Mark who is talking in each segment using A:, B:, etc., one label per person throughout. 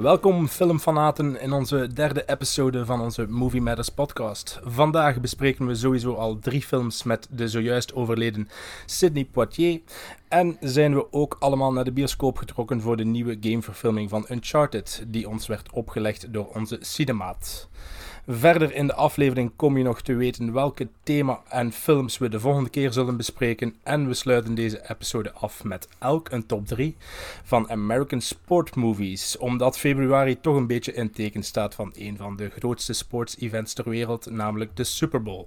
A: Welkom filmfanaten in onze derde episode van onze Movie Matters podcast. Vandaag bespreken we sowieso al drie films met de zojuist overleden Sidney Poitier. En zijn we ook allemaal naar de bioscoop getrokken voor de nieuwe gameverfilming van Uncharted, die ons werd opgelegd door onze cinemaat. Verder in de aflevering kom je nog te weten welke thema en films we de volgende keer zullen bespreken. En we sluiten deze episode af met elk een top 3 van American Sport Movies. Omdat februari toch een beetje in teken staat van een van de grootste sports-events ter wereld, namelijk de Super Bowl.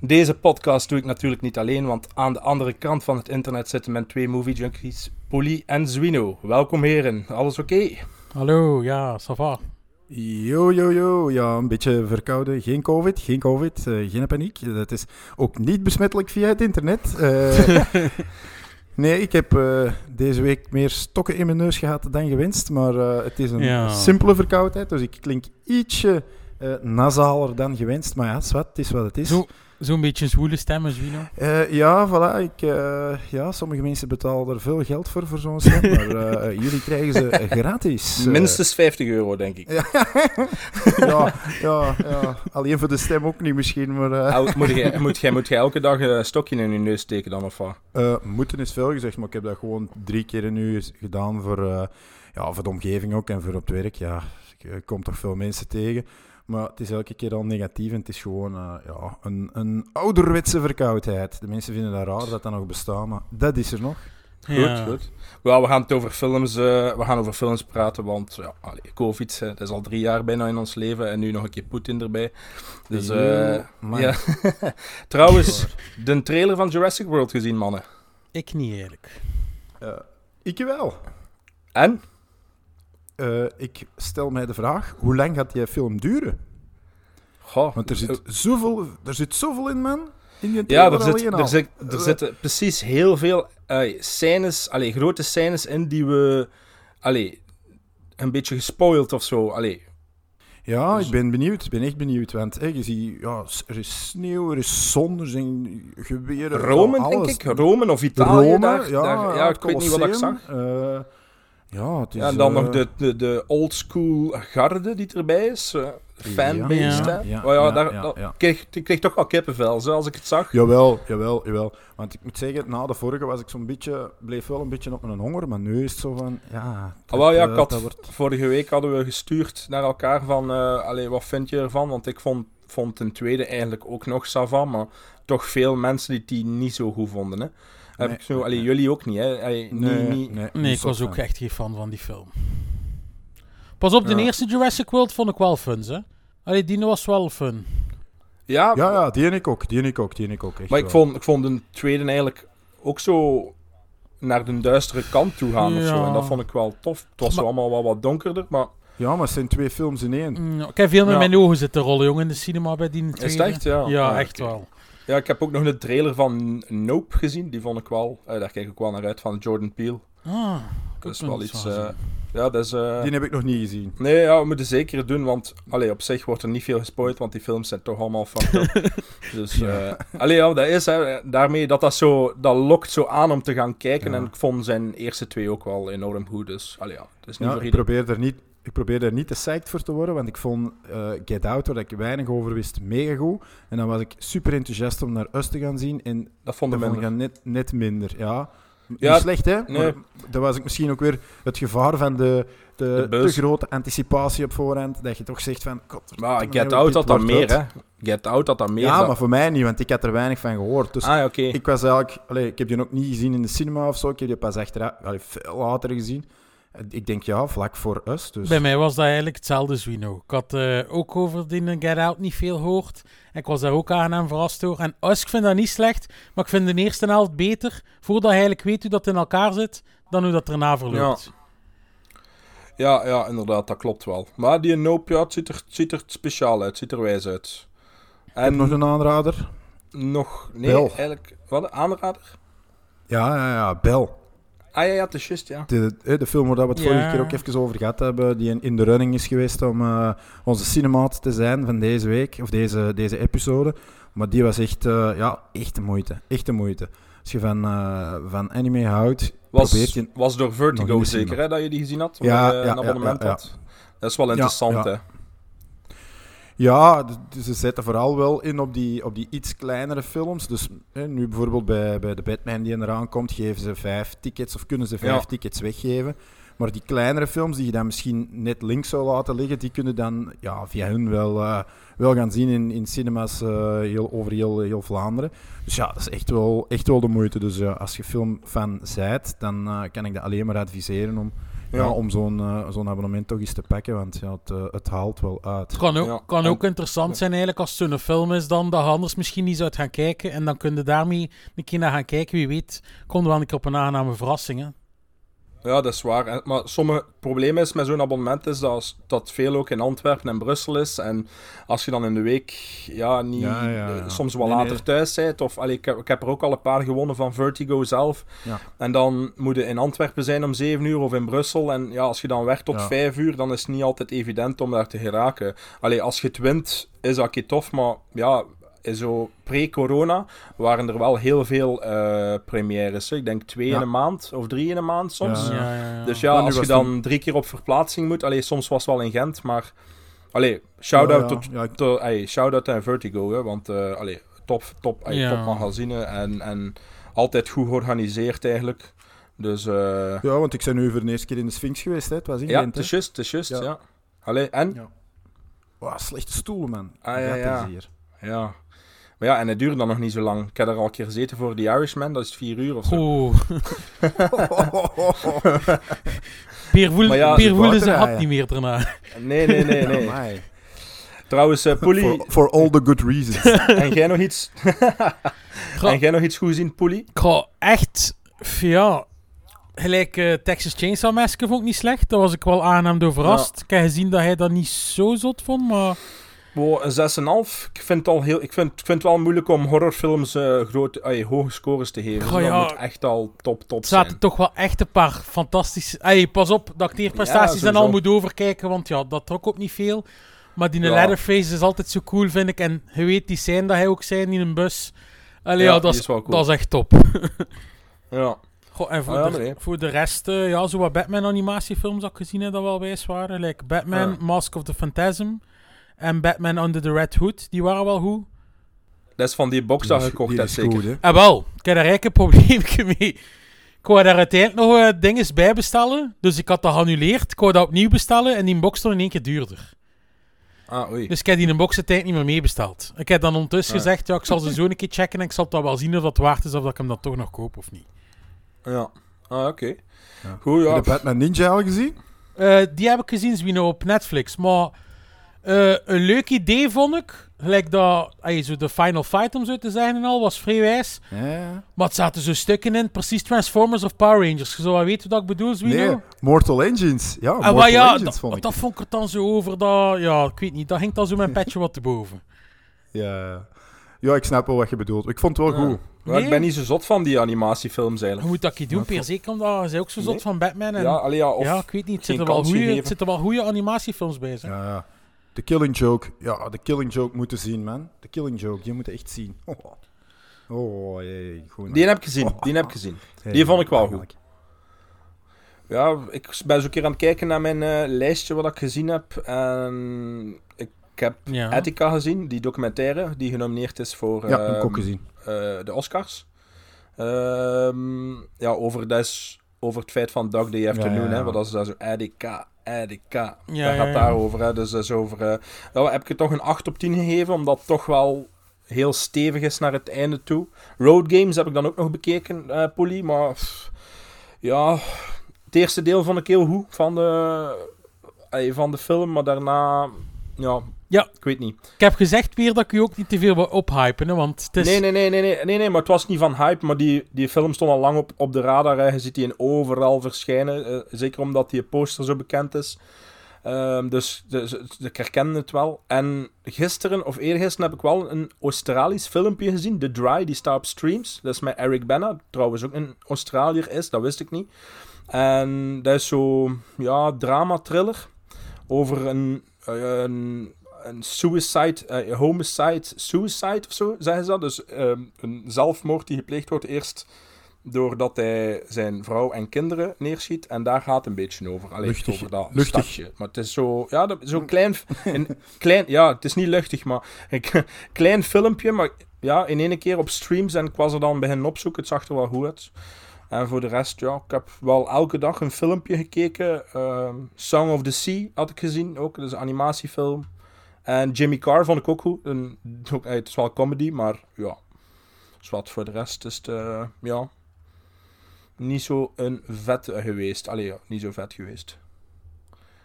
A: Deze podcast doe ik natuurlijk niet alleen, want aan de andere kant van het internet zitten mijn twee movie junkies, Polly en Zwino. Welkom heren, alles oké?
B: Hallo, ja, ça va.
C: Yo, yo, yo. Ja, een beetje verkouden. Geen COVID, geen COVID, eh, geen paniek. Dat is ook niet besmettelijk via het internet. Eh, nee, ik heb eh, deze week meer stokken in mijn neus gehad dan gewenst. Maar het is een
B: Ja.
C: simpele verkoudheid, dus ik klink ietsje nasaler dan gewenst. Maar ja, zwart, het is wat het is.
B: Zo- Zo'n beetje een zwoele stem, Zwino.
C: Eh, ja, voilà. Ik, eh, ja, sommige mensen betalen er veel geld voor, voor zo'n stem. maar eh, jullie krijgen ze gratis.
A: Minstens 50 euro, denk ik.
C: ja, ja, ja. Alleen voor de stem ook niet misschien, maar...
A: El- moet, jij, moet, jij, moet jij elke dag een stokje in je neus steken dan, of wat?
C: eh, moeten is veel gezegd, maar ik heb dat gewoon drie keer in nu gedaan voor, eh, ja, voor de omgeving ook en voor op het werk. Ja, ik ik kom toch veel mensen tegen. Maar het is elke keer al negatief en het is gewoon eh, ja, een, een ouderwetse verkoudheid. De mensen vinden dat raar dat dat nog bestaat, maar dat is er nog.
A: Goed, goed. Wel, we gaan het over films, eh, we gaan over films praten, want ja, allee, COVID, dat is al drie jaar bijna in ons leven en nu nog een keer Poetin erbij. Dus, eh,
C: man.
A: ja. Trouwens, de trailer van Jurassic World gezien, mannen.
B: Ik niet eerlijk.
C: Eh, ik wel.
A: En?
C: Eh, ik stel mij de vraag, hoe lang gaat die film duren?
A: Goh,
C: Want er
A: eh,
C: zit zoveel, er zit zoveel in, man. In die
A: Ja, er, zit, er, zit, er
C: Eh,
A: zitten precies heel veel eh, scènes, allee, grote scènes in die we allee, een beetje gespoild of zo. Allee,
C: Ja,
A: Dus-
C: ik ben benieuwd. Ik ben echt benieuwd. Want je ziet, ja, er is sneeuw, er is zon, er zijn geweren.
A: Rome,
C: ja,
A: denk ik. Rome of Italië.
C: Rome,
A: daar,
C: ja,
A: daar- ja, ik weet niet wat ik zag.
C: Eh, ja, het is...
A: Ja, en dan
C: eh,
A: nog de, de, de old school garde die erbij is. Eh fanbased,
B: Ja.
A: hè.
C: Ja,
A: Oh ja,
C: ja,
A: daar,
C: ja,
A: dat-
C: ja.
A: Ik, kreeg, ik kreeg toch wel kippenvel, zo, als ik het zag.
C: Jawel, jawel, jawel. Want ik moet zeggen, na de vorige was ik zo'n beetje, bleef wel een beetje op mijn honger, maar nu is het zo van, ja...
A: Ah, wel, ja,
C: eh,
A: ik had,
C: dat wordt...
A: Vorige week hadden we gestuurd naar elkaar van... eh allee, wat vind je ervan? Want ik vond, vond ten tweede eigenlijk ook nog savan, maar toch veel mensen die die niet zo goed vonden. Hè. Heb
C: Nee,
A: ik zo,
C: nee,
A: allee,
C: nee.
A: jullie ook niet, hè? Allee,
C: Nee,
A: niet-
C: nee,
B: ik was ook echt geen fan van die film. Pas op, de
C: Ja.
B: eerste Jurassic World vond ik wel fun, hè. Allee, die was wel fun.
A: Ja,
C: Ja, ja, die en ik ook, die en ik ook, die en ik ook. Echt
A: maar ik
C: wel.
A: vond, ik vond de tweede eigenlijk ook zo naar de duistere kant toe gaan of zo. En dat vond ik wel tof. Het was
B: Maar-
A: allemaal wel wat donkerder, maar
C: Ja, maar het zijn twee films in één.
B: Mm, ik heb veel met
A: Ja.
B: mijn ogen zitten rollen, jongen, in de cinema bij die
A: is
B: tweede.
A: het echt? Ja,
B: Ja,
A: Ah,
B: echt wel.
A: Ja, ik heb ook nog de trailer van Nope gezien. Die vond ik wel, eh, daar kijk ik wel naar uit, van Jordan Peele.
B: Ah,
A: Dat is wel
B: iets
A: eh, ja, dat is... eh,
C: Die heb ik nog niet gezien.
A: Nee, ja, we moeten zeker doen, want allee, op zich wordt er niet veel gespoild, want die films zijn toch allemaal fucked up. dus, eh allee, ja, dat is, hè, daarmee dat dat zo, dat lokt zo aan om te gaan kijken,
C: Ja.
A: en ik vond zijn eerste twee ook wel enorm goed, dus, allee, ja, het is niet
C: Ja,
A: voor
C: ik
A: iedereen.
C: probeer er niet... Ik probeer er niet te psyched voor te worden, want ik vond eh, Get Out, waar ik weinig over wist, mega goed. En dan was ik super enthousiast om naar Us te gaan zien. En
A: Dat vond ik
C: net, net minder. Ja,
A: Ja,
C: niet slecht, hè?
A: nee.
C: Maar dat was ik misschien ook weer het gevaar van de, de,
A: De
C: te grote anticipatie op voorhand. Dat je toch zegt van... "God,
A: Maar Get Out had dat
C: wordt
A: meer,
C: wat."
A: hè. Get Out had dat meer.
C: Ja,
A: dat-
C: maar voor mij niet, want ik had er weinig van gehoord. Dus
A: Ah,
C: ik was eigenlijk... Allee, ik heb die ook niet gezien in de cinema of zo. Ik heb die pas achteraf... Allee, veel later gezien. Ik denk, ja, vlak voor Us. Dus...
B: Bij mij was dat eigenlijk hetzelfde, Zwino. Ik had eh, ook over die Get Out niet veel gehoord. Ik was daar ook aangenaam verrast door. En Us, ik vind dat niet slecht, maar ik vind de eerste helft beter, voordat je eigenlijk weet hoe dat in elkaar zit, dan hoe dat erna verloopt.
A: Ja, ja, inderdaad, dat klopt wel. Maar die Nope, ja, het ziet er, het ziet er speciaal uit. Het ziet er wijs uit.
C: En nog een aanrader?
A: Nog, nee,
C: Bel.
A: eigenlijk, wat, een aanrader?
C: Ja, ja, ja, Bel.
A: Ah ja, ja, het is juist, ja.
C: De, de, de film waar we het
B: Ja.
C: vorige keer ook even over gehad hebben, die in, in de running is geweest om eh, onze cinemaat te zijn van deze week, of deze, deze episode. Maar die was echt, eh, ja, echt de moeite. Echt de moeite. Als je van, eh, van anime houdt, probeert
A: Was,
C: je...
A: was door Vertigo zeker, hè, dat je die gezien had?
C: Ja, ja,
A: een abonnement
C: ja, ja,
A: had. Dat is wel interessant,
C: ja.
A: hè.
C: Ja, dus ze zetten vooral wel in op die, op die iets kleinere films. Dus hè, nu bijvoorbeeld bij, bij de Batman die eraan komt, geven ze vijf tickets of kunnen ze vijf
A: Ja.
C: tickets weggeven. Maar die kleinere films die je dan misschien net links zou laten liggen, die kunnen dan ja, via hun wel, eh, wel gaan zien in, in cinemas eh, heel, over heel, heel Vlaanderen. Dus ja, dat is echt wel, echt wel de moeite. Dus als je filmfan zijt, dan eh, kan ik dat alleen maar adviseren om, ja.
A: Ja.
C: om zo'n eh, zo'n abonnement toch eens te pakken. Want ja, het, eh, het haalt wel uit.
B: Het kan ook,
A: Ja.
B: kan
A: En-
B: ook interessant zijn eigenlijk als het zo'n film is dan dat je anders misschien niet zou gaan kijken. En dan kun je daarmee een keer naar gaan kijken. Wie weet, komt er wel een keer op een aangename verrassing. Hè?
A: Ja, dat is waar. Maar sommige probleem is met zo'n abonnement is dat, veel ook in Antwerpen en Brussel is. En als je dan in de week ja, niet,
C: Ja, ja, ja.
A: soms wel
C: Nee,
A: later
C: nee.
A: thuis bent. Of, allee, ik, heb, ik heb er ook al een paar gewonnen van Vertigo zelf.
C: Ja.
A: En dan moet je in Antwerpen zijn om 7 uur of in Brussel. En ja, als je dan werkt tot
C: Ja.
A: 5 uur, dan is het niet altijd evident om daar te geraken. Allee, als je het wint, is dat tof. Maar ja, zo pre-corona waren er wel heel veel eh premières. hè. Ik denk twee
C: Ja.
A: in een maand of drie in een maand soms.
C: Ja.
B: Ja, ja, ja.
A: Dus ja,
C: Maar
A: als je dan
C: toen-
A: drie keer op verplaatsing moet... Allee, soms was het wel in Gent, maar... Allee, shout-out
C: Ja, ja.
A: tot,
C: Ja, ik-
A: tot- allee, shout-out aan Vertigo, hè, want eh allee, top, top, allee,
B: Ja.
A: top magazine en, en altijd goed georganiseerd eigenlijk. Dus eh,
C: Ja, want ik ben nu voor de eerste keer in de Sphinx geweest. Hè. Het was in
A: ja,
C: Gent,
A: het is
C: hè.
A: juist, het is juist, ja.
C: Ja.
A: Allee, en?
C: Ja. Wauw, slechte stoelen, man.
A: Ah, ja, ja. Ja. Maar ja, en het duurde dan nog niet zo lang. Ik heb er al een keer gezeten voor The Irishman, dat is vier uur of zo.
B: Oeh. Peer voelde,
A: ja,
B: zijn niet meer daarna.
A: Nee, nee, nee, nee. Trouwens, Poelie,
C: For, for all the good reasons.
A: en jij nog iets... en jij nog iets goed gezien, Poelie?
B: Ik ga echt, ja, gelijk eh, Texas Chainsaw Massacre vond ik niet slecht. Daar was ik wel aangenaam door verrast. Ik heb gezien dat hij dat niet zo zot vond, maar
A: Wow, een 6,5. Ik vind het al heel. Ik vind, ik vind het wel moeilijk om horrorfilms grote, ay, hoge scores te geven.
B: Goh,
A: dat
B: ja.
A: moet echt al top, top
B: er zaten
A: zijn.
B: toch wel echt een paar fantastische... Ey, pas op, dat acteerprestaties
A: Ja,
B: en al moet overkijken, want ja, dat trok ook niet veel. Maar die
A: Ja.
B: Leatherface is altijd zo cool, vind ik. En je weet die scène dat hij ook zijn in een bus. Allee,
A: Ja,
B: ja, dat, is,
A: cool.
B: dat is echt top.
A: Ja.
B: Goh, en voor,
A: Ah,
B: de,
A: nee.
B: voor de rest, eh, ja, zo wat Batman-animatiefilms dat ik gezien heb, dat wel wijs waren. Like Batman. Mask of the Phantasm en Batman Under the Red Hood. Die waren wel goed.
A: Dat is van die box dat gekocht
C: is
A: zeker.
C: goed.
B: En wel, ik heb daar eigenlijk een probleempje mee. Ik wou daar uiteindelijk nog eh, dingen bij bestellen. Dus ik had dat geannuleerd. Ik wou dat opnieuw bestellen en die box stond in één keer duurder.
A: Ah, oei.
B: Dus ik heb die in een box uiteindelijk niet meer meebesteld. Ik heb dan ondertussen
A: Ah.
B: gezegd, ja, ik zal ze zo een keer checken en ik zal het dan wel zien of dat waard is of dat ik hem dan toch nog koop of niet.
A: Ja. Ah, oké.
C: Ja.
A: Goed, ja.
C: Heb je Batman Ninja al gezien?
B: Eh, die heb ik gezien, Zwino, op Netflix. Maar eh, een leuk idee vond ik. Gelijk dat, ay, zo de Final Fight om zo te zeggen en al, was vrij wijs.
C: Ja.
B: Maar het zaten zo stukken in, precies Transformers of Power Rangers. Je zou wel weten wat ik bedoel, Zwino.
C: Nee, Mortal Engines. Ja,
B: Ah,
C: Mortal
B: ja,
C: Engines
B: dat,
C: vond ik.
B: dat vond ik er dan zo over. Dat, ja, ik weet niet. Dat ging dan zo mijn petje wat te boven.
C: Ja. ja, ik snap wel wat je bedoelt. Ik vond het wel
A: Ja.
C: goed.
A: Maar ik ben niet zo zot van die animatiefilms
B: Je
A: eigenlijk.
B: moet dat je doen, per zeker omdat je bent ook zo zot
A: Nee.
B: van Batman. En,
A: Ja,
B: ja,
A: allee, ja, of...
B: ik weet niet. Het zitten wel goede animatiefilms bij. Zeg.
C: Ja, ja. The Killing Joke. Ja, The Killing Joke moeten zien, man. The Killing Joke, die moeten echt zien. Oh, oh jee, goed.
A: Die heb ik gezien, die heb ik gezien. die vond ik wel goed. Ja, ik ben zo een keer aan het kijken naar mijn eh, lijstje wat ik gezien heb. En ik heb
B: Ja.
A: Attica gezien, die documentaire die genomineerd is voor
C: Ja,
A: ehm,
C: ook gezien.
A: eh, de Oscars. Ehm, ja, over, dat is over het feit van Dog Day Afternoon,
C: Ja, ja, ja.
A: hè, wat dat is dat zo ADK, ADK,
B: Ja, ja,
A: gaat
B: ja.
A: daarover. Hè, dus dat is over, ja, heb ik het toch een 8 op 10 gegeven, omdat het toch wel heel stevig is naar het einde toe. Road Games heb ik dan ook nog bekeken, eh Polly, maar pff, ja, het eerste deel vond ik heel goed van de, eh, van de film, maar daarna ja,
B: Ja.
A: Ik weet niet.
B: Ik heb gezegd weer dat ik u ook niet te veel wil ophypen, hè, want het is...
A: Nee, nee, nee, nee, nee, nee, nee, maar het was niet van hype, maar die, die film stond al lang op, op de radar. Hè. Je ziet die in overal verschijnen, eh, zeker omdat die poster zo bekend is. Ehm, dus, dus, ik herken het wel. En gisteren of eergisteren heb ik wel een Australisch filmpje gezien, The Dry, die staat op streams. Dat is met Eric Bana, trouwens ook een Australiër is, dat wist ik niet. En dat is zo, ja, drama-thriller over een, eh, een, een suicide, eh, homicide, suicide of zo, zeggen ze dat. Dus ehm, een zelfmoord die gepleegd wordt eerst doordat hij zijn vrouw en kinderen neerschiet. En daar gaat het een beetje over. Alleen
C: Luchtig,
A: over dat
C: luchtig.
A: stadje. Maar het is zo, ja, dat- zo klein, een klein, ja, het is niet luchtig, maar een klein filmpje, maar ja, in één keer op streams en ik was er dan beginnen opzoeken. Het zag er wel goed uit. En voor de rest, ja, ik heb wel elke dag een filmpje gekeken. Ehm, Song of the Sea had ik gezien, ook. Dat is een animatiefilm. En Jimmy Carr vond ik ook goed. Een, ook, het is wel comedy, maar ja. Dus wat voor de rest is het, eh, ja, niet zo een vet geweest. Allee, ja, niet zo vet geweest.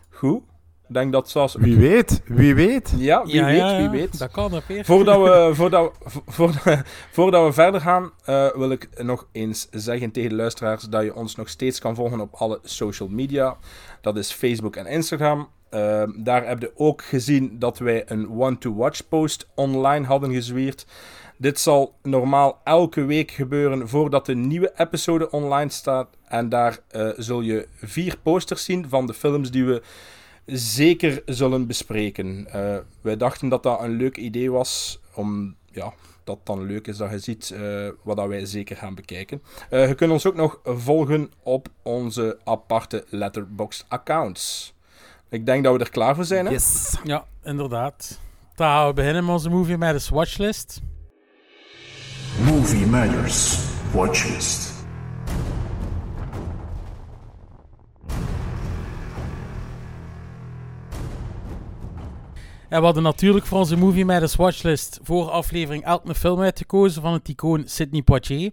A: Goed. Ik denk dat zelfs...
C: Wie weet, wie weet.
A: Ja, wie
B: ja,
A: weet,
B: ja,
A: wie weet.
B: Dat kan, dat Peer.
A: Voordat we, voordat, vo- voordat, voordat we verder gaan, eh, wil ik nog eens zeggen tegen de luisteraars dat je ons nog steeds kan volgen op alle social media. Dat is Facebook en Instagram. Eh, daar heb je ook gezien dat wij een one-to-watch post online hadden gezwierd. Dit zal normaal elke week gebeuren voordat de nieuwe episode online staat. En daar eh, zul je vier posters zien van de films die we zeker zullen bespreken. Eh, wij dachten dat dat een leuk idee was, om ja, dat dan leuk is dat je ziet eh, wat dat wij zeker gaan bekijken. Je kunt ons ook nog volgen op onze aparte Letterboxd accounts. Ik denk dat we er klaar voor zijn. Hè?
C: Yes.
B: Ja, inderdaad. Dan gaan we beginnen met onze movie de watchlist.
D: Movie Matters Watchlist.
B: En we hadden natuurlijk voor onze Movie Matters Watchlist voor aflevering elk een film uitgekozen van het icoon Sidney Poitier,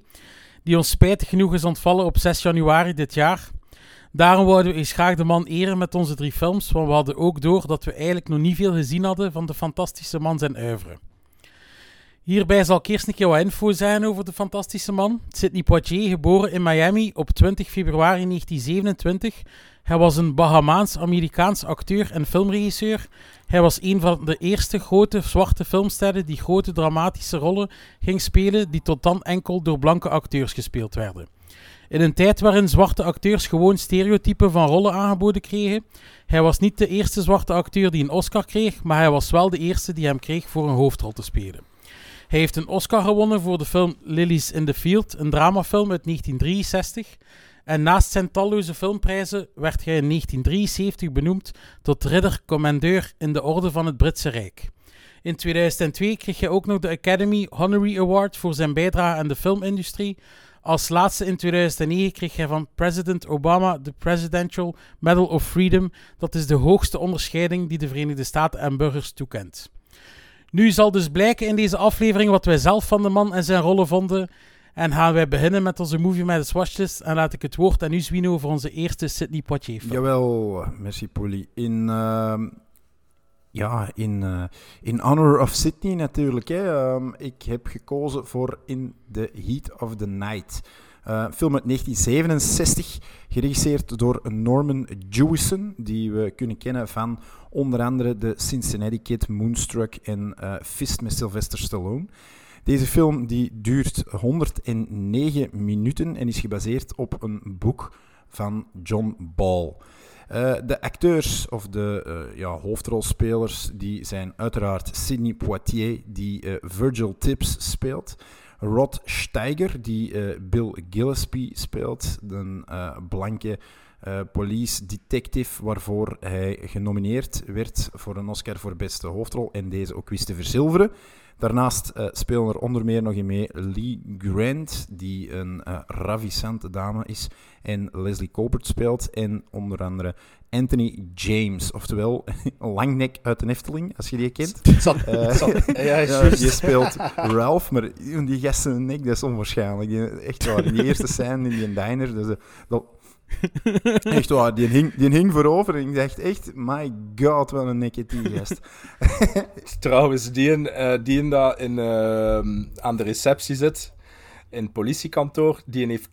B: die ons spijtig genoeg is ontvallen op 6 januari dit jaar. Daarom wouden we eens graag de man eren met onze drie films, want we hadden ook door dat we eigenlijk nog niet veel gezien hadden van de fantastische man zijn oeuvre. Hierbij zal ik eerst een keer wat info zijn over de fantastische man. Sidney Poitier, geboren in Miami op 20 februari 1927. Hij was een Bahamaans-Amerikaans acteur en filmregisseur. Hij was een van de eerste grote zwarte filmsterren die grote dramatische rollen ging spelen die tot dan enkel door blanke acteurs gespeeld werden. In een tijd waarin zwarte acteurs gewoon stereotypen van rollen aangeboden kregen. Hij was niet de eerste zwarte acteur die een Oscar kreeg, maar hij was wel de eerste die hem kreeg voor een hoofdrol te spelen. Hij heeft een Oscar gewonnen voor de film Lilies in the Field, een dramafilm uit 1963. En naast zijn talloze filmprijzen werd hij in 1973 benoemd tot ridder commandeur in de Orde van het Britse Rijk. In 2002 kreeg hij ook nog de Academy Honorary Award voor zijn bijdrage aan de filmindustrie. Als laatste in 2009 kreeg hij van president Obama de Presidential Medal of Freedom. Dat is de hoogste onderscheiding die de Verenigde Staten aan burgers toekent. Nu zal dus blijken in deze aflevering wat wij zelf van de man en zijn rollen vonden. En gaan wij beginnen met onze Movie Matters Watchlist. En laat ik het woord aan u, Zwino, voor onze eerste Sidney Poitier.
C: Jawel, merci Polly. In, ehm, ja, in, eh, in honor of Sydney natuurlijk. Hè. Ehm, ik heb gekozen voor In the Heat of the Night. Een film uit 1967, geregisseerd door Norman Jewison, die we kunnen kennen van onder andere de Cincinnati Kid, Moonstruck en eh, Fist met Sylvester Stallone. Deze film die duurt 109 minuten en is gebaseerd op een boek van John Ball. Eh, de acteurs of de eh, ja, hoofdrolspelers die zijn uiteraard Sidney Poitier, die eh, Virgil Tibbs speelt. Rod Steiger, die Bill Gillespie speelt. Een blanke police detective waarvoor hij genomineerd werd voor een Oscar voor beste hoofdrol en deze ook wist te verzilveren. Daarnaast eh, spelen er onder meer nog in mee Lee Grant, die een eh, ravissante dame is en Leslie Colbert speelt. En onder andere Anthony James, oftewel Langnek uit de Efteling, als je die kent.
A: Zat,
C: Eh,
A: het zat- ja,
C: Ja,
A: juist.
C: die speelt Ralph, maar die gast zijn nek, dat is onwaarschijnlijk. Die- Echt waar, in die eerste scène in die diner, dus, eh, dat, Echt waar, die hing, die hing voorover en ik dacht echt, my god, wat een nekje die gast.
A: Trouwens, die, een, eh, die een daar in, ehm, aan de receptie zit, in het politiekantoor, die een heeft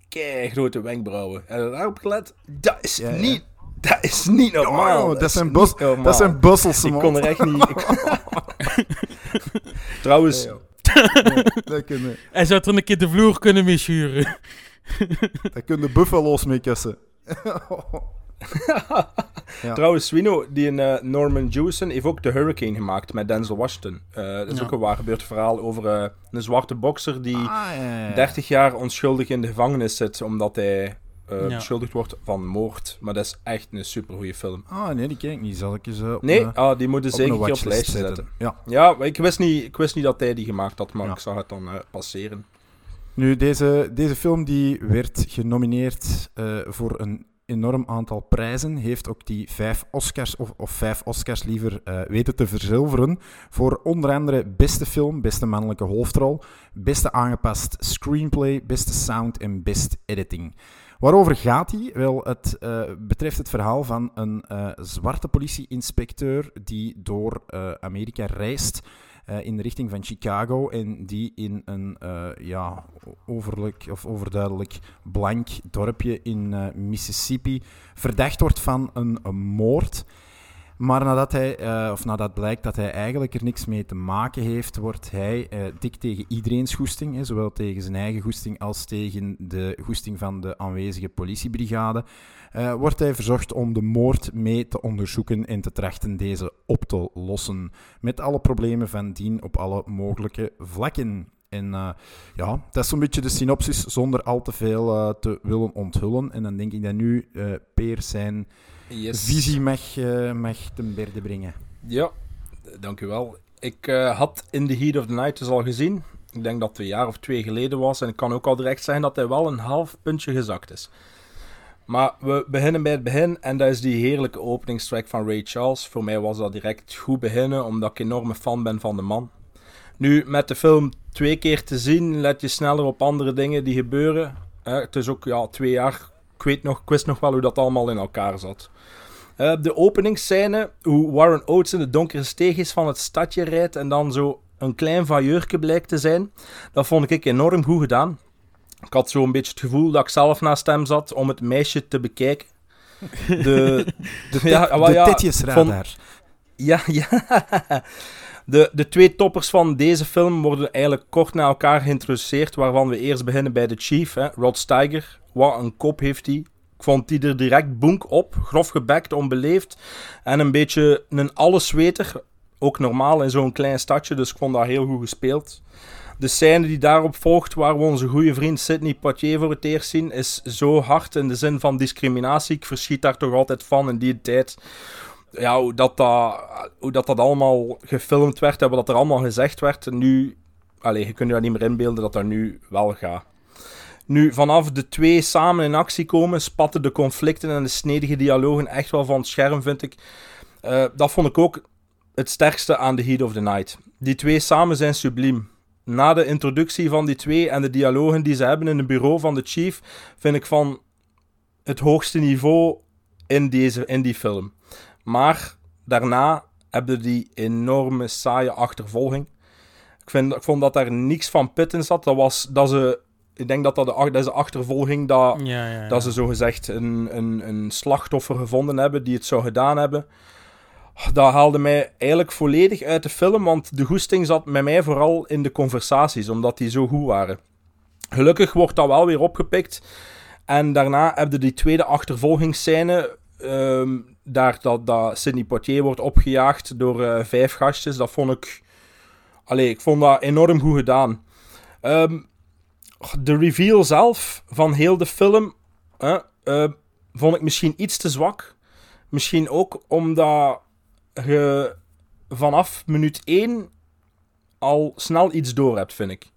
A: grote wenkbrauwen. En daarop gelet, dat is
C: Ja, ja.
A: niet... Dat is niet normaal.
C: Oh, dat,
A: is
C: zijn
A: normaal.
C: dat zijn Busselse
A: Ik
C: man.
A: kon er echt niet... ik- Trouwens,
C: dat
B: Hij zou er een keer de vloer kunnen meeschuren.
C: dat kunnen buffalo's mee kussen. Ja.
A: Trouwens, Swino, die in eh, Norman Jewison heeft ook The Hurricane gemaakt met Denzel Washington. Eh, dat is
B: Ja.
A: ook een waar gebeurd verhaal over eh, een zwarte bokser die
C: Ah, ja, ja, ja.
A: 30 jaar onschuldig in de gevangenis zit omdat hij eh,
B: Ja.
A: beschuldigd wordt van moord. Maar dat is echt een supergoeie film.
C: Ah, nee, die ken ik niet. Zal ik eens op
A: Nee,
C: een-
A: ah, die moeten
C: op
A: zeker
C: een
A: een keer op
C: watchlist
A: lijstje zetten.
C: Ja.
A: Ja, maar ik wist, niet, ik wist niet dat hij die gemaakt had, maar
C: Ja.
A: ik zag het dan eh, passeren.
C: Nu, deze, deze film die werd genomineerd eh, voor een enorm aantal prijzen. Heeft ook die vijf Oscars, of, of vijf Oscars liever, eh, weten te verzilveren. Voor onder andere beste film, beste mannelijke hoofdrol, beste aangepast screenplay, beste sound en best editing. Waarover gaat hij? Wel, het eh, betreft het verhaal van een eh, zwarte politieinspecteur die door Amerika reist eh, in de richting van Chicago en die in een eh, ja, overlijk of overduidelijk blank dorpje in eh, Mississippi verdacht wordt van een, moord. Maar nadat, hij, of nadat blijkt dat hij eigenlijk er niks mee te maken heeft, wordt hij dik tegen iedereen's goesting, hè, zowel tegen zijn eigen goesting als tegen de goesting van de aanwezige politiebrigade, eh, wordt hij verzocht om de moord mee te onderzoeken en te trachten deze op te lossen. Met alle problemen van dien op alle mogelijke vlakken. En eh, ja, dat is zo'n beetje de synopsis zonder al te veel eh, te willen onthullen. En dan denk ik dat nu Peer zijn
A: Yes.
C: visie mag, mag ten berde brengen.
A: Ja, dank u wel. Ik had In the Heat of the Night dus al gezien. Ik denk dat het een jaar of twee geleden was. En ik kan ook al direct zeggen dat hij wel een half puntje gezakt is. Maar we beginnen bij het begin. En dat is die heerlijke openingstrack van Ray Charles. Voor mij was dat direct goed beginnen, omdat ik enorme fan ben van de man. Nu, met de film twee keer te zien, let je sneller op andere dingen die gebeuren. Eh, het is ook ja, twee jaar. Ik weet nog, ik wist nog wel hoe dat allemaal in elkaar zat. Eh, de openingsscène, hoe Warren Oates in de donkere steegjes van het stadje rijdt en dan zo een klein vailleurke blijkt te zijn, dat vond ik enorm goed gedaan. Ik had zo een beetje het gevoel dat ik zelf naast hem zat om het meisje te bekijken. De,
C: De,
A: Ja, wel
C: de
A: ja,
C: tetjesradar.
A: ja, ja. De, de twee toppers van deze film worden eigenlijk kort na elkaar geïntroduceerd, waarvan we eerst beginnen bij de Chief, hè, Rod Steiger. Wat een kop heeft hij. Ik vond die er direct boenk op, grof gebekt, onbeleefd. En een beetje een allesweter, ook normaal in zo'n klein stadje, dus ik vond dat heel goed gespeeld. De scène die daarop volgt, waar we onze goede vriend Sidney Poitier voor het eerst zien, is zo hard in de zin van discriminatie. Ik verschiet daar toch altijd van in die tijd ja, hoe, dat, dat, dat, allemaal gefilmd werd en wat dat er allemaal gezegd werd. Nu, allez, je kunt je dat niet meer inbeelden dat dat nu wel gaat. Nu, vanaf de twee samen in actie komen, spatten de conflicten en de snedige dialogen echt wel van het scherm, vind ik. Eh, dat vond ik ook het sterkste aan The Heat of the Night. Die twee samen zijn subliem. Na de introductie van die twee en de dialogen die ze hebben in het bureau van de Chief, vind ik van het hoogste niveau in, deze, in die film. Maar daarna hebben die enorme saaie achtervolging. Ik, vind, ik vond dat daar niks van pit in zat. Dat was dat ze. Ik denk dat dat de, dat de achtervolging dat,
B: Ja, ja, ja.
A: dat ze zogezegd een, een, een slachtoffer gevonden hebben die het zou gedaan hebben. Dat haalde mij eigenlijk volledig uit de film, want de goesting zat met mij vooral in de conversaties, omdat die zo goed waren. Gelukkig wordt dat wel weer opgepikt. En daarna heb je die tweede achtervolgingsscène. ehm, daar dat, dat Sidney Poitier wordt opgejaagd door eh, vijf gastjes. Dat vond ik. Allee, ik vond dat enorm goed gedaan. Ehm, de reveal zelf van heel de film. eh, vond ik misschien iets te zwak. Misschien ook omdat je vanaf minuut 1 al snel iets door hebt, vind ik.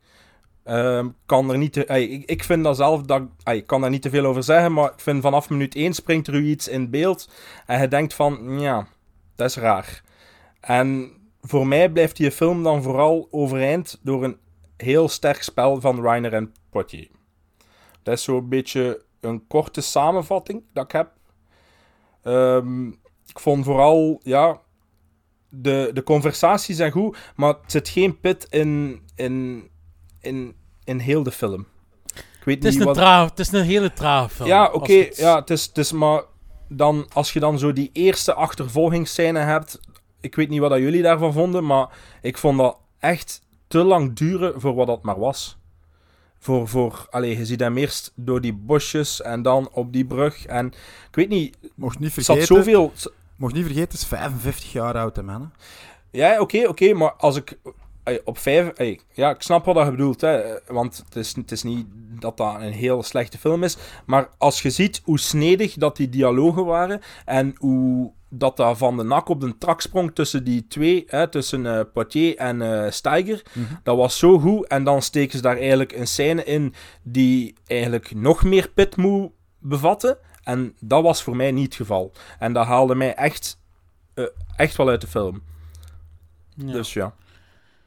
A: Ehm, kan er niet te, ik, ik vind dat zelf, dat, ey, ik kan daar niet te veel over zeggen, maar ik vind vanaf minuut 1 springt er u iets in beeld en je denkt van, ja, dat is raar. En voor mij blijft die film dan vooral overeind door een heel sterk spel van Reiner en Poitier. Dat is zo'n beetje een korte samenvatting dat ik heb. Ehm, ik vond vooral, ja, de, de conversaties zijn goed, maar het zit geen pit in, in, in, in heel de film. Ik weet
B: Het is,
A: niet
B: een
A: wat...
B: traag, het is een hele trage film.
A: Ja, oké,
B: het-
A: ja, het is, het is maar dan, als je dan zo die eerste achtervolgingsscène hebt, ik weet niet wat dat jullie daarvan vonden, maar ik vond dat echt te lang duren voor wat dat maar was. Voor, voor allez, je ziet hem eerst door die bosjes en dan op die brug. En ik weet niet,
C: Mocht niet
A: er zat
C: vergeten,
A: zoveel.
C: Mocht niet vergeten, het is 55 jaar oud, hè, man. hè.
A: Ja, oké, oké, maar als ik op vijf... ey, ja, ik snap wat je bedoelt, hè, want het is, het is niet dat dat een heel slechte film is, maar als je ziet hoe snedig dat die dialogen waren en hoe dat dat van de nak op de trak sprong tussen die twee, hè, tussen eh Poitier en eh Steiger, dat was zo goed. En dan steken ze daar eigenlijk een scène in die eigenlijk nog meer pitmoe bevatte. En dat was voor mij niet het geval. En dat haalde mij echt, eh, echt wel uit de film.
B: Ja.
A: Dus ja.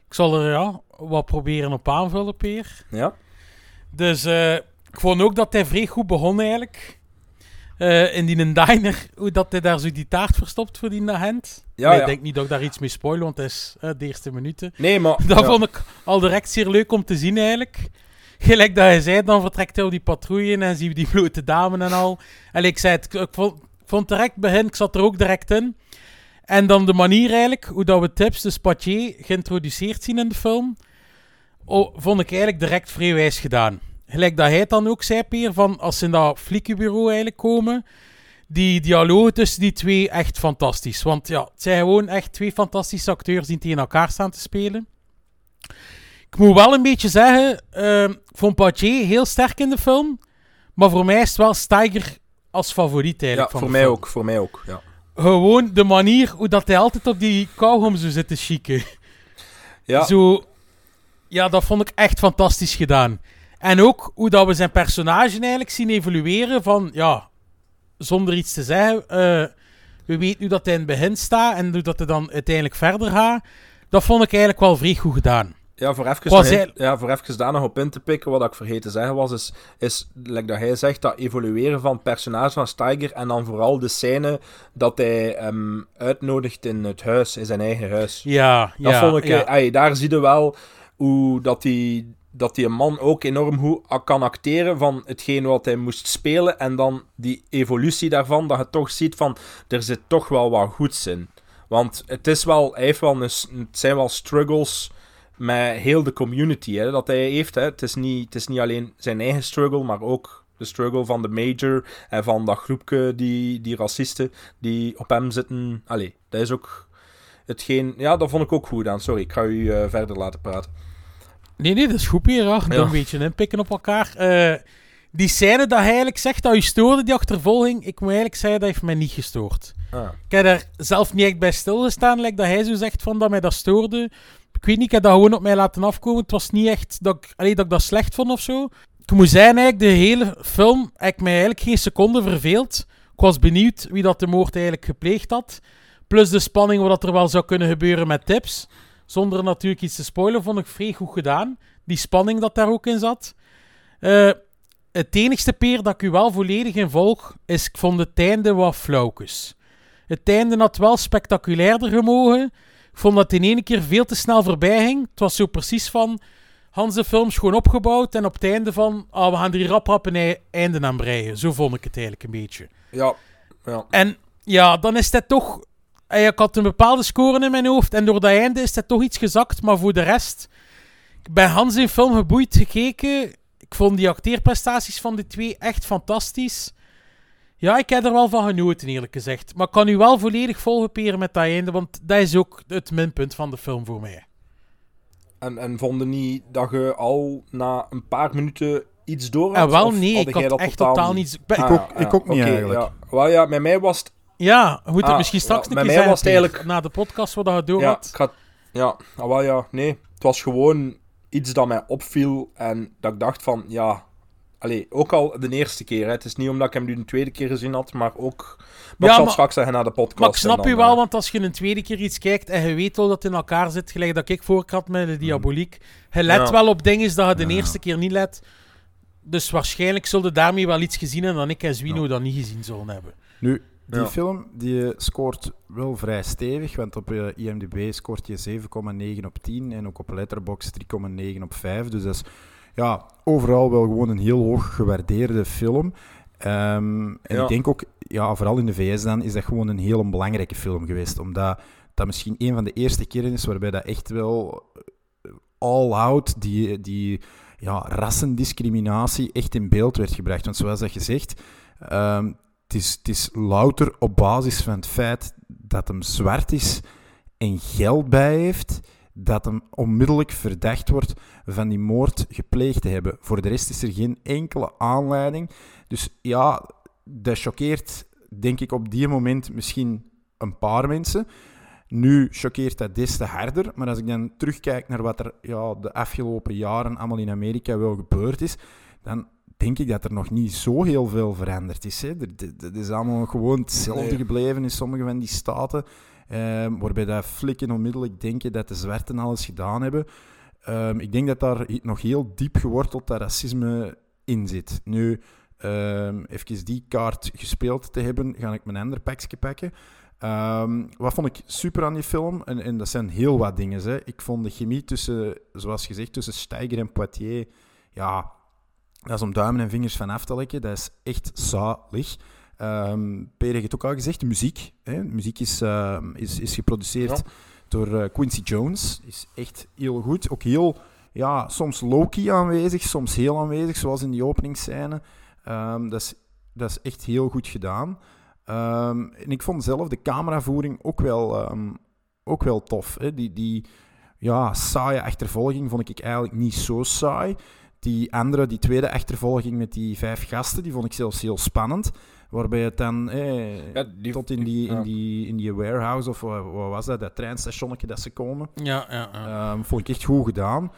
B: Ik zal er ja, wat proberen op aanvullen, Peer.
A: Ja?
B: Dus eh, ik vond ook dat hij vrij goed begon eigenlijk. Eh, in die een diner, hoe dat hij daar zo die taart verstopt voor die agent.
A: Ja, ja.
B: Ik denk niet dat ik daar iets mee spoil, want het is de eerste minuten.
A: Nee, maar...
B: Dat
A: ja.
B: vond ik al direct zeer leuk om te zien eigenlijk. Gelijk dat hij zei, dan vertrekt hij op die patrouille en zien we die blote dame en al. En ik zei het, ik vond, vond direct begin, ik zat er ook direct in. En dan de manier eigenlijk, hoe dat we Tips, dus Patier, geïntroduceerd zien in de film, oh, vond ik eigenlijk direct vrij wijs gedaan. Gelijk dat hij het dan ook zei, Peer, van als ze in dat fliekenbureau eigenlijk komen, die dialogen tussen die twee echt fantastisch. Want ja, het zijn gewoon echt twee fantastische acteurs die tegen elkaar staan te spelen. Ik moet wel een beetje zeggen, ehm, ik vond heel sterk in de film, maar voor mij is het wel Steiger als favoriet
A: Ja,
B: eigenlijk van
A: voor
B: de
A: mij
B: film.
A: ook. Voor mij ook, ja.
B: Gewoon de manier hoe dat hij altijd op die kauwgom zo zit te.
A: Ja,
B: Zo, ja, dat vond ik echt fantastisch gedaan. En ook hoe dat we zijn personage eigenlijk zien evolueren van, ja, zonder iets te zeggen. eh, we weten nu dat hij in het begin staat en hoe dat hij dan uiteindelijk verder gaat. Dat vond ik eigenlijk wel vrij goed gedaan.
A: Ja, voor even,
B: Was
A: nog-
B: hij-
A: ja, voor even daar nog op in te pikken, wat ik vergeten te zeggen was, is, is like dat hij zegt, dat evolueren van het personage van Steiger en dan vooral de scène dat hij hem uitnodigt in het huis, in zijn eigen huis.
B: Ja,
A: Dat
B: ja,
A: vond ik,
B: ja.
A: eh, ey, daar zie je wel hoe dat die, dat die man ook enorm goed kan acteren van hetgeen wat hij moest spelen en dan die evolutie daarvan, dat je toch ziet van, er zit toch wel wat goeds in. Want het is wel, hij heeft wel een, het zijn wel struggles met heel de community hè, dat hij heeft. Hè. Het, is niet, het is niet alleen zijn eigen struggle, maar ook de struggle van de major en van dat groepje, die, die racisten die op hem zitten. Allee, dat is ook hetgeen... Ja, dat vond ik ook goed aan. Sorry, ik ga u eh, verder laten praten.
B: Nee, nee, dat is goed, Pierre. Ja. Een beetje inpikken op elkaar. Eh, die scène dat hij eigenlijk zegt dat u stoorde, die achtervolging, ik moet eigenlijk zeggen, dat heeft mij niet gestoord.
A: Ah.
B: Ik heb daar zelf niet echt bij stilgestaan, like dat hij zo zegt van dat mij dat stoorde. Ik weet niet, ik heb dat gewoon op mij laten afkomen. Het was niet echt dat ik, allee, dat, ik dat slecht vond of zo. Ik moet zeggen, eigenlijk, de hele film heb ik mij eigenlijk geen seconde verveeld. Ik was benieuwd wie dat de moord eigenlijk gepleegd had. Plus de spanning wat er wel zou kunnen gebeuren met tips. Zonder natuurlijk iets te spoilen, vond ik vrij goed gedaan. Die spanning dat daar ook in zat. Eh, het enigste peer dat ik u wel volledig in volg, is ik vond het einde wat flauwkes. Het einde had wel spectaculairder gemogen. Ik vond dat het in één keer veel te snel voorbij ging. Het was zo precies van... Hans de film is gewoon opgebouwd en op het einde van... Ah, we gaan er hier rap rap een ei- einde aan breien. Zo vond ik het eigenlijk een beetje.
A: Ja, ja.
B: En ja, dan is dat toch... eh, Ik had een bepaalde score in mijn hoofd en door dat einde is dat toch iets gezakt. Maar voor de rest... Ik ben Hans in film geboeid gekeken. Ik vond die acteerprestaties van de twee echt fantastisch. Ja, ik heb er wel van genoten, eerlijk gezegd. Maar ik kan u wel volledig volgeperen met dat einde, want dat is ook het minpunt van de film voor mij.
A: En, en vonden niet dat je al na een paar minuten iets door
B: En
A: had?
B: wel,
A: Of
B: nee, ik had
A: dat
B: echt totaal niets... Ik ben-
A: Ah,
C: Ik ook-
A: ja,
C: ik ook niet eigenlijk.
A: Ja. Wel ja, met mij was het...
B: Ja, we moeten
A: Ah,
B: misschien straks
A: ja,
B: een
A: bij
B: keer
A: mij
B: zeggen,
A: was het eigenlijk-
B: na de podcast wat je door
A: Ja,
B: had.
A: ik had, ja, ah, wel ja, nee. Het was gewoon iets dat mij opviel en dat ik dacht van, ja... Allee, ook al de eerste keer. Hè. Het is niet omdat ik hem nu de tweede keer gezien had, maar ook... Maar
B: Ja,
A: ik zal
B: maar-
A: straks zeggen na de podcast.
B: Maar ik snap
A: dan,
B: u wel,
A: eh,
B: want als je een tweede keer iets kijkt en je weet al dat het in elkaar zit, gelijk dat ik voor had met de diaboliek, je let
A: Ja.
B: wel op dingen dat je de eerste keer niet let. Dus waarschijnlijk zullen daarmee wel iets gezien hebben dan ik en Zwino dat niet gezien zullen hebben.
C: Nu, die
A: Ja.
C: film die scoort wel vrij stevig, want op eh, IMDb scoort je 7,9 op 10 en ook op Letterboxd 3,9 op 5. Dus dat is ja, overal wel gewoon een heel hoog gewaardeerde film. Ehm, en
A: Ja.
C: ik denk ook, ja, vooral in de VS dan, is dat gewoon een heel belangrijke film geweest. Omdat dat misschien een van de eerste keren is waarbij dat echt wel eh, all-out die, die ja, rassendiscriminatie echt in beeld werd gebracht. Want zoals dat gezegd, ehm, het, is, het is louter op basis van het feit dat hem zwart is en geld bij heeft, dat hem onmiddellijk verdacht wordt van die moord gepleegd te hebben. Voor de rest is er geen enkele aanleiding. Dus ja, dat choqueert, denk ik, op die moment misschien een paar mensen. Nu choqueert dat des te harder, maar als ik dan terugkijk naar wat er ja, de afgelopen jaren allemaal in Amerika wel gebeurd is, dan denk ik dat er nog niet zo heel veel veranderd is. Er is allemaal gewoon hetzelfde gebleven in sommige van die staten, ehm, waarbij dat flikken onmiddellijk denken dat de zwarten alles gedaan hebben. Ehm, ik denk dat daar nog heel diep geworteld dat racisme in zit. Nu, ehm even die kaart gespeeld te hebben, ga ik mijn ander pakje pakken. Wat vond ik super aan die film? En, en dat zijn heel wat dingen. Hè. Ik vond de chemie tussen, zoals gezegd, tussen Steiger en Poitier, ja, dat is om duimen en vingers van af te lekken. Dat is echt zalig. Ehm Peter heeft het ook al gezegd, muziek. Hè. Muziek is, ehm, is, is geproduceerd
A: Ja.
C: door eh, Quincy Jones. Is echt heel goed. Ook heel, ja, soms low-key aanwezig, soms heel aanwezig, zoals in die openingsscène. Ehm, dat, is, dat is echt heel goed gedaan. En ik vond zelf de cameravoering ook wel, ook wel tof. Hè. Die, die ja, saaie achtervolging vond ik eigenlijk niet zo saai. Die andere, die tweede achtervolging met die vijf gasten, die vond ik zelfs heel spannend. Waarbij het dan eh,
A: Ja, die-
C: tot in die, in,
A: ja.
C: die, in die warehouse, of wat, wat was dat, dat treinstationnetje dat ze komen.
B: Ja, ja, ja.
C: Ehm, vond ik echt goed gedaan.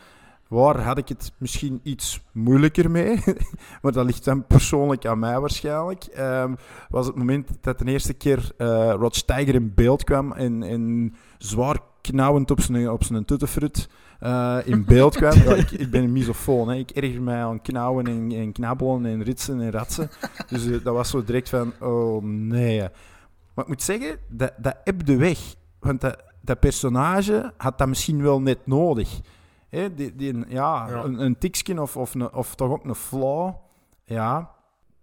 C: Waar had ik het misschien iets moeilijker mee? maar dat ligt dan persoonlijk aan mij waarschijnlijk. Ehm, was het moment dat de eerste keer eh, Rod Steiger in beeld kwam en, en zwaar knauwend op zijn, op zijn tuttenfrut eh, in beeld kwam. Ja, ik, ik ben een misofoon. Hè. Ik erger mij aan knauwen en, en knabbelen en ritsen en ratsen. Dus eh, dat was zo direct van, oh nee. Maar ik moet zeggen, dat, dat ebde weg. Want dat, dat personage had dat misschien wel net nodig. Hè, die, die, ja,
A: Ja.
C: Een, een tiksje of, of, of toch ook een flaw. Ja,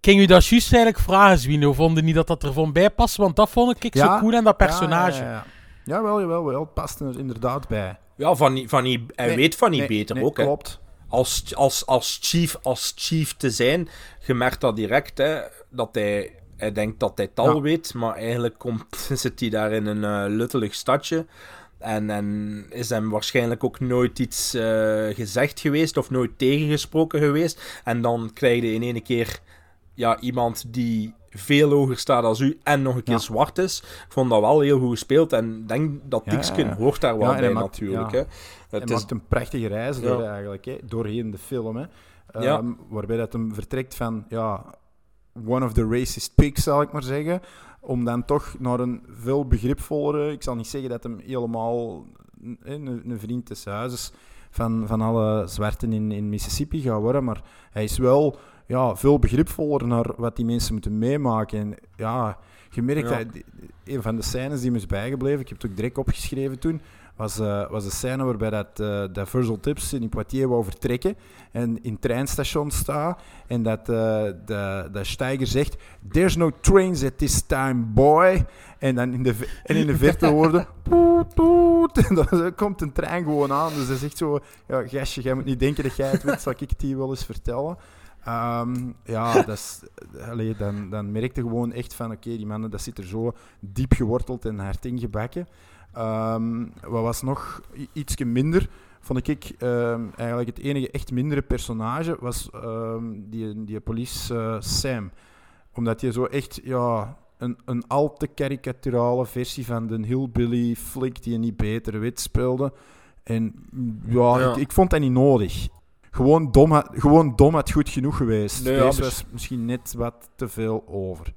B: Ging u dat juist eigenlijk vragen, Zwino? Vonden niet dat dat er van bij past? Want dat vond ik
C: Ja.
B: zo cool aan dat personage.
C: Ja, ja, ja. Jawel, jawel, wel. Het past er inderdaad bij.
A: Ja, van, niet- van niet, hij
C: Nee,
A: weet van niet
C: Nee,
A: beter
C: nee,
A: ook. Hè.
C: Klopt.
A: Als, als, als, chief, als chief te zijn, je merkt dat direct, hè, dat hij, hij denkt dat hij het al
C: Ja.
A: weet, maar eigenlijk komt, zit hij daar in een eh, luttelig stadje. En, en is hem waarschijnlijk ook nooit iets eh, gezegd geweest of nooit tegengesproken geweest. En dan krijg je in ene keer ja, iemand die veel hoger staat als u en nog een keer
C: Ja.
A: zwart is. Ik vond dat wel heel goed gespeeld en denk dat
C: Ja,
A: Dixkin
C: ja, ja.
A: hoort daar wel bij
C: maakt-
A: natuurlijk. Hè.
C: Het
A: is,
C: maakt een prachtige reis door eigenlijk, hè, doorheen de film. Hè. Ehm, Waarbij dat hem vertrekt van ja, one of the racist pigs, zal ik maar zeggen. Om dan toch naar een veel begripvollere... Ik zal niet zeggen dat hem helemaal een, een, een vriend des huizes van, van alle zwarten in, in Mississippi gaat worden. Maar hij is wel ja, veel begripvoller naar wat die mensen moeten meemaken. En ja, je merkt
A: Ja.
C: dat... Een van de scènes die me is bijgebleven, ik heb het ook direct opgeschreven toen, was, eh, was de scène waarbij dat, eh dat Virgil Tips in Poitiers wou vertrekken en in het treinstation staat en dat, eh de, de Steiger zegt There's no trains at this time, boy. En dan in de, en in de verte hoorde poet, poet. En dan komt een trein gewoon aan. Dus dat is echt zo, ja, gastje, jij moet niet denken dat jij het weet, zal ik het hier wel eens vertellen. Ehm, ja, dat is, allee, dan, dan merkte je gewoon echt van, oké, die mannen, dat zit er zo diep geworteld en hard ingebakken. Ehm wat was nog iets minder, vond ik ehm, eigenlijk het enige echt mindere personage, was die, die police eh, Sam. Omdat hij zo echt, ja, een, een al te karikaturale versie van de hillbilly flick die je niet beter weet speelde. En ja,
A: Ja.
C: Ik, ik vond dat niet nodig. Gewoon dom, gewoon dom had goed genoeg geweest.
A: Nee,
C: Deze was misschien net wat te veel over.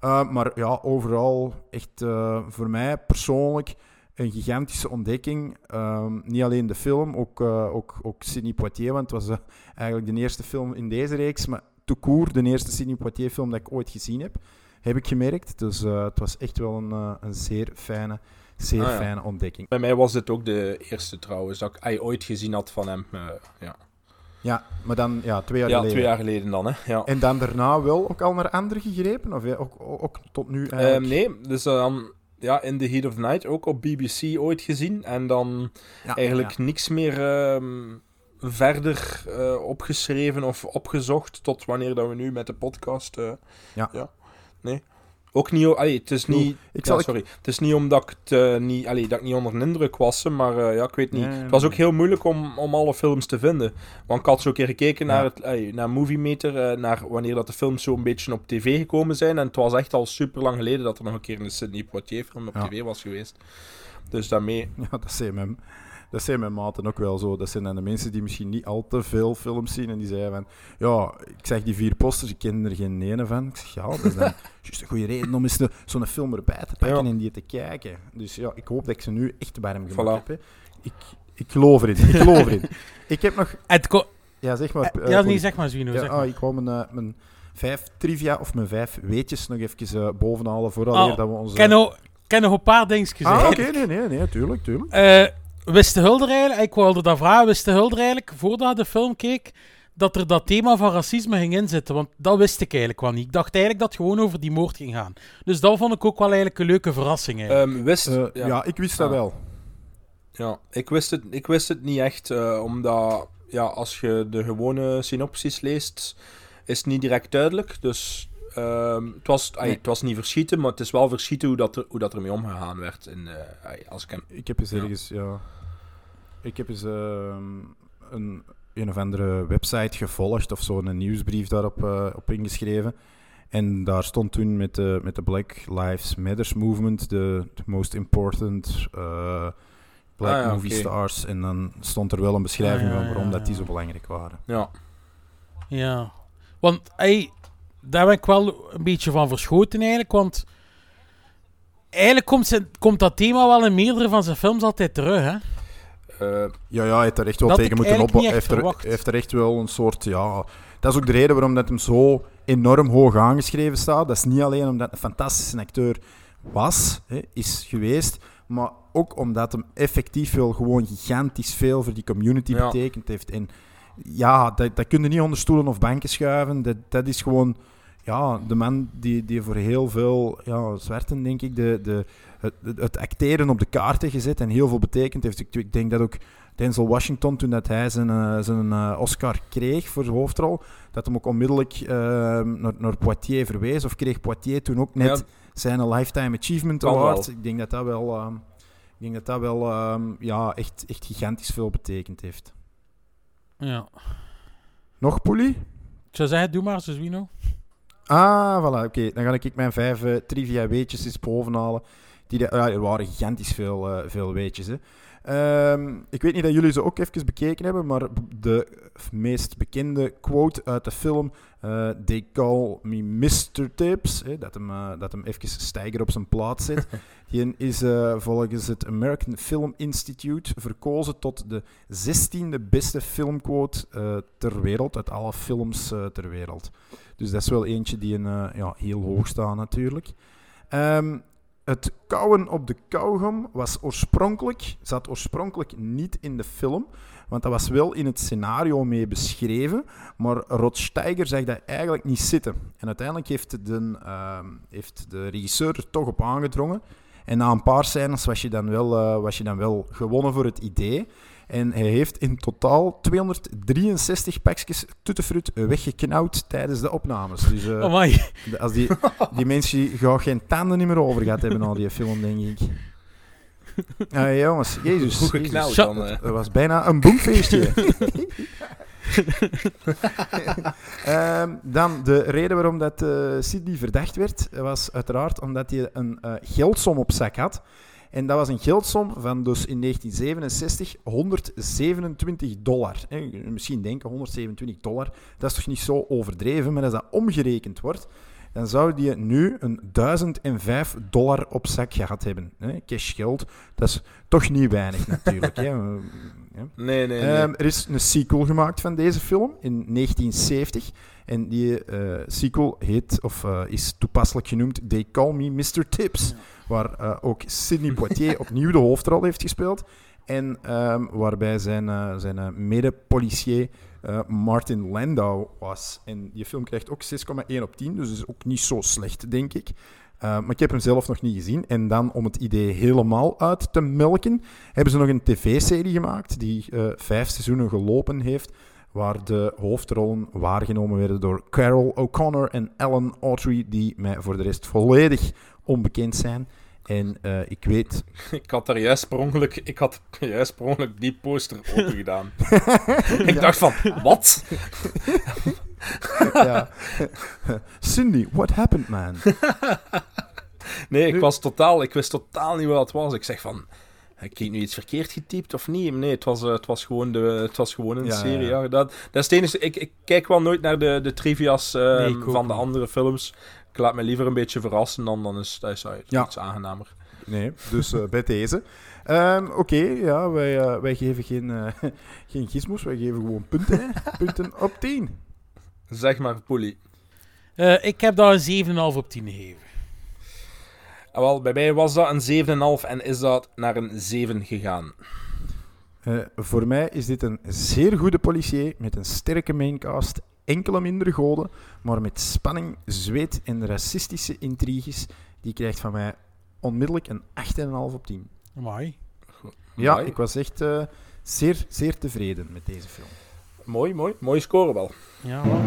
C: Uh, maar ja, overal echt uh, voor mij persoonlijk een gigantische ontdekking. Ehm, niet alleen de film, ook, uh, ook, ook Sidney Poitier, want het was eigenlijk de eerste film in deze reeks, maar tout court de eerste Sidney Poitier film dat ik ooit gezien heb, heb ik gemerkt. Dus het was echt wel een, een zeer fijne, zeer ah, ja. fijne ontdekking.
A: Bij mij was dit ook de eerste trouwens, dat ik ooit gezien had van hem. ja.
C: Ja, maar dan ja, twee jaar
A: ja,
C: geleden.
A: twee jaar geleden dan, hè. Ja.
C: En dan daarna wel ook al naar andere gegrepen? Of ja, ook, ook, ook, tot nu eigenlijk?
A: Um, nee, dus dan ja, In the Heat of the Night ook op BBC ooit gezien. En dan ja, eigenlijk ja. niks meer um, verder uh, opgeschreven of opgezocht tot wanneer dat we nu met de podcast... Uh,
C: ja.
A: ja. Nee. Ook niet... Allee, het is niet... Ik ja, sorry. Het is niet omdat ik, het, uh, niet, allee, dat ik niet onder een indruk was, maar uh, ja, ik weet niet. Nee, het was ook heel moeilijk om, om alle films te vinden. Want ik had zo een keer gekeken naar, het, allee, naar Movie Meter, uh, naar wanneer dat de films zo een beetje op tv gekomen zijn. En het was echt al super lang geleden dat er nog een keer een Sidney Poitier film op ja. tv was geweest. Dus daarmee...
C: Ja, dat is hem dat zijn mijn maten ook wel zo. Dat zijn dan de mensen die misschien niet al te veel films zien. En die zeiden van, ja, ik zeg die vier posters, ik ken er geen ene van. Ik zeg, ja, dat is dan juist een goede reden om eens zo'n film erbij te pakken ja. en die te kijken. Dus ja, ik hoop dat ik ze nu echt warm gemaakt voilà. heb. Hè. Ik, ik geloof erin, ik geloof erin. ik heb nog... ja, zeg maar.
B: Uh, ja, niet zeg maar, Zwino.
C: Ja,
B: zeg maar.
C: Oh, ik wou mijn, uh, mijn vijf trivia of mijn vijf weetjes nog even uh, bovenhalen vooral oh, dat we onze...
B: Ken nog, ken nog een paar dingetjes
C: Ah, oké, okay, nee, nee, nee, tuurlijk, tuurlijk.
B: Wist de Hulder eigenlijk, ik wilde dat vragen, wist de Hulder eigenlijk, voordat hij de film keek, dat er dat thema van racisme ging inzitten? Want dat wist ik eigenlijk wel niet. Ik dacht eigenlijk dat het gewoon over die moord ging gaan. Dus dat vond ik ook wel eigenlijk een leuke verrassing.
A: Um, wist,
C: uh, ja. ja. ik wist dat wel.
A: Ja, ik wist het, ik wist het niet echt, uh, omdat ja, als je de gewone synopsis leest, is het niet direct duidelijk. Dus um, het, was, nee. ay, het was niet verschieten, maar het is wel verschieten hoe dat, er, hoe dat ermee omgegaan werd. In, uh, ay, als ik, hem...
C: ik heb eens ergens, ja. ja ik heb eens uh, een, een of andere website gevolgd of zo, een nieuwsbrief daarop uh, op ingeschreven. En daar stond toen met de, met de Black Lives Matters movement de most important uh, black ah, ja, movie okay. stars. En dan stond er wel een beschrijving ah, ja, van waarom dat die zo belangrijk waren.
A: Ja.
B: Ja. Want hey, daar ben ik wel een beetje van verschoten eigenlijk, want eigenlijk komt, ze, komt dat thema wel in meerdere van zijn films altijd terug, hè?
C: Uh, ja, ja, hij heeft er echt wel dat tegen moeten opbouwen. Hij heeft er, heeft er echt wel een soort, ja... Dat is ook de reden waarom dat hem zo enorm hoog aangeschreven staat. Dat is niet alleen omdat hij een fantastische acteur was, hè, is geweest, maar ook omdat hem effectief wel gewoon gigantisch veel voor die community ja. betekend heeft. En ja, dat, dat kun je niet onder stoelen of banken schuiven. Dat, dat is gewoon ja, de man die, die voor heel veel ja, zwerten, denk ik, de, de, het, het acteren op de kaarten gezet en heel veel betekend heeft. Ik, ik denk dat ook Denzel Washington, toen dat hij zijn, uh, zijn uh, Oscar kreeg voor zijn hoofdrol, dat hem ook onmiddellijk uh, naar, naar Poitier verwees. Of kreeg Poitier toen ook net ja. zijn Lifetime Achievement Award. Ik denk dat dat wel, ik denk dat dat wel ja, echt, echt gigantisch veel betekend heeft.
B: Ja.
C: Nog, Poelie?
B: Ik zou zeggen, doe maar, Suswino.
C: Ah, voilà. Oké, dan ga ik mijn vijf uh, trivia weetjes eens bovenhalen. Die uh, er waren gigantisch veel, uh, veel weetjes. Hè. Um, ik weet niet dat jullie ze ook even bekeken hebben, maar de meest bekende quote uit de film, uh, They call me Mr. Tips, dat, hem, uh, dat hem even stijger op zijn plaats zet, die is uh, volgens het American Film Institute verkozen tot de 16e beste filmquote ter wereld, uit alle films ter wereld. Dus dat is wel eentje die een, ja, heel hoog staat natuurlijk. Um, het kauwen op de kauwgom was oorspronkelijk, zat oorspronkelijk niet in de film, want dat was wel in het scenario mee beschreven, maar Rod Steiger zag dat eigenlijk niet zitten. En uiteindelijk heeft de, uh, heeft de regisseur er toch op aangedrongen. En na een paar scènes was je dan wel, uh, was je dan wel gewonnen voor het idee. En hij heeft in totaal 263 pakjes tuttenfruit weggeknauwd tijdens de opnames. Dus uh,
B: oh
C: als die, die mensen gaan geen tanden meer over gehad hebben al die film, denk ik. Ja, uh, jongens, jezus.
A: Hoe geknauwd dan?
C: Het was bijna een boemfeestje. um, dan de reden waarom dat uh, Sydney verdacht werd, was uiteraard omdat hij een uh, geldsom op zak had. En dat was een geldsom van dus in 1967 127 dollar. Misschien denken 127 dollar, dat is toch niet zo overdreven, maar als dat omgerekend wordt, dan zou die nu een 1005 dollar op zak gehad hebben. Cash geld, dat is toch niet weinig natuurlijk. hè?
A: Nee, nee.
C: Ehm, er is een sequel gemaakt van deze film in 1970. En die eh, sequel heet, of eh, is toepasselijk genoemd They Call Me Mr. Tips. Waar eh, ook Sidney Poitier opnieuw de hoofdrol heeft gespeeld. En ehm, waarbij zijn, zijn mede-policier Martin Landau was. En die film krijgt ook 6,1 op 10, dus is ook niet zo slecht, denk ik. Uh, maar ik heb hem zelf nog niet gezien. En dan, om het idee helemaal uit te melken, hebben ze nog een tv-serie gemaakt die uh, vijf seizoenen gelopen heeft, waar de hoofdrollen waargenomen werden door Carol O'Connor en Alan Autry, die mij voor de rest volledig onbekend zijn. En uh, ik weet...
A: Ik had daar juist per ongeluk, ik had juist per ongeluk die poster open gedaan. ik dacht van, wat?
C: ja. Cindy, what happened, man?
A: nee, ik was totaal, ik wist totaal niet wat het was. Ik zeg van, ik heb nu iets verkeerd getypt of niet? Nee, het was, uh, het was, gewoon, de, het was gewoon een
C: Ja,
A: serie.
C: ja.
A: Ja. Dat, dat is het enige. Ik, ik kijk wel nooit naar de, de trivia's eh,
B: Nee, ook
A: van de andere films. Ik laat me liever een beetje verrassen, dan, dan is dat is uit-
C: Ja.
A: iets aangenamer.
C: Nee, dus eh, bij deze. Ehm, Oké, ja, wij, eh, wij geven geen, eh, geen gizmos, wij geven gewoon punten. punten op 10.
A: Zeg maar, Poelie.
B: Eh, ik heb daar een 7,5 op 10 gegeven.
A: Ah, wel, bij mij was dat een 7,5 en is dat naar een 7 gegaan.
C: Eh, voor mij is dit een zeer goede policier met een sterke maincast, enkele mindere goden, maar met spanning, zweet en racistische intriges. Die krijgt van mij onmiddellijk een 8,5 op 10.
B: Amai.
C: Ja,
A: Mooi.
C: ik was echt eh, zeer, zeer tevreden met deze film.
A: Mooi, mooi. Mooi score wel.
B: Ja, wel.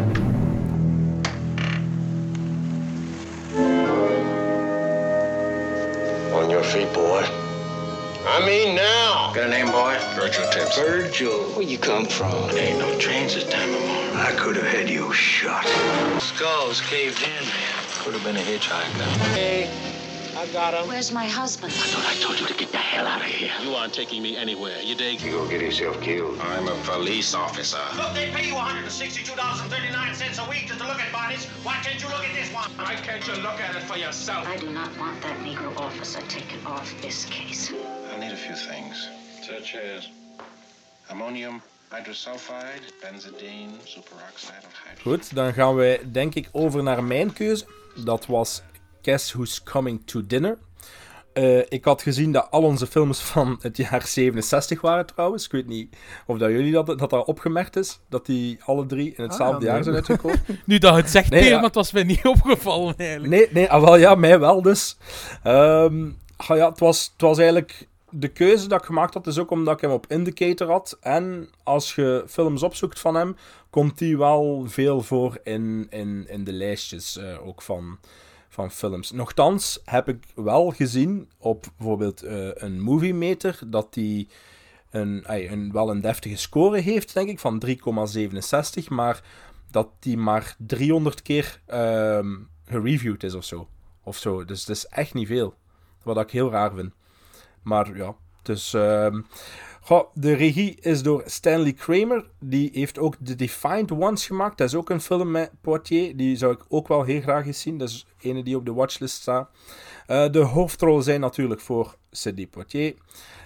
E: Your feet, boy. I mean now. Got a name, boy? Virgil Tips.
F: Virgil, where you come from?
E: There Ain't no trains this time of morning.
F: I could have had you shot.
E: Skulls caved in. Could have been a hitchhiker.
G: Hey, I got him.
H: Where's my husband?
E: I thought I told you to get the hell out of here.
G: You aren't taking me anywhere. You dig?
F: You gonna get yourself killed.
E: I'm a police officer.
G: Look, they pay you $162.39 a week just to look at bodies. Why can't you look at this one? Why can't you look at it for yourself?
H: I do not want that Negro officer taken off this case.
E: I need a few things, such as ammonium hydrosulfide, benzidine, superoxide of hydrogen.
A: Goed, dan gaan wij denk ik over naar mijn keuze. Dat was Guess Who's Coming to Dinner. Eh, ik had gezien dat al onze films van het jaar 67 waren trouwens. Ik weet niet of dat jullie dat, dat, dat opgemerkt is. Dat die alle drie in hetzelfde
C: Ah,
A: jaar zijn uitgekomen.
B: Nu dat het zegt,
A: Nee,
B: Peer,
A: ja.
B: maar het was mij niet opgevallen eigenlijk.
A: Nee, nee, ah, wel ja, mij wel dus. Ehm, ah, ja, het, was, het was eigenlijk de keuze dat ik gemaakt had, is ook omdat ik hem op Indicator had. En als je films opzoekt van hem, komt hij wel veel voor in, in, in de lijstjes eh, ook van, van films. Nochtans heb ik wel gezien op bijvoorbeeld eh, een Movie Meter dat hij een, een, wel een deftige score heeft, denk ik, van 3,67. Maar dat die maar 300 keer ehm, gereviewd is of zo. Of zo. Dus het is echt niet veel. Wat ik heel raar vind. Maar ja, dus... de regie is door Stanley Kramer. Die heeft ook The Defiant Ones gemaakt. Dat is ook een film met Poitier. Die zou ik ook wel heel graag eens zien. Dat is ene die op de watchlist staat. Eh, de hoofdrollen zijn natuurlijk voor Sidney Poitier.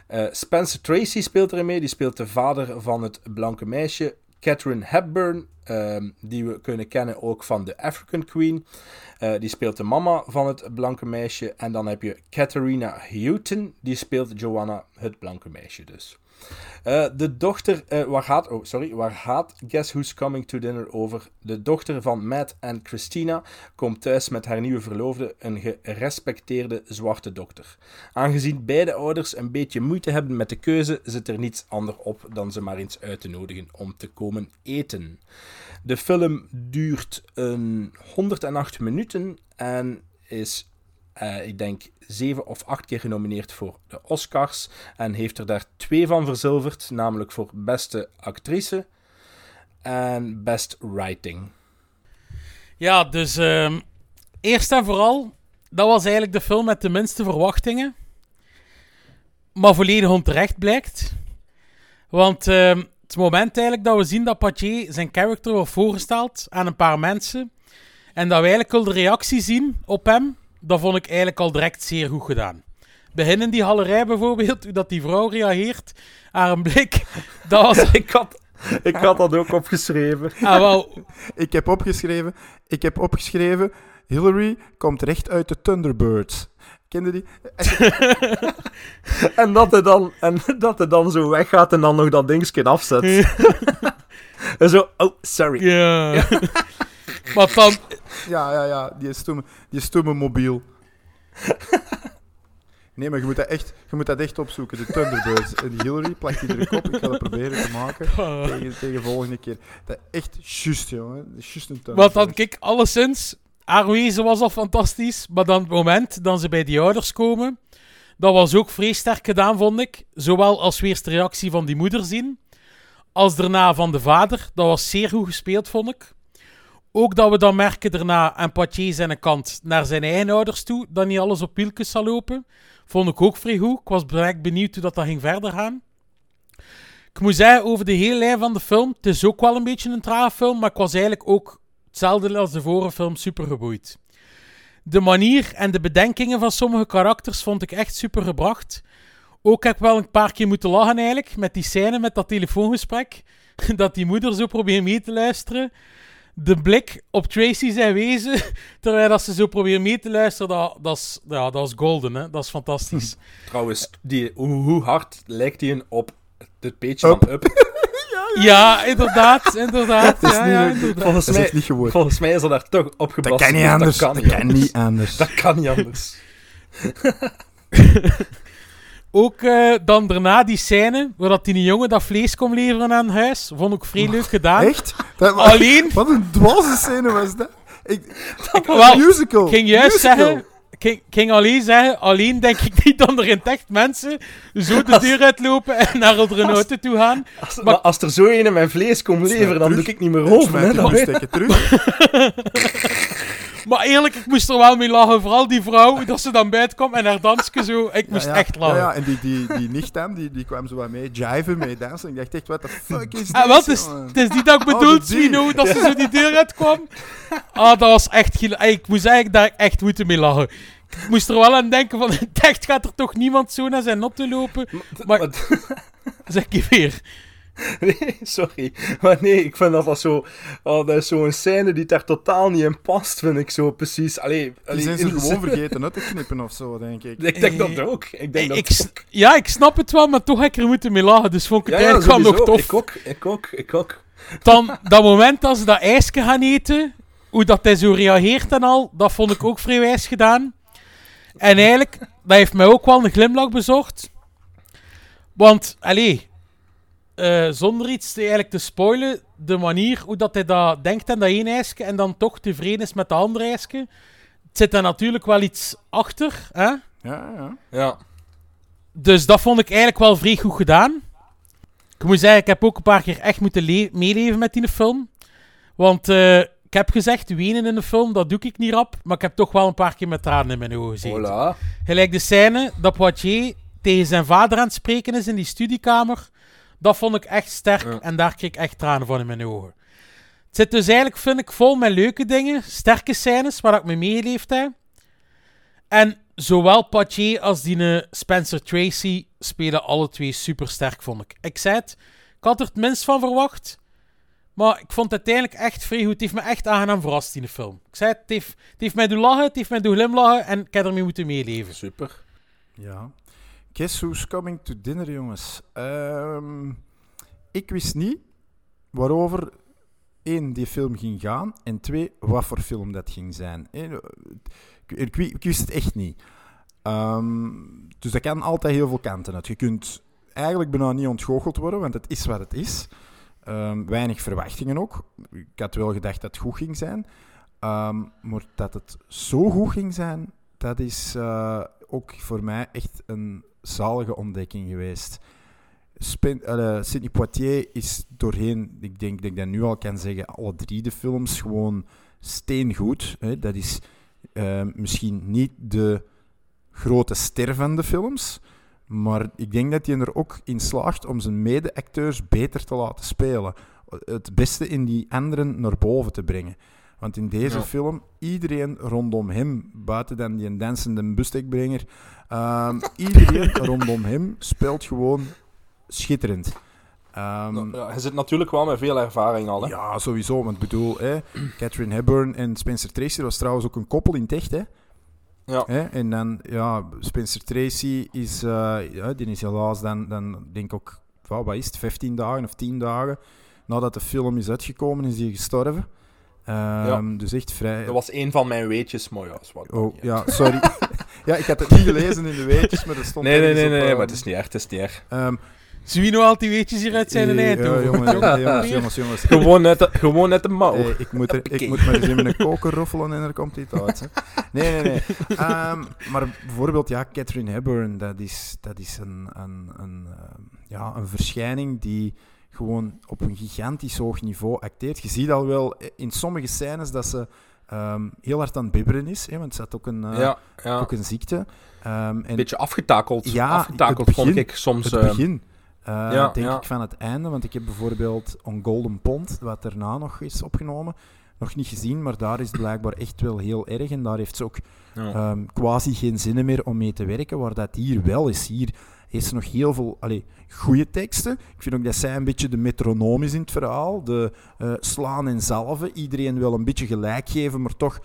A: Eh, Spencer Tracy speelt erin mee. Die speelt de vader van het blanke meisje. Catherine Hepburn, ehm, die we kunnen kennen ook van The African Queen. Eh, die speelt de mama van het blanke meisje. En dan heb je Katharina Houghton, die speelt Joanna, het blanke meisje dus. Eh, de dochter, eh, waar gaat, oh sorry, waar gaat Guess Who's Coming to Dinner over? De dochter van Matt en Christina komt thuis met haar nieuwe verloofde, een gerespecteerde zwarte dokter. Aangezien beide ouders een beetje moeite hebben met de keuze, zit er niets anders op dan ze maar eens uit te nodigen om te komen eten. De film duurt een 108 minuten en is, eh, ik denk, zeven of acht keer genomineerd voor de Oscars. En heeft er daar twee van verzilverd, namelijk voor beste actrice en best writing.
B: Ja, dus ehm, eerst en vooral, dat was eigenlijk de film met de minste verwachtingen. Maar volledig onterecht blijkt. Want ehm, het moment eigenlijk dat we zien dat Paché zijn character wordt voorgesteld aan een paar mensen, En dat we eigenlijk al de reactie zien op hem, dat vond ik eigenlijk al direct zeer goed gedaan. Begin in die galerij bijvoorbeeld, hoe dat die vrouw reageert, haar een blik, dat was...
A: ik, had, ik had dat ook opgeschreven.
B: Ah, wel.
C: Ik heb opgeschreven, ik heb opgeschreven, Hillary komt recht uit de Thunderbirds. Kende die?
A: en, dat hij dan, en dat hij dan zo weggaat en dan nog dat dingetje afzet. en zo, oh, sorry.
B: Ja. maar dan...
C: Ja, ja, ja, die stomme, die stomme mobiel. Nee, maar je moet dat echt, je moet dat echt opzoeken. De Thunderbirds en Hillary plakt die druk op. Ik ga dat proberen te maken tegen, tegen volgende keer. Dat echt juist, jongen. Juist een
B: Want dan, kijk, alleszins, haar wezen was al fantastisch. Maar dan het moment dat ze bij die ouders komen, dat was ook vrij sterk gedaan, vond ik. Zowel als weer de reactie van die moeder zien, als daarna van de vader. Dat was zeer goed gespeeld, vond ik. Ook dat we dan merken daarna aan Poitier zijn kant naar zijn eigen ouders toe, dat niet alles op wieltjes zal lopen. Vond ik ook vrij goed. Ik was benieuwd hoe dat, dat ging verder gaan. Ik moet zeggen, over de hele lijn van de film, het is ook wel een beetje een trage film, maar ik was eigenlijk ook hetzelfde als de vorige film super geboeid. De manier en de bedenkingen van sommige karakters vond ik echt super gebracht. Ook heb ik wel een paar keer moeten lachen eigenlijk, met die scène met dat telefoongesprek. Dat die moeder zo probeert mee te luisteren de blik op Tracy zijn wezen, terwijl dat ze zo proberen mee te luisteren, dat, dat, is, ja, dat is golden, hè? dat is fantastisch.
A: Trouwens, die, hoe, hoe hard lijkt hij op het beetje van Up?
B: ja, inderdaad, inderdaad.
C: Dat is,
B: ja,
C: niet,
B: ja, inderdaad.
C: Volgens mij, niet gewoon.
A: volgens mij is er daar toch opgepast.
C: Dat kan niet anders. Dat kan niet, dat
A: anders.
C: Kan niet anders.
A: Dat kan niet anders.
B: Ook uh, dan daarna die scène waar dat die jongen dat vlees kon leveren aan huis. Vond ik vrij leuk gedaan.
C: Echt? Dat,
B: Alleen...
C: Wat een dwaze scène was dat? Ik,
B: wel,
C: musical.
B: ging juist
C: musical.
B: zeggen... Ik ging alleen zeggen, alleen denk ik niet dat er in echt mensen zo de deur uitlopen en naar een auto toe gaan.
A: Als, maar, maar als er zo een mijn vlees komt leveren, dan doe ik niet meer over. Hè,
C: dan steken terug.
B: Maar eerlijk, ik moest er wel mee lachen. Vooral die vrouw, dat ze dan buiten kwam en haar dansje zo. Ik moest
C: ja, ja.
B: echt lachen.
C: Ja, ja, en die, die, die nicht dan, die, die kwam zo wat mee jiven, mee dansen. Ik dacht echt, what the fuck is dit?
B: Ah, wat is, het is die dat ik bedoel, oh, Swino, dat ze zo die deur uitkwam. Ah, dat was echt... Ik moest eigenlijk daar echt moeten mee lachen. Ik moest er wel aan denken van, echt gaat er toch niemand zo naar zijn not te lopen. Maar, maar zeg ik weer.
A: Nee, sorry. Maar nee, ik vind dat dat zo... Oh, dat is zo'n scène die daar totaal niet in past, vind ik zo precies. Allee,
C: allee, die zijn ze gewoon vergeten uit te knippen of zo, denk ik.
A: Ik denk dat ook. Ik denk
B: ik,
A: dat
B: ook. Ja, ik snap het wel, maar toch heb ik er moeten mee lachen. Dus vond ik het
A: ja,
B: eigenlijk
A: ja,
B: wel nog tof.
A: Ik ook, ik ook, ik ook.
B: Dan, dat moment dat ze dat ijsje gaan eten, hoe dat hij zo reageert en al, dat vond ik ook vrij wijs gedaan. En eigenlijk, dat heeft mij ook wel een glimlach bezorgd. Want, allee, uh, zonder iets te, eigenlijk te spoilen, de manier hoe dat hij dat denkt aan dat één ijsje en dan toch tevreden is met de andere ijsje, het zit er natuurlijk wel iets achter. Hè?
C: Ja, ja.
A: ja.
B: Dus dat vond ik eigenlijk wel vrij goed gedaan. Ik moet zeggen, ik heb ook een paar keer echt moeten meeleven met die film. Want uh, ik heb gezegd, wenen in de film, dat doe ik niet rap. Maar ik heb toch wel een paar keer met tranen in mijn ogen gezeten.
A: Voilà.
B: Gelijk de scène dat Poitier tegen zijn vader aan het spreken is in die studiekamer. Dat vond ik echt sterk ja. en daar kreeg ik echt tranen van in mijn ogen. Het zit dus eigenlijk, vind ik, vol met leuke dingen, sterke scènes waar ik me meeleefd heb. En zowel Poitier als die Spencer Tracy spelen alle twee super sterk, vond ik. Ik zei het, ik had er het minst van verwacht. Maar ik vond het uiteindelijk echt vrij goed. Het heeft me echt aangenaam verrast in de film. Ik zei het, het heeft, het heeft mij doen lachen, het heeft mij doen glimlachen en ik heb ermee moeten meeleven.
A: Super.
C: Ja. Guess who's coming to dinner, jongens? Um, ik wist niet waarover één, die film ging gaan en twee, wat voor film dat ging zijn. Ik, ik wist het echt niet. Um, dus dat kan altijd heel veel kanten uit. Je kunt eigenlijk bijna niet ontgoocheld worden, want het is wat het is. Um, weinig verwachtingen ook. Ik had wel gedacht dat het goed ging zijn. Maar dat het zo goed ging zijn, dat is uh, ook voor mij echt een zalige ontdekking geweest. Spin, uh, Sidney Poitier is doorheen, ik denk dat ik dat nu al kan zeggen, alle drie de films gewoon steengoed. Hè. Dat is uh, misschien niet de grote ster van de films, maar ik denk dat hij er ook in slaagt om zijn mede-acteurs beter te laten spelen. Het beste in die anderen naar boven te brengen. Want in deze
A: Ja.
C: film, iedereen rondom hem, buiten dan die dansende bustekbrenger, ehm, iedereen rondom hem speelt gewoon schitterend. Ehm,
A: Ja, hij zit natuurlijk wel met veel ervaring al. Hè?
C: ja, sowieso. Want ik bedoel, hè, Catherine Hepburn en Spencer Tracy was trouwens ook een koppel in het echt, hè?
A: Ja.
C: Hè? En dan, ja, Spencer Tracy is, eh, ja, die is helaas dan, dan denk ik ook, wat is het, 15 dagen of 10 dagen nadat de film is uitgekomen, is hij gestorven. Ehm, Dus echt vrij...
A: Dat was een van mijn weetjes, maar ja, is wat.
C: Oh, ja, sorry. ja, ik had het niet gelezen in de weetjes, maar er stond
A: Nee, nee, nee,
C: op,
A: nee,
C: ehm,
A: maar het is niet echt, het is niet echt.
C: ehm,
B: Zie je nou al die weetjes hier uit zijn
C: eh,
B: eind
C: ja,
B: doen?
C: jongens, jongens, jongens.
A: Gewoon net, de- gewoon net de mouw.
C: Ik, moet er, ik moet maar eens in mijn koker roffelen en er komt iets uit. Hè. Nee, nee, nee. Ehm, maar bijvoorbeeld, ja, Catherine Hepburn, dat is, dat is een, een, een, ja, een verschijning die gewoon op een gigantisch hoog niveau acteert. Je ziet al wel in sommige scènes dat ze ehm, heel hard aan het bibberen is, hè, want ze had ook een,
A: Ja, ja.
C: ook een ziekte. Ehm, en
A: Een beetje afgetakeld.
C: Ja,
A: afgetakeld
C: het
A: vond
C: begin-
A: ik soms.
C: het
A: eh,
C: begin. Eh,
A: ja,
C: denk
A: ja.
C: ik van het einde, want ik heb bijvoorbeeld On Golden Pond, wat daarna nog is opgenomen, nog niet gezien, maar daar is het blijkbaar echt wel heel erg. En daar heeft ze ook
A: Ja.
C: ehm, quasi geen zin meer om mee te werken, waar dat hier wel is. Hier heeft ze nog heel veel allee, goede teksten. Ik vind ook dat zij een beetje de metronoom is in het verhaal. De eh, slaan en zalven. Iedereen wil een beetje gelijk geven, maar toch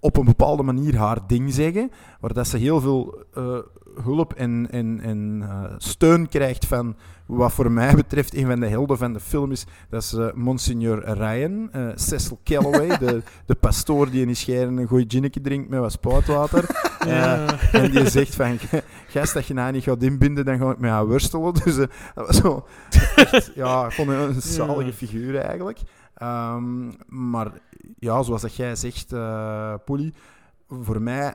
C: op een bepaalde manier haar ding zeggen. Waar dat ze heel veel eh, hulp en, en, en eh, steun krijgt van wat voor mij betreft een van de helden van de film is. Dat is eh, Monsignor Ryan, Cecil Calloway, de, de pastoor die in die scheren een goeie ginnetje drinkt met wat spoutwater.
B: Ja.
C: en die zegt van, gast, dat je nou niet gaat inbinden, dan ga ik met jou worstelen. Dus dat was zo, echt, ja, gewoon een zalige figuur eigenlijk. Ehm, maar ja, zoals dat jij zegt, Poelie, voor mij,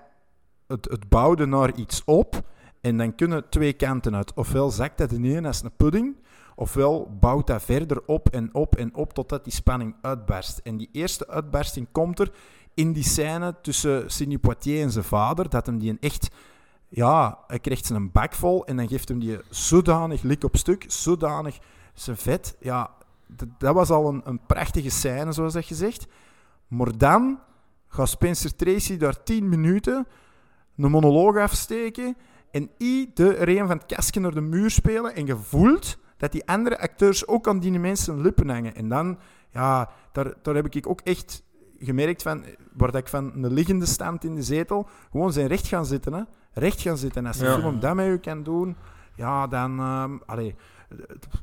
C: het, het bouwde naar iets op en dan kunnen twee kanten uit. Ofwel zakt dat in als een pudding, ofwel bouwt dat verder op en op en op totdat die spanning uitbarst. En die eerste uitbarsting komt er in die scène tussen Sidney Poitier en zijn vader, dat hem die een echt... Ja, hij krijgt zijn bak vol en dan geeft hem die zodanig lik op stuk, zodanig zijn vet. Ja, dat was al een, een prachtige scène, zoals dat je zegt. Maar dan gaat Spencer Tracy daar tien minuten een monoloog afsteken en iedereen van het kastje naar de muur spelen en je voelt dat die andere acteurs ook aan die mensen lippen hangen. En dan, ja, daar, daar heb ik ook echt gemerkt van, dat ik van een liggende stand in de zetel, gewoon zijn recht gaan zitten. Hè. Recht gaan zitten. En als
A: Ja.
C: film dat met u kan doen, ja, dan... ehm, allee,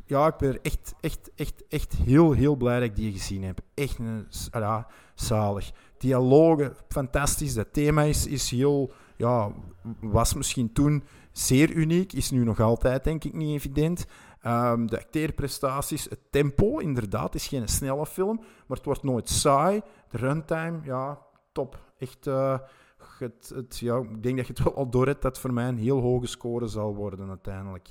C: ja, ik ben echt, echt, echt, echt heel, heel blij dat ik die gezien heb. Echt een, ah ja, zalig. Dialogen, fantastisch. Dat thema is, is heel, ja, was misschien toen zeer uniek, is nu nog altijd, denk ik, niet evident. Ehm, de acteerprestaties, het tempo, inderdaad, is geen snelle film, maar het wordt nooit saai. De runtime, ja, top. Echt, eh, het, het, ja, ik denk dat je het wel al door hebt dat voor mij een heel hoge score zal worden uiteindelijk.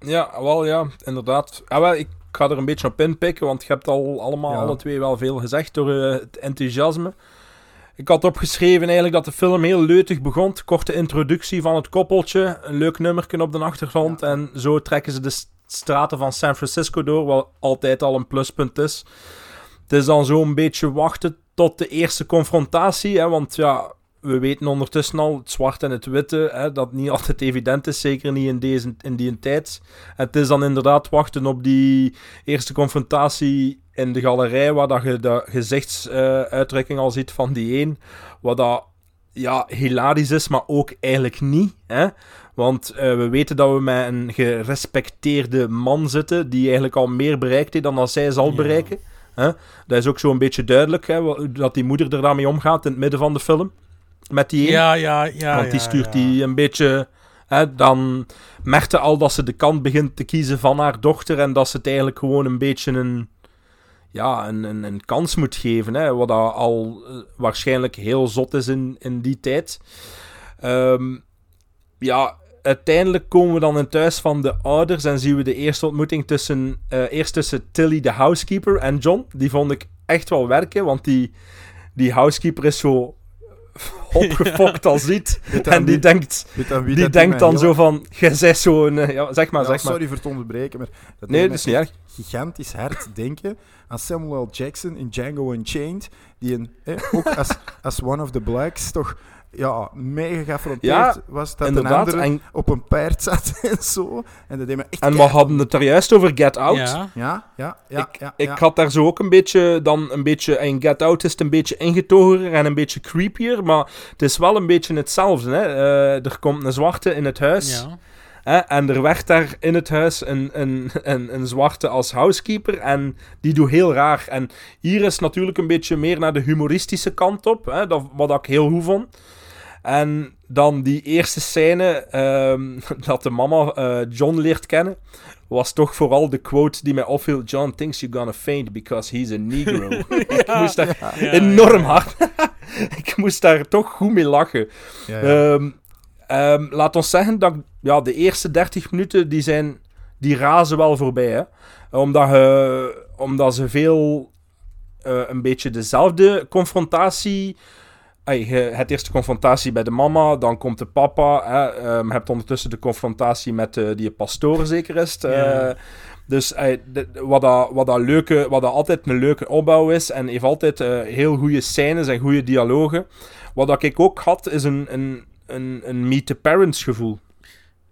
A: Ja, wel ja, inderdaad. Ah, wel, ik ga er een beetje op inpikken, want je hebt al allemaal
C: Ja.
A: alle twee wel veel gezegd door eh, het enthousiasme. Ik had opgeschreven eigenlijk dat de film heel leutig begon. Korte introductie van het koppeltje, een leuk nummerken op de achtergrond. En zo trekken ze de straten van San Francisco door, wat altijd al een pluspunt is. Het is dan zo een beetje wachten tot de eerste confrontatie, hè, want ja, we weten ondertussen al, het zwart en het witte, hè, dat niet altijd evident is, zeker niet in, deze, in die tijd. Het is dan inderdaad wachten op die eerste confrontatie in de galerij, waar dat je de gezichtsuitdrukking al ziet van die een, wat dat ja, hilarisch is, maar ook eigenlijk niet. Hè? Want eh, we weten dat we met een gerespecteerde man zitten, die eigenlijk al meer bereikt heeft dan dat zij zal bereiken. Hè? Dat is ook zo een beetje duidelijk, hè, dat die moeder er daarmee omgaat in het midden van de film. Met die een.
B: Ja, ja, ja.
A: Want die
B: ja,
A: stuurt
B: ja.
A: die een beetje... Hè, dan merkte al dat ze de kant begint te kiezen van haar dochter en dat ze het eigenlijk gewoon een beetje een, ja, een, een, een kans moet geven. Hè, wat al eh, waarschijnlijk heel zot is in, in die tijd. Ehm, ja, uiteindelijk komen we dan in het huis van de ouders en zien we de eerste ontmoeting tussen, eh, eerst tussen Tilly, de housekeeper, en John. Die vond ik echt wel werken, want die, die housekeeper is zo opgefokt al ziet. En die denkt, die denkt dan zo van... Jij bent zo'n... eh, ja, zeg maar, zeg maar.
C: sorry voor het onderbreken, maar dat
A: Nee, dat is niet
C: echt gigantisch hard denken aan Samuel. Jackson in Django Unchained, die een, eh, ook als, als one of the blacks toch ja, mega geaffronteerd
A: Ja,
C: was dat
A: inderdaad,
C: een andere
A: en-
C: op een paard zat en zo. En dat deed me echt
A: En we hadden het er juist over Get Out.
B: Ja.
C: Ja, ja, ja.
A: ik,
C: ja,
A: ik
C: ja.
A: had daar zo ook een beetje, dan een beetje, in Get Out is het een beetje ingetogener en een beetje creepier, maar het is wel een beetje hetzelfde. Hè? Eh, er komt een zwarte in het huis.
B: Ja.
A: Hè? En er werd daar in het huis een, een, een, een zwarte als housekeeper en die doet heel raar. En hier is natuurlijk een beetje meer naar de humoristische kant op, hè? Dat, wat ik heel goed vond. En dan die eerste scène ehm, dat de mama eh, John leert kennen, was toch vooral de quote die mij opviel. John thinks you're gonna faint because he's a negro. ik moest daar
B: Ja,
A: enorm hard... ik moest daar toch goed mee lachen.
C: Ja, ja.
A: Ehm, ehm, laat ons zeggen dat ja, de eerste 30 minuten die zijn, die razen wel voorbij. Hè? Omdat, je- omdat ze veel eh, een beetje dezelfde confrontatie. Ey, je hebt eerst de confrontatie bij de mama, dan komt de papa. Hè? Ehm, je hebt ondertussen de confrontatie met eh, die pastoor, zeker is het. Eh, dus de- wat, dat, wat, dat leuke, wat dat altijd een leuke opbouw is en heeft altijd eh, heel goede scènes en goede dialogen. Wat dat ik ook had, is een, een, een, een meet the parents gevoel.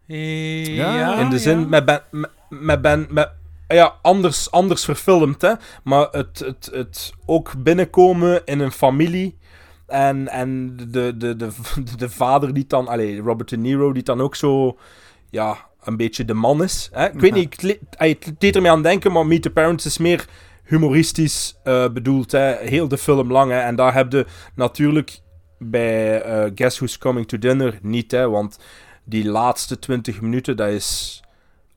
C: Ja,
B: ja,
A: In de zin,
B: ja.
A: met ben, met, met ben, met, ja, anders, anders verfilmd, hè. Maar het, het, het ook binnenkomen in een familie. En, en de, de, de, de vader die dan, allee, Robert De Niro, die dan ook zo, ja, een beetje de man is. Hè? Ik weet niet, het deed er mee aan denken, maar Meet the Parents is meer humoristisch eh, bedoeld. Hè? Heel de film lang. Hè? En daar heb je natuurlijk bij eh, Guess Who's Coming to Dinner niet, hè? want die laatste 20 minuten, dat is,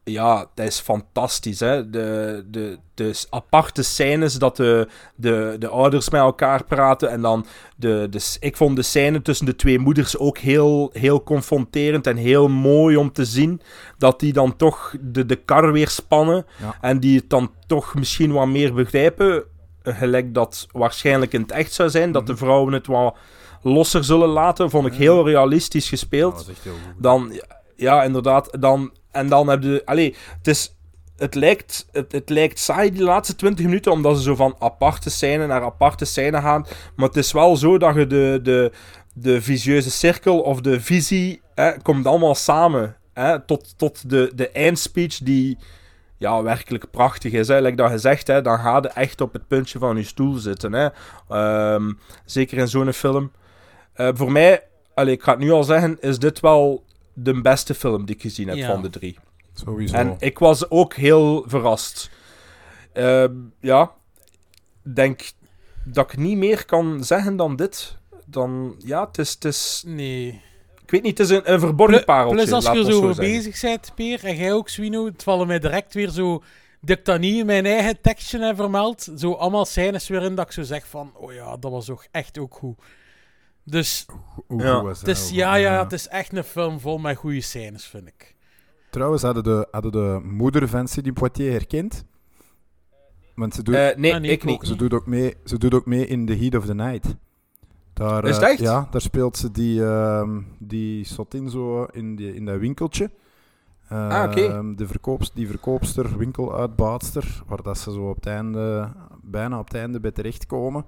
A: ja, dat is fantastisch. Hè? De, de, de aparte scènes dat de, de, de ouders met elkaar praten en dan de, de, ik vond de scène tussen de twee moeders ook heel, heel confronterend en heel mooi om te zien. Dat die dan toch de, de kar weer spannen
C: Ja.
A: en die het dan toch misschien wat meer begrijpen. eh, Gelijk dat waarschijnlijk in het echt zou zijn, dat de vrouwen het wat losser zullen laten. Vond ik heel realistisch gespeeld dan, ja, inderdaad, dan, en dan heb je, allee, het is, het lijkt, het, lijkt saai die laatste 20 minuten, omdat ze zo van aparte scène naar aparte scène gaan, maar het is wel zo dat je de, de, de visieuze cirkel of de visie, hè, komt allemaal samen, hè, tot, tot de, de eindspeech die, ja, werkelijk prachtig is. Hè. Dat je zegt, hè, dan ga je echt op het puntje van je stoel zitten. Hè. Ehm, zeker in zo'n film. Eh, voor mij, allee, ik ga het nu al zeggen, is dit wel de beste film die ik gezien heb
B: Ja.
A: van de drie.
C: Sowieso.
A: En ik was ook heel verrast. Ehm, ja, denk dat ik niet meer kan zeggen dan dit. Dan, ja, het is, het is
B: Nee.
A: ik weet niet, het is een, een verborgen pareltje.
B: Plus als je er zo bezig bent, Peer, en jij ook, Swino, het vallen mij direct weer zo... Dat ik dat niet in mijn eigen tekstje heb vermeld. Zo allemaal scènes weer in dat ik zo zeg van... Oh ja, dat was ook echt ook goed. Dus
C: Hoe
A: Ja.
B: het is,
C: ook?
B: ja, ja, het is echt een film vol met goede scènes, vind ik.
C: Trouwens, hadden de, hadden de moeder van Sidney Poitier herkend? Want ze doet,
A: Eh, nee,
B: Ah, nee,
A: ik niet.
C: ze, doet ook mee, ze doet ook mee in The Heat of the Night. Daar,
A: Is het
C: eh,
A: echt?
C: Ja, daar speelt ze die, ehm die sotin zo in, die, in dat winkeltje.
A: Ah, oké.
C: Ehm, de verkoopst, die verkoopster, winkeluitbaatster, waar dat ze zo op het einde, bijna op het einde bij terechtkomen.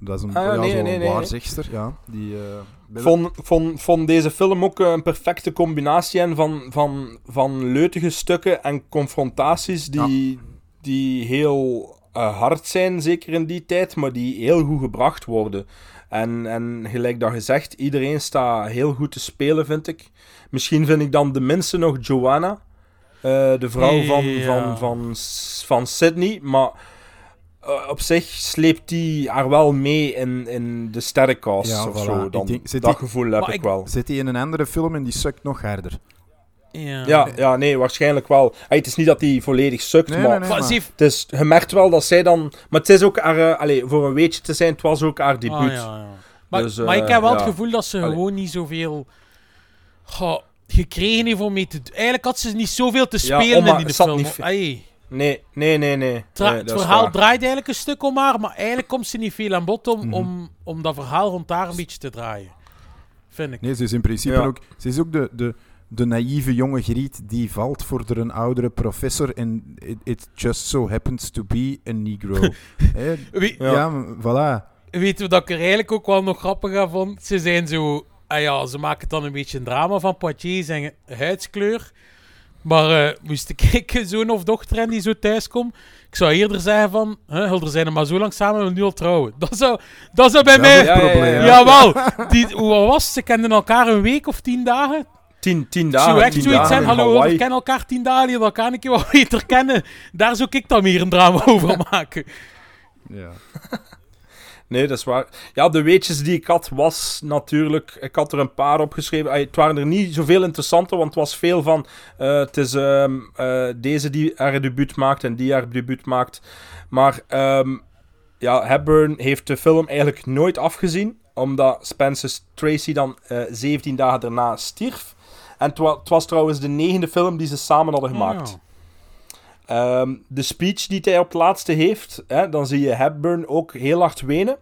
C: Dat is een
A: Ah,
C: ja,
A: nee, nee, nee,
C: waarzegster, ja. Die, eh,
A: vond, vond, vond deze film ook een perfecte combinatie en van, van, van leutige stukken en confrontaties die, die heel eh, hard zijn, zeker in die tijd, maar die heel goed gebracht worden. En, en gelijk dat gezegd, iedereen staat heel goed te spelen, vind ik. Misschien vind ik dan de minste nog Joanna, eh, de vrouw van,
B: Ja.
A: van, van, van Sydney, maar eh, op zich sleept die haar wel mee in, in de sterrencast
C: Ja,
A: of
C: voilà.
A: zo.
C: Ik
A: Dan,
C: denk- zit
A: dat
C: die-
A: gevoel heb ik
B: ik-
A: wel.
C: Zit hij in een andere film en die sukt nog harder.
B: Ja.
A: Ja, ja, nee, waarschijnlijk wel. Hey, het is niet dat hij volledig sukt,
C: Nee,
A: maar,
C: nee, nee.
B: Maar
A: Het is, je merkt wel dat zij dan... Maar het is ook haar... eh, allee, voor een weetje te zijn, het was ook haar debuut.
B: Ah, ja, ja. Maar,
A: Dus,
B: maar
A: eh,
B: ik heb wel het gevoel dat ze gewoon niet zoveel goh, gekregen heeft om mee te doen. Eigenlijk had ze niet zoveel te spelen in die film.
A: niet. Nee, nee, nee, nee.
B: Tra-
A: Nee,
B: het
A: dat
B: verhaal
A: waar.
B: draait eigenlijk een stuk om haar, maar eigenlijk komt ze niet veel aan bod om,
C: Mhm.
B: om, om dat verhaal rond haar een beetje te draaien. Vind ik.
C: Nee, ze is in principe
A: Ja.
C: ook... Ze is ook de, de, de naïeve jonge griet die valt voor de een oudere professor en it, it just so happens to be a negro.
B: Wie-
C: ja, voilà.
B: Weet je wat ik er eigenlijk ook wel nog grappig aan vond? Ze zijn zo... Ah ja, ze maken dan een beetje een drama van Poitiers en huidskleur. Maar eh, moest ik een zoon of dochter hebben die zo thuis komt, ik zou eerder zeggen van, hè, Hulder zijn er maar zo lang samen en nu al trouwen. Dat zou, dat zou bij
C: Dat
B: mij...
C: is het probleem.
B: Jawel. Die, hoe was het? Ze kenden elkaar een week of tien dagen.
A: Tien, tien dagen.
B: echt
A: tien
B: zoiets zijn. Hallo, we kennen elkaar tien dagen, die elkaar een keer wat beter kennen. Daar zou ik dan meer een drama over maken.
C: Ja.
A: Nee, dat is waar. Ja, de weetjes die ik had, was natuurlijk... Ik had er een paar opgeschreven. Het waren er niet zoveel interessante, want het was veel van... eh, het is ehm, eh, deze die haar debuut maakt en die haar debuut maakt. Maar ehm, ja, Hepburn heeft de film eigenlijk nooit afgezien, omdat Spencer Tracy dan eh 17 dagen daarna stierf. En het, wa- het was trouwens de negende film die ze samen hadden gemaakt.
B: Oh.
A: Ehm, de speech die hij op het laatste heeft, hè, dan zie je Hepburn ook heel hard wenen.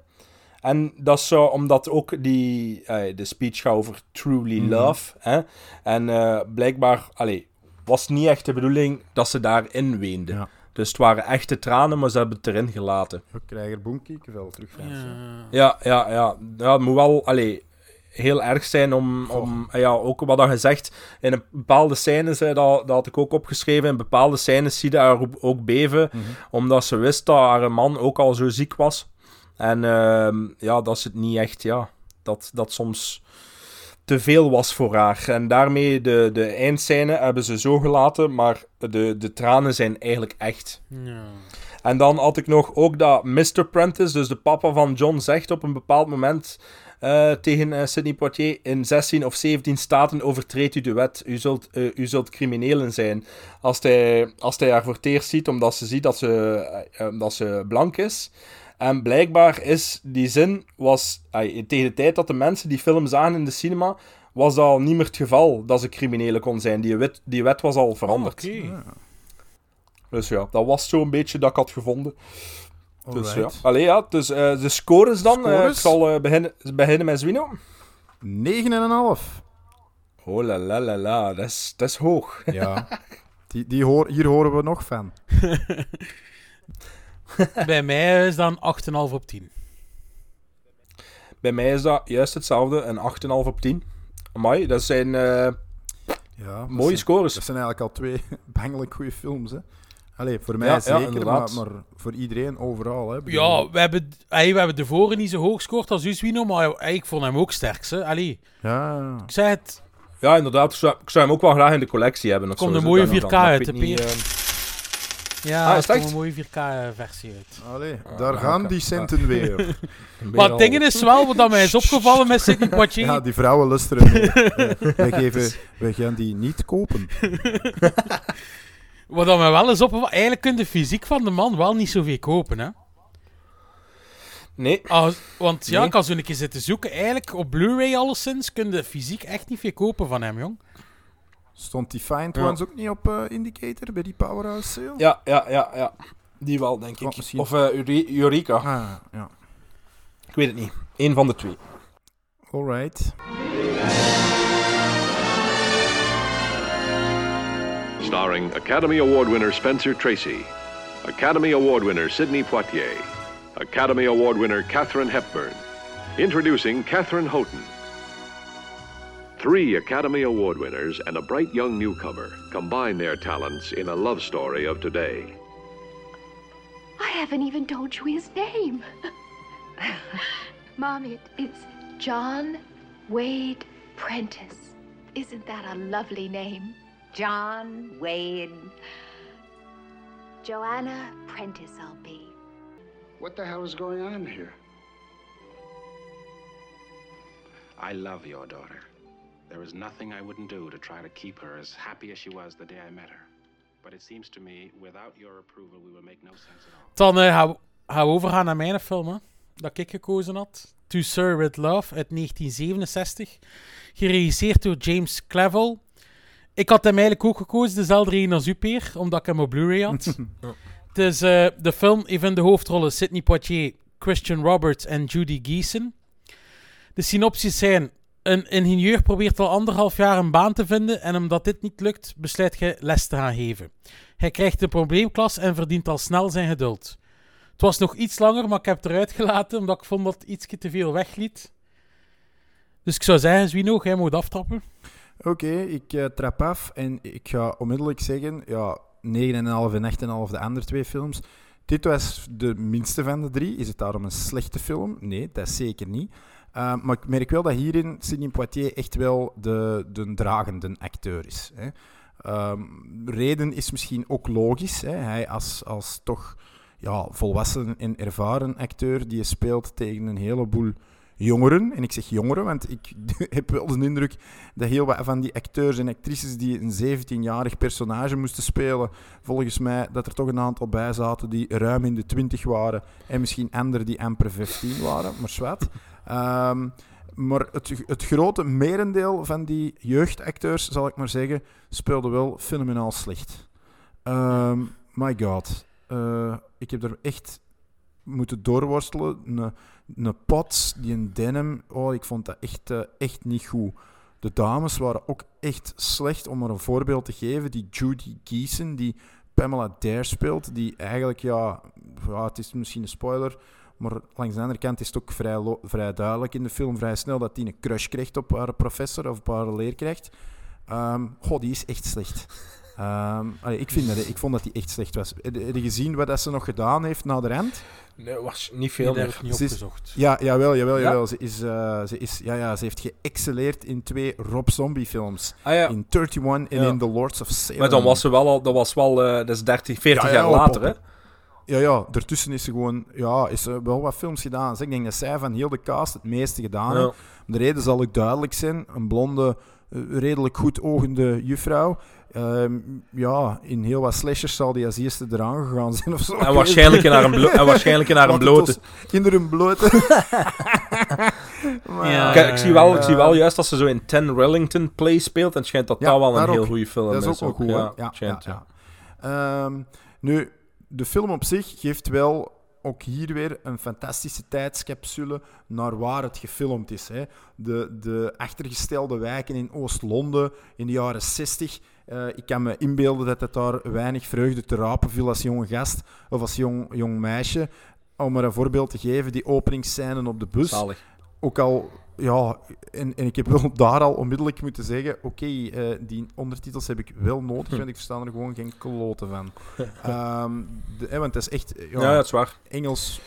A: En dat is zo omdat ook die, eh, de speech gaat over truly
C: Mhm.
A: love. Hè? En eh, blijkbaar allee, was het niet echt de bedoeling dat ze daarin weende.
C: Ja.
A: Dus het waren echte tranen, maar ze hebben het erin gelaten.
C: Ik krijg er boomkiekenvel terug, Frans.
A: Ja, ja, ja. ja moet wel allee, heel erg zijn om, om ja, ook wat dat gezegd, in een bepaalde scènes, hè, dat, dat had ik ook opgeschreven, in bepaalde scènes zie je haar ook- ook beven,
C: Mhm.
A: omdat ze wist dat haar man ook al zo ziek was. En ehm, ja, dat is het niet echt, ja, dat, dat soms te veel was voor haar. En daarmee de, de eindscène hebben ze zo gelaten, maar de, de tranen zijn eigenlijk echt.
B: Ja.
A: En dan had ik nog ook dat Mr. Prentice, dus de papa van John, zegt op een bepaald moment eh, tegen eh, Sidney Poitier: In 16 of 17 staten overtreedt u de wet. U zult, eh, u zult criminelen zijn. Als hij, als hij haar voor het eerst ziet, omdat ze ziet dat ze, dat ze blank is. En blijkbaar is die zin, was, tegen de tijd dat de mensen die film zagen in de cinema, was dat al niet meer het geval dat ze criminelen kon zijn. Die wet, die wet was al veranderd.
B: Oké.
A: Dus ja, dat was zo'n beetje dat ik had gevonden. Dus ja. Allee, ja, dus eh, de scores dan. eh, ik
C: Scores?
A: zal eh, beginnen, beginnen met Zwino.
C: 9,5.
A: Oh la la la la, dat is, dat is hoog.
C: Ja. Die, die hoor, hier horen we nog van.
B: Bij mij is dat een 8,5 op 10.
A: Bij mij is dat juist hetzelfde, een 8,5 op 10. Amai, dat zijn eh,
C: Ja, dat
A: mooie
C: zijn-
A: scores.
C: Dat zijn eigenlijk al twee bangelijk goede films. Hè. Allee, voor mij
A: Ja, ja,
C: zeker, maar, voor iedereen overal. Hè.
B: Ja, we hebben, ey, we hebben de voren niet zo hoog gescoord als u, Zwino, maar ey, ik vond hem ook sterk. Hè. Allee,
C: Ja,
B: ik zei het,
A: Ja, inderdaad. Ik zou, ik zou hem ook wel graag in de collectie hebben. of
B: Komt een mooie
A: dan of
B: 4K
A: dan. Maar ik
B: uit, de Peer.
A: eh,
B: ja,
A: Ah,
B: er
A: is het
B: komt een mooie 4K-versie uit.
C: allee,
A: Ah,
C: daar gaan die centen weer.
A: weer
B: Maar het ding is wel, wat mij is opgevallen met Sidney Poitier,
C: Ja, die vrouwen lusteren. wij, geven, wij gaan die niet kopen.
B: Wat mij wel is opgevallen, eigenlijk kun je de fysiek van de man wel niet zoveel kopen, hè.
A: Nee,
B: Als, want ja,
A: Nee.
B: ik had zo een keer zitten zoeken, eigenlijk op Blu-ray alleszins kun je fysiek echt niet veel kopen van hem, jong.
C: Stond die Find
A: Ja.
C: Ones ook niet op eh, Indicator bij die Powerhouse sale?
A: ja, ja, ja, ja. Die wel, denk ik.
C: misschien.
A: Of eh, Ure- Eureka.
C: Ah, ja.
A: Ik weet het niet. Eén van de twee.
C: Alright.
I: Starring Academy Award winner Spencer Tracy, Academy Award winner Sidney Poitier, Academy Award winner Katherine Hepburn. Introducing Katherine Houghton. Three Academy Award winners and a bright young newcomer combine their talents in a love story of today.
J: I haven't even told you his name. Mom, it, it's John Wade Prentice. Isn't that a lovely name?
H: John Wade.
J: Joanna Prentice, I'll be.
F: What the hell is going on here?
E: I love your daughter. There is nothing I wouldn't do to try to keep her as happy as she was the day I met her. But it seems to me, without your approval, we will make no sense at all.
B: Dan gaan, we, gaan we overgaan naar mijn film, hè, dat ik gekozen had. To Sir With Love uit 1967. Geregisseerd door James Clavell. Ik had hem eigenlijk ook gekozen, dezelfde reden als u, Peer, omdat ik hem op Blu-ray had. Het is eh, de film heeft in de hoofdrollen Sidney Poitier, Christian Roberts en Judy Geeson. De synopsis zijn... Een ingenieur probeert al anderhalf jaar een baan te vinden en omdat dit niet lukt, besluit hij les te gaan geven. Hij krijgt een probleemklas en verdient al snel zijn geduld. Het was nog iets langer, maar ik heb het eruit gelaten omdat ik vond dat het iets te veel wegliet. Dus ik zou zeggen, Zwino, jij moet aftrappen.
C: Oké, ik uh, trap af en ik ga onmiddellijk zeggen, ja, 9,5 en 8,5 de andere twee films. Dit was de minste van de drie. Is het daarom een slechte film? Nee, dat is zeker niet. Uh, maar ik merk wel dat hierin Sidney Poitier echt wel de, de dragende acteur is. Hè. Um, reden is misschien ook logisch. Hè. Hij als, als toch ja, volwassen en ervaren acteur die speelt tegen een heleboel jongeren. En ik zeg jongeren, want ik heb wel de indruk dat heel wat van die acteurs en actrices die een 17-jarig personage moesten spelen, volgens mij dat er toch een aantal bij zaten die ruim in de 20 waren en misschien anderen die amper 15 waren, maar zwart. Um, maar het, het grote merendeel van die jeugdacteurs, zal ik maar zeggen, speelde wel fenomenaal slecht. Um, my god. Uh, ik heb er echt moeten doorworstelen. Een pot, die een denim, oh, ik vond dat echt, uh, echt niet goed. De dames waren ook echt slecht, om er een voorbeeld te geven. Die Judy Geeson, die Pamela Dare speelt, die eigenlijk, ja, het is misschien een spoiler, maar langs de andere kant is het ook vrij, vrij duidelijk in de film, vrij snel, dat hij een crush krijgt op haar professor of op haar leerkracht. Um, goh, die is echt slecht. Um, allee, ik, vind dat, ik vond dat hij echt slecht was. Heb je gezien wat dat ze nog gedaan heeft na de rand?
A: Nee, was niet veel
B: nee,
A: meer.
B: niet opgezocht.
C: ja, jawel, jawel, ja? Ze, is, uh, ze, is, ja, ja, ze heeft geëxceleerd in twee Rob Zombie films.
A: Ah, ja.
C: In 31 en in The Lords of Salem.
A: Maar dan was ze wel al, dat was wel, uh, dat is 30, 40 jaar later, hè?
C: Ja, ja, daartussen is ze gewoon, ja, is er wel wat films gedaan. Dus ik denk dat zij van heel de cast het meeste gedaan heeft. De reden zal ook duidelijk zijn. Een blonde, redelijk goed ogende juffrouw. Um, ja, in heel wat slashers zal die als eerste eraan gegaan zijn of zo.
A: En waarschijnlijk naar een, blo en waarschijnlijk naar een blote.
C: Kinderen blote.
A: maar, ja, ik, ik, zie wel, ik zie wel juist dat ze zo in Ten Rillington Play speelt. En het schijnt dat ja, dat wel een heel goede film is.
C: Dat is ook wel goed, ja, schijnt, ja, ja. Um, nu, de film op zich geeft wel ook hier weer een fantastische tijdscapsule naar waar het gefilmd is. Hè. De, de achtergestelde wijken in Oost-Londen in de jaren 60. Uh, ik kan me inbeelden dat het daar weinig vreugde te rapen viel als jonge gast of als jong, jong meisje. Om er een voorbeeld te geven, die openingsscène op de bus.
A: Zalig.
C: Ook al ja, en, en ik heb wel daar al onmiddellijk moeten zeggen: oké, okay, uh, die ondertitels heb ik wel nodig, want ik versta er gewoon geen kloten van. um, de, eh, want het is echt ja,
A: ja, dat is waar.
C: Engels,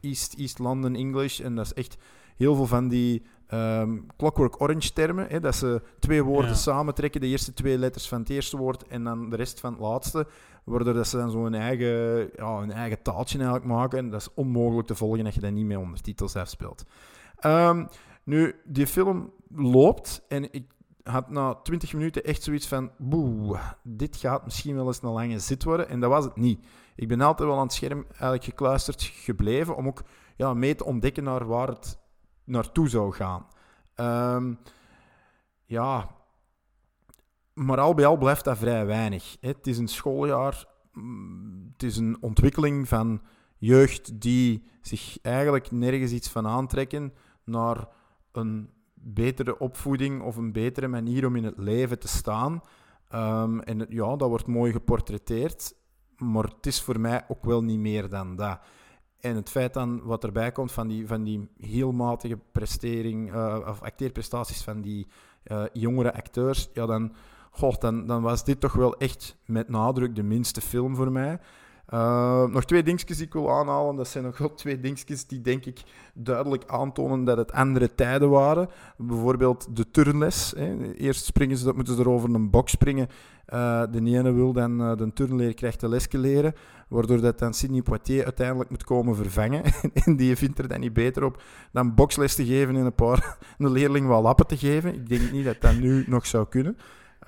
C: East, East London English, en dat is echt heel veel van die um, Clockwork Orange termen, hè, dat ze twee woorden ja. samentrekken, de eerste twee letters van het eerste woord en dan de rest van het laatste, waardoor dat ze dan zo een eigen, ja, een eigen taaltje eigenlijk maken. En dat is onmogelijk te volgen als je dat niet met ondertitels afspeelt. Um, nu, die film loopt en ik had na 20 minuten echt zoiets van: boe, dit gaat misschien wel eens een lange zit worden. En dat was het niet. Ik ben altijd wel aan het scherm eigenlijk gekluisterd gebleven om ook ja, mee te ontdekken naar waar het naartoe zou gaan. Um, ja, maar al bij al blijft dat vrij weinig. Het is een schooljaar, het is een ontwikkeling van jeugd die zich eigenlijk nergens iets van aantrekken naar een betere opvoeding of een betere manier om in het leven te staan. Um, en ja, dat wordt mooi geportretteerd, maar het is voor mij ook wel niet meer dan dat. En het feit dan wat erbij komt van die, van die heel matige prestering, uh, of acteerprestaties van die uh, jongere acteurs, ja, dan, goh, dan, dan was dit toch wel echt met nadruk de minste film voor mij. Uh, nog twee dingetjes die ik wil aanhalen. Dat zijn nog wel twee dingetjes die denk ik duidelijk aantonen dat het andere tijden waren. Bijvoorbeeld de turnles. Hè. Eerst springen ze, moeten ze er over een bok springen. Uh, de ene wil dan uh, de turnleer krijgt de lesje leren, waardoor dat dan Sidney Poitier uiteindelijk moet komen vervangen. en die vindt er dan niet beter op dan boksles te geven en een paar een leerling wat lappen te geven. Ik denk niet dat dat nu nog zou kunnen.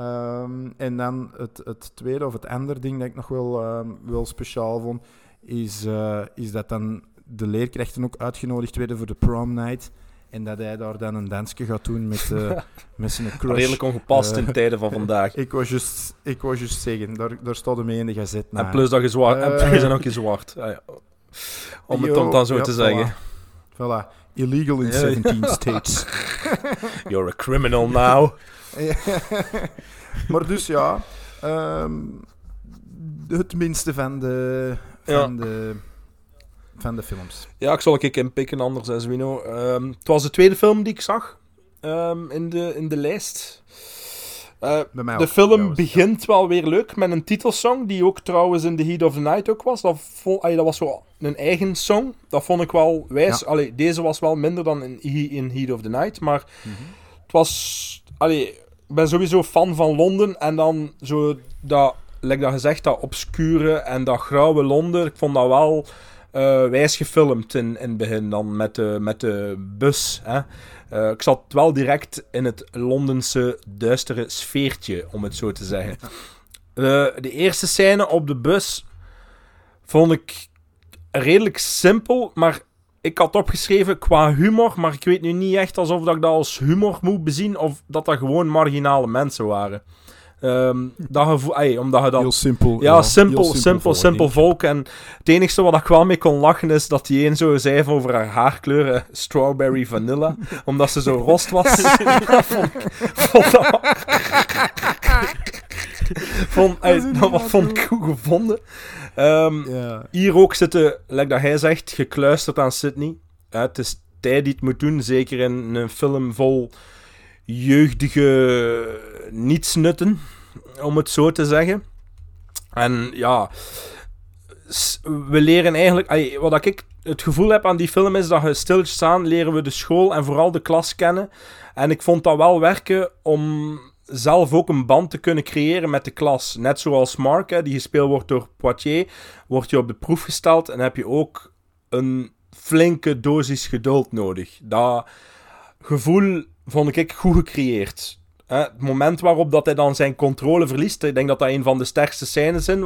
C: Um, en dan het, het tweede of het andere ding dat ik nog wel, um, wel speciaal vond, is, uh, is dat dan de leerkrachten ook uitgenodigd werden voor de prom night. En dat hij daar dan een dansje gaat doen met, uh, met zijn crush.
A: Redelijk ongepast in
C: Eh,
A: tijden van vandaag.
C: ik was juist ik was juist zeggen, daar, daar hem mee in de gazet.
A: En plus dat je zwart, en
C: Eh,
A: wij zijn ook je zwart. Ah, ja. Om het dan, dan zo
C: ja,
A: te
C: voilà.
A: zeggen.
C: Voilà. Illegal in
A: Ja.
C: 17 states.
A: You're a criminal now.
C: maar dus ja, ehm, het minste van de, van,
A: Ja.
C: de, van de films.
A: Ja, ik zal een kick inpikken, anders as we know. Ehm, het was de tweede film die ik zag ehm, in, de, in de lijst. Eh, de
C: ook,
A: film
C: trouwens,
A: begint wel weer leuk met een titelsong, die ook trouwens in The Heat of the Night ook was. Dat, allee, dat was zo een eigen song. Dat vond ik wel wijs.
C: Ja.
A: Allee, deze was wel minder dan in, in Heat of the Night, maar
C: Mhm.
A: het was... Allee, ben sowieso fan van Londen en dan zo dat, like dat gezegd, dat obscure en dat grauwe Londen. Ik vond dat wel eh, wijs gefilmd in, in het begin dan met de, met de bus. Hè. Eh, ik zat wel direct in het Londense duistere sfeertje, om het zo te zeggen. Eh, de eerste scène op de bus vond ik redelijk simpel, maar ik had opgeschreven qua humor, maar ik weet nu niet echt alsof dat ik dat als humor moet bezien of dat dat gewoon marginale mensen waren. Ehm, dat gevoel, ey, omdat je dat...
C: Heel simpel.
A: Ja, simpel, simpel,
C: volk,
A: simpel volk. En het enige wat ik wel mee kon lachen is dat die een zo zei over haar haarkleur, eh, strawberry vanilla, omdat ze zo rost was. Dat vond ik- vond dat- vond, ey, dat wat vond ik goed gevonden. Ehm,
C: Ja.
A: Hier ook zitten, like dat hij zegt, gekluisterd aan Sydney. Het is tijd die het moet doen, zeker in een film vol jeugdige nietsnutten, om het zo te zeggen. En ja, we leren eigenlijk... Wat ik het gevoel heb aan die film is dat je stilletjes aan leren we de school en vooral de klas kennen. En ik vond dat wel werken om zelf ook een band te kunnen creëren met de klas. Net zoals Mark, hè, die gespeeld wordt door Poitier, wordt je op de proef gesteld en heb je ook een flinke dosis geduld nodig. Dat gevoel vond ik goed gecreëerd. Het moment waarop dat hij dan zijn controle verliest, ik denk dat dat een van de sterkste scènes is,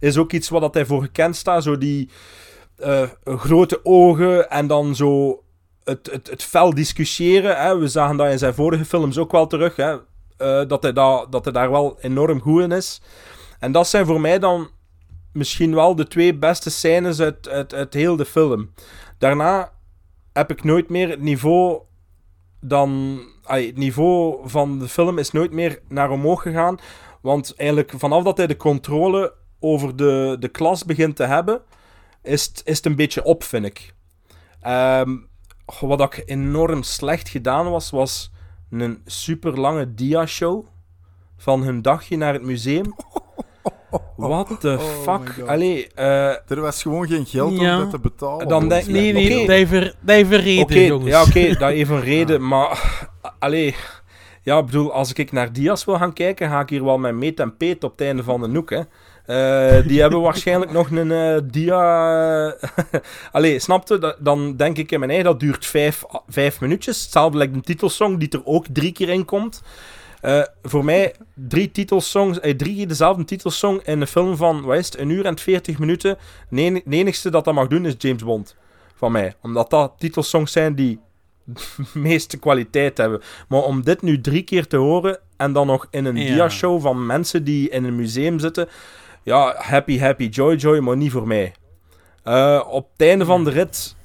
A: is ook iets wat dat hij voor gekend staat. Zo die eh, grote ogen en dan zo het, het, het fel discussiëren. Hè. We zagen dat in zijn vorige films ook wel terug. Hè. Eh, dat, hij da, dat hij daar wel enorm goed in is. En dat zijn voor mij dan misschien wel de twee beste scènes uit, uit, uit heel de film. Daarna heb ik nooit meer het niveau dan... ai, het niveau van de film is nooit meer naar omhoog gegaan. Want eigenlijk vanaf dat hij de controle over de, de klas begint te hebben, is het, is het een beetje op, vind ik. Ehm, wat ook enorm slecht gedaan was, was een super lange dia-show van hun dagje naar het museum. What the
C: Oh
A: fuck? Allee, eh,
C: Er was gewoon geen geld
B: Ja.
C: om dat te betalen.
A: Dan denk-
B: Nee, nee,
A: Oké.
B: dat heeft dat heeft een reden,
A: Oké,
B: jongens.
A: ja, oké, dat heeft een reden, maar... Allee, ja, ik bedoel, als ik naar Diaz wil gaan kijken, ga ik hier wel met meet en peet op het einde van de noek, hè. Eh, die hebben waarschijnlijk nog een eh, dia... Allee, snapte? Dan denk ik in mijn eigen, dat duurt vijf, vijf minuutjes. Hetzelfde lijkt een titelsong die er ook drie keer in komt. Eh, voor mij, drie titelsongs, eh, drie keer dezelfde titelsong in een film van, wat is het, een uur en 40 minuten. De enigste dat dat mag doen is James Bond. Van mij. Omdat dat titelsongs zijn die de meeste kwaliteit hebben. Maar om dit nu drie keer te horen en dan nog in een
B: Ja.
A: dia-show van mensen die in een museum zitten. Ja, happy, happy, joy, joy, maar niet voor mij. Eh, op het einde van de rit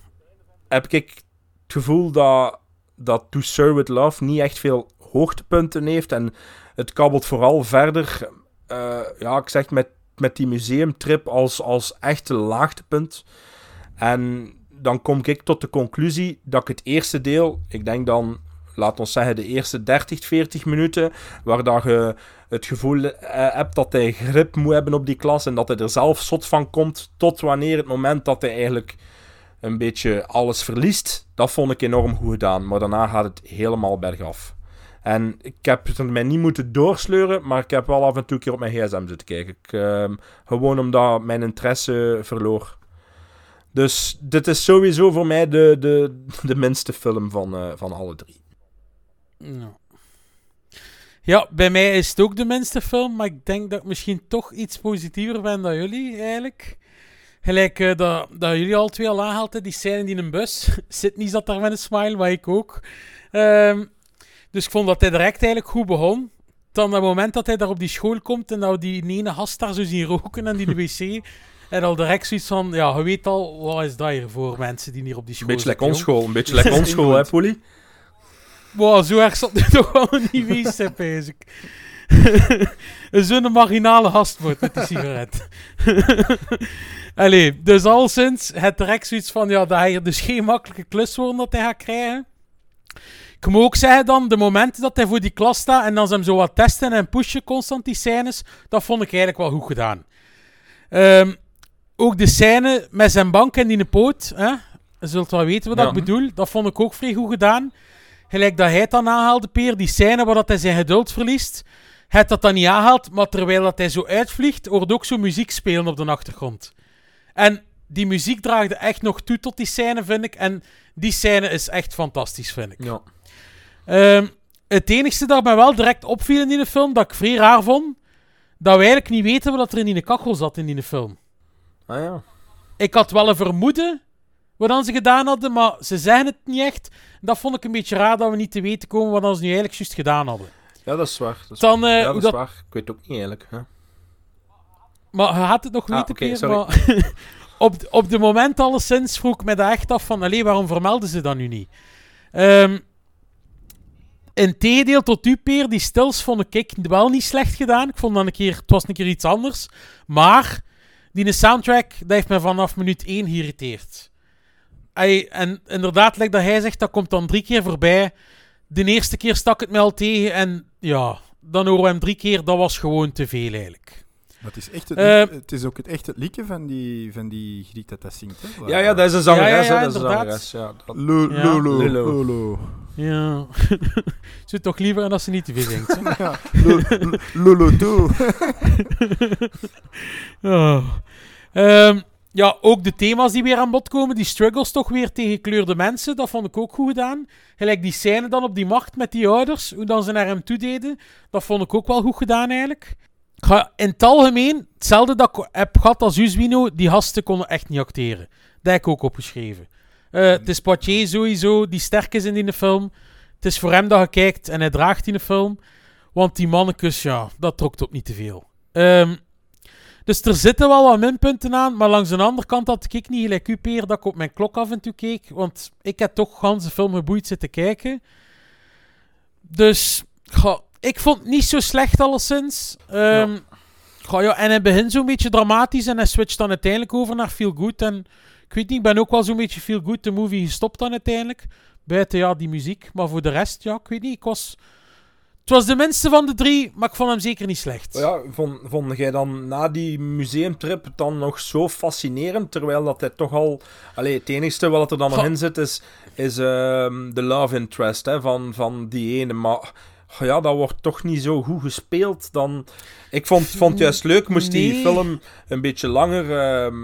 A: heb ik het gevoel dat, dat To Sir With Love niet echt veel hoogtepunten heeft. En het kabbelt vooral verder, eh, ja, ik zeg met, met die museumtrip als, als echte laagtepunt. En dan kom ik tot de conclusie dat ik het eerste deel, ik denk dan, laat ons zeggen, de eerste 30, 40 minuten, waar dat je het gevoel eh, hebt dat hij grip moet hebben op die klas en dat hij er zelf zot van komt, tot wanneer het moment dat hij eigenlijk een beetje alles verliest. Dat vond ik enorm goed gedaan, maar daarna gaat het helemaal bergaf. En ik heb het mij niet moeten doorsleuren, maar ik heb wel af en toe een keer op mijn gsm zitten kijken. Ik, ehm, gewoon omdat mijn interesse verloor. Dus dit is sowieso voor mij de, de, de minste film van, eh, van alle drie.
B: Ja. Ja, bij mij is het ook de minste film, maar ik denk dat ik misschien toch iets positiever ben dan jullie, eigenlijk. Gelijk eh, dat, dat jullie al twee al aanhaalden, die scène in een bus. Sydney zat daar met een smile, maar ik ook. Ehm, dus ik vond dat hij direct eigenlijk goed begon. Dan het moment dat hij daar op die school komt en dat we die ene gast daar zo zien roken en die de wc... En al direct zoiets van, ja, je weet al, wat is dat hier voor mensen die hier op die school
A: Een beetje lekker onschool, een beetje lekker onschool, hè, Polly?
B: Wow, zo erg zat het toch wel niet geweest, pijs ik. Zo'n marginale gast wordt met die sigaret. Allee, dus al sinds het direct zoiets van, ja, dat hij dus geen makkelijke klus wordt dat hij gaat krijgen. Ik moet ook zeggen dan, de momenten dat hij voor die klas staat en dan ze hem zo wat testen en pushen constant die scènes, dat vond ik eigenlijk wel goed gedaan. Ehm, ook de scène met zijn bank en die poot, hè? je zult wel weten wat
A: Ja.
B: ik bedoel, dat vond ik ook vrij goed gedaan. Gelijk dat hij het dan aanhaalde, Peer, die scène waar dat hij zijn geduld verliest. Hij had dat dan niet aanhaalt, maar terwijl dat hij zo uitvliegt, hoort ook zo muziek spelen op de achtergrond. En die muziek draagde echt nog toe tot die scène, vind ik. En die scène is echt fantastisch, vind ik.
A: Ja.
B: Ehm, het enigste dat mij wel direct opviel in die film, dat ik vrij raar vond, dat we eigenlijk niet weten wat er in die kachel zat in die film.
A: Ah ja.
B: Ik had wel een vermoeden wat dan ze gedaan hadden, maar ze zeggen het niet echt. Dat vond ik een beetje raar dat we niet te weten komen wat dan ze nu eigenlijk juist gedaan hadden.
A: Ja, dat is waar. Dat is
B: Dan,
A: waar.
B: eh,
A: ja, dat
B: dat-
A: is waar. Ik weet het ook niet eigenlijk. Hè.
B: Maar je had het nog
A: Ah,
B: weten, maar op, op de moment alleszins vroeg ik me daar echt af van, allee, waarom vermelden ze dat nu niet? Ehm in tegendeel tot u, Peer, die stils vond ik wel niet slecht gedaan. Ik vond dan een keer, het was een keer iets anders. Maar, die soundtrack, dat heeft me vanaf minuut 1 geïrriteerd. En inderdaad, like dat hij zegt, dat komt dan drie keer voorbij. De eerste keer stak het me al tegen en ja, dan horen we hem drie keer. Dat was gewoon te veel eigenlijk.
C: Maar het is, echt het,
B: Eh,
C: het is ook het echte liedje van die, van die Griet dat dat zingt. Hè?
A: Ja, ja, dat is een zangeres.
B: Ja, ja, ja,
A: dat is een
B: inderdaad.
A: zangeres. Ja, dat...
C: Lu-
B: Ja.
C: Lulu.
A: Lulu.
C: Lulu.
B: Ja. Zou toch liever en als ze niet te veel zingt.
C: Ja, Lulu toe.
B: Oh. Ehm, ja, ook de thema's die weer aan bod komen, die struggles toch weer tegen gekleurde mensen, dat vond ik ook goed gedaan. Gelijk die scène dan op die macht met die ouders, hoe dan ze naar hem toe deden, dat vond ik ook wel goed gedaan eigenlijk. Ga in het algemeen, hetzelfde dat ik heb gehad als Uswino, die gasten konden echt niet acteren. Dat heb ik ook opgeschreven. Eh, het is Poitier sowieso, die sterk is in die film. Het is voor hem dat je kijkt en hij draagt in de film. Want die mannekes, ja, dat trok op niet te veel. Ehm, dus er zitten wel wat minpunten aan, maar langs de andere kant had ik niet gelijk u, Peer, dat ik op mijn klok af en toe keek. Want ik heb toch gans de film geboeid zitten kijken. Dus, goh, ik vond het niet zo slecht alleszins. Ehm goh, ja, en in het begin zo'n beetje dramatisch en hij switcht dan uiteindelijk over naar Feel Good. En ik weet niet, ik ben ook wel zo'n beetje Feel Good de movie gestopt dan uiteindelijk. Buiten ja, die muziek, maar voor de rest, ja, ik weet niet, ik was... Het was de minste van de drie, maar ik vond hem zeker niet slecht.
A: Ja, vond, vond jij dan na die museumtrip dan nog zo fascinerend, terwijl dat hij toch al... Allee, het enigste wat er dan nog in zit is, is ehm, de love interest hè, van, van die ene, maar... Ja, dat wordt toch niet zo goed gespeeld dan... Ik vond, vond het juist leuk, moest die film een beetje langer ehm,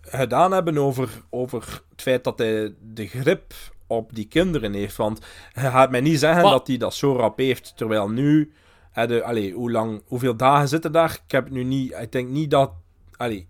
A: gedaan hebben over, over het feit dat hij de grip op die kinderen heeft. Want hij gaat mij niet zeggen
B: Maar-
A: dat hij dat zo rap heeft, terwijl nu... de, allee, hoe lang, hoeveel dagen zitten daar? Ik heb het nu niet... Ik denk niet dat... Allee,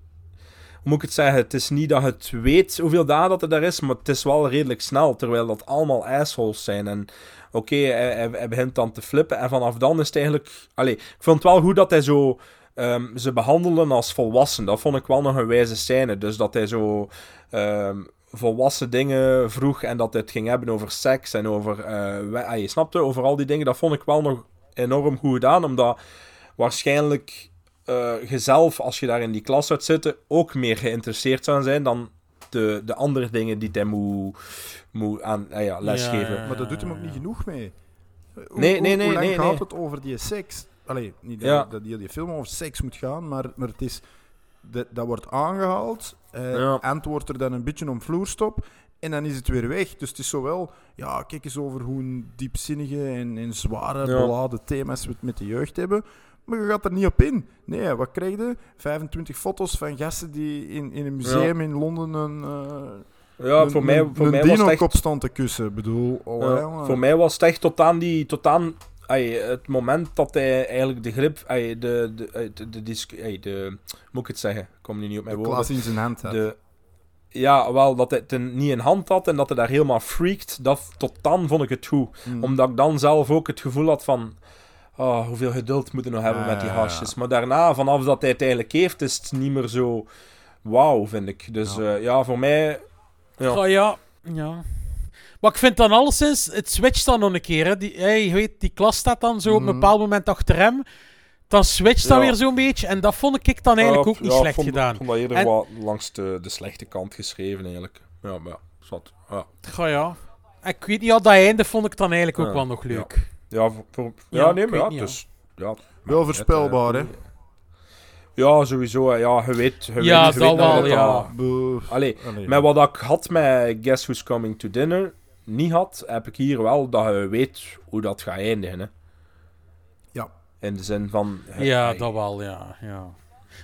A: hoe moet ik het zeggen? Het is niet dat het weet hoeveel dagen dat er daar is, maar het is wel redelijk snel, terwijl dat allemaal assholes zijn. En oké, hij, hij, hij begint dan te flippen en vanaf dan is het eigenlijk... Allee, ik vond het wel goed dat hij zo... ehm, ze behandelen als volwassen. Dat vond ik wel nog een wijze scène. Dus dat hij zo ehm, volwassen dingen vroeg en dat het ging hebben over seks en over... eh, ah, je snapte, over al die dingen. Dat vond ik wel nog enorm goed gedaan, omdat waarschijnlijk eh jezelf, als je daar in die klas zou zitten, ook meer geïnteresseerd zou zijn dan de, de andere dingen die hij moet, moet aan ah ja, lesgeven.
B: Ja,
C: Maar dat doet hem ook niet genoeg mee. Hoe,
A: Nee, nee, nee,
C: Hoe lang
A: nee,
C: gaat
A: nee.
C: het over die seks? Allee, niet dat,
A: Ja.
C: dat die, die film over seks moet gaan, maar, maar het is... Dat, dat wordt aangehaald, eh
A: Ja.
C: antwoordt er dan een beetje om vloerstop en dan is het weer weg. Dus het is zowel... Ja, kijk eens over hoe een diepzinnige en, en zware,
A: Ja.
C: beladen thema's we het met de jeugd hebben. Maar je gaat er niet op in. Nee, wat krijg je? 25 foto's van gasten die in, in een museum in Londen een... eh,
A: Ja,
C: een-
A: voor mij, voor
C: een
A: mij was het echt...
C: te kussen. Bedoel, oh,
A: Ja, voor mij was het echt tot aan die... Tot aan, Ay, het moment dat hij eigenlijk de grip, ay, de, de, de, de, disc- ay, de, moet ik het zeggen, ik kom nu niet op mijn
C: De
A: woorden.
C: klas in zijn hand had.
A: De, ja, wel, dat hij het een- niet in hand had en dat hij daar helemaal freakt, dat, tot dan vond ik het goed.
C: Mm.
A: Omdat ik dan zelf ook het gevoel had van, oh, hoeveel geduld moeten we nog hebben
C: Ja,
A: met die
C: ja, ja.
A: hasjes. Maar daarna, vanaf dat hij het eigenlijk heeft, is het niet meer zo wauw, vind ik. Dus
C: Ja.
A: ja, ja voor mij... Ja.
B: Ja, ja. ja. Maar ik vind dan alleszins, het switcht dan nog een keer. Hè. Die, hey, je weet, die klas staat dan zo op een
C: Mhm.
B: bepaald moment achter hem. Dan switcht dat
A: Ja.
B: weer zo'n beetje. En dat vond ik dan eigenlijk
A: Ja,
B: ook niet slecht
A: vond,
B: gedaan.
A: Ik vond dat eerder
B: En-
A: wat langs de, de slechte kant geschreven, eigenlijk. Ja, maar ja, zat. Ja,
B: Ja, ja. En Ik weet niet, ja, dat einde vond ik dan eigenlijk ook
A: Ja,
B: wel nog leuk.
A: ja, voor, voor-
B: Ja,
A: ja, nee,
B: ik
A: maar
B: weet
A: ja,
B: niet,
A: dus... Ja,
C: Wel voorspelbaar, hè?
A: Ja, sowieso. hè. Ja, je weet... Je
B: Ja,
A: weet, je
B: dat
A: weet nog
B: wel,
A: dat
B: ja.
A: dat-
C: Boe.
A: Allee,
C: Allee,
A: met wat ik had met Guess Who's Coming to Dinner niet had, heb ik hier wel dat je weet hoe dat gaat eindigen. Hè.
C: Ja.
A: In de zin van...
B: Ja,
A: hey,
B: dat wel, ja. ja.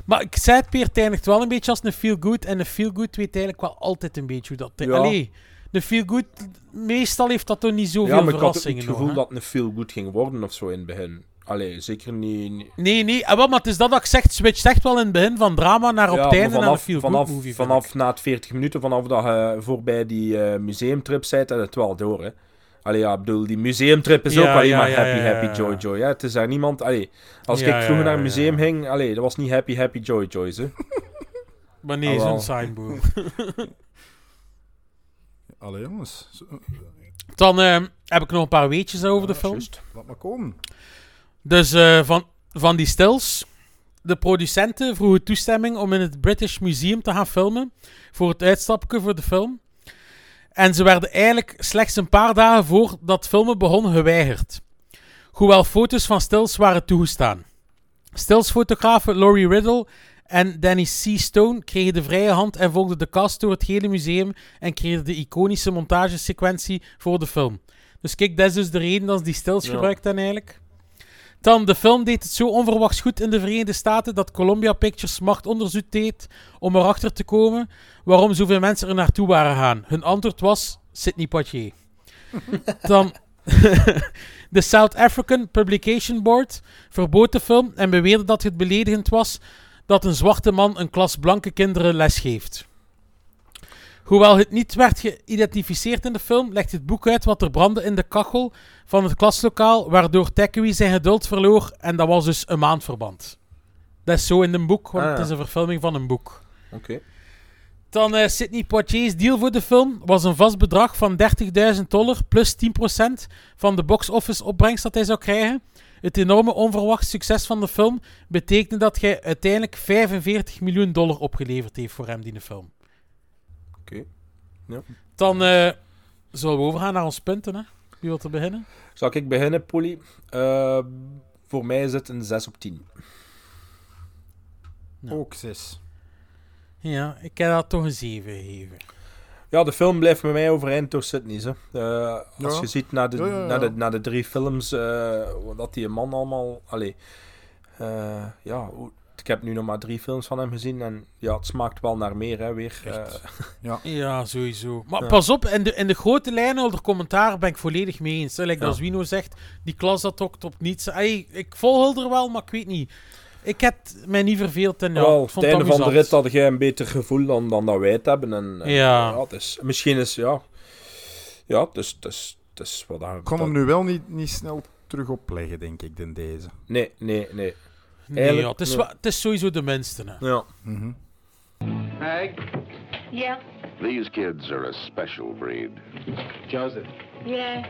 B: Maar ik zei het, Peer, eindigt wel een beetje als een feel-good. En een feel-good weet eigenlijk wel altijd een beetje hoe dat...
A: Ja.
B: Allee, de feel-good, meestal heeft dat toch niet zoveel
A: Ja, maar ik had
B: verrassingen
A: het gevoel dat een feel-good ging worden of zo in het begin. Allee, zeker niet... niet-
B: Nee, nee, ah, wel, maar het is dat dat ik zeg, het switcht echt wel in het begin van drama naar op
A: Ja,
B: het einde naar een
A: vanaf, vanaf,
B: movie.
A: vanaf na het 40 minuten, vanaf dat je voorbij die eh, museumtrip bent, heb je het wel door, hè. Allee, ja, ik bedoel, die museumtrip is
B: Ja,
A: ook alleen
B: ja,
A: maar
B: ja,
A: happy, happy,
B: ja.
A: joy, joy. Hè. Het is daar niemand... Allee, als
B: Ja,
A: ik vroeger
B: ja,
A: naar een museum
B: ja.
A: ging, allee, dat was niet happy, happy, joy, joy, hè.
B: Maar nee,
A: Ah,
B: zo'n signboard.
C: Allee, jongens.
B: Dan eh, heb ik nog een paar weetjes over de film.
A: juist.
C: Laat maar komen.
B: Dus eh, van, van die stills. De producenten vroegen toestemming om in het British Museum te gaan filmen. Voor het uitstapje voor de film. En ze werden eigenlijk slechts een paar dagen voordat filmen begon geweigerd. Hoewel foto's van stills waren toegestaan. Stills-fotografen Laurie Riddle en Danny C. Stone kregen de vrije hand en volgden de cast door het hele museum en creëerden de iconische montagesequentie voor de film. Dus kijk, dat is dus de reden dat ze die stills
A: Ja.
B: gebruikten eigenlijk. Dan, de film deed het zo onverwachts goed in de Verenigde Staten dat Columbia Pictures machtonderzoek deed om erachter te komen waarom zoveel mensen er naartoe waren gaan. Hun antwoord was Sidney Poitier. Dan, de South African Publication Board verbood de film en beweerde dat het beledigend was dat een zwarte man een klas blanke kinderen les geeft. Hoewel het niet werd geïdentificeerd in de film, legt het boek uit wat er brandde in de kachel van het klaslokaal, waardoor Thackeray zijn geduld verloor en dat was dus een maandverband. Dat is zo in een boek, want
A: Ah,
B: het is een verfilming van een boek.
A: Oké.
B: Dan eh Sidney Poitier's deal voor de film was een vast bedrag van 30.000 dollar plus 10% van de box-office opbrengst dat hij zou krijgen. Het enorme onverwacht succes van de film betekende dat hij uiteindelijk 45 miljoen dollar opgeleverd heeft voor hem, die film.
A: Oké. Ja.
B: Dan eh, zullen we overgaan naar ons punten. Hè? Wie wil er beginnen?
A: Zal ik beginnen, Polly? Eh, voor mij is het een 6 op 10.
C: Ook zes.
B: Ja, ik heb dat toch een 7 gegeven.
A: Ja, de film blijft bij mij overeind door Sydney's. Hè. Eh, als
C: Ja.
A: je ziet naar de,
C: Ja, ja, ja.
A: Naar de, naar de drie films, eh, dat die man allemaal... Allee, eh, ja, hoe- ik heb nu nog maar drie films van hem gezien en ja, het smaakt wel naar meer, hè, weer. Eh,
C: Ja.
B: Ja, sowieso. Maar
A: Ja.
B: pas op, in de, in de grote lijnen onder commentaar ben ik volledig mee eens. Hè. Like
A: Ja.
B: dat Zwino zegt, die klas dat ook op niets. Ik volg er wel, maar ik weet niet. Ik heb mij niet verveeld en ja,
A: wel,
B: ik
A: op
B: vond
A: het
B: het
A: einde van de rit had jij een beter gevoel dan, dan dat wij het hebben. En, en,
B: Ja.
A: het is, misschien is, ja... Ja, het is, het is, het is wat daar...
C: Ik kon hem nu wel niet, niet snel terug opleggen, denk ik, dan deze.
A: Nee, nee, nee.
B: Nee,
A: Eigenlijk-
B: ja, het, is
A: nee.
B: wa- het is sowieso de minste. Hè.
A: Ja.
C: Mhm.
F: Meg?
J: Yeah.
I: These kids are a special breed.
F: Joseph.
J: Yeah.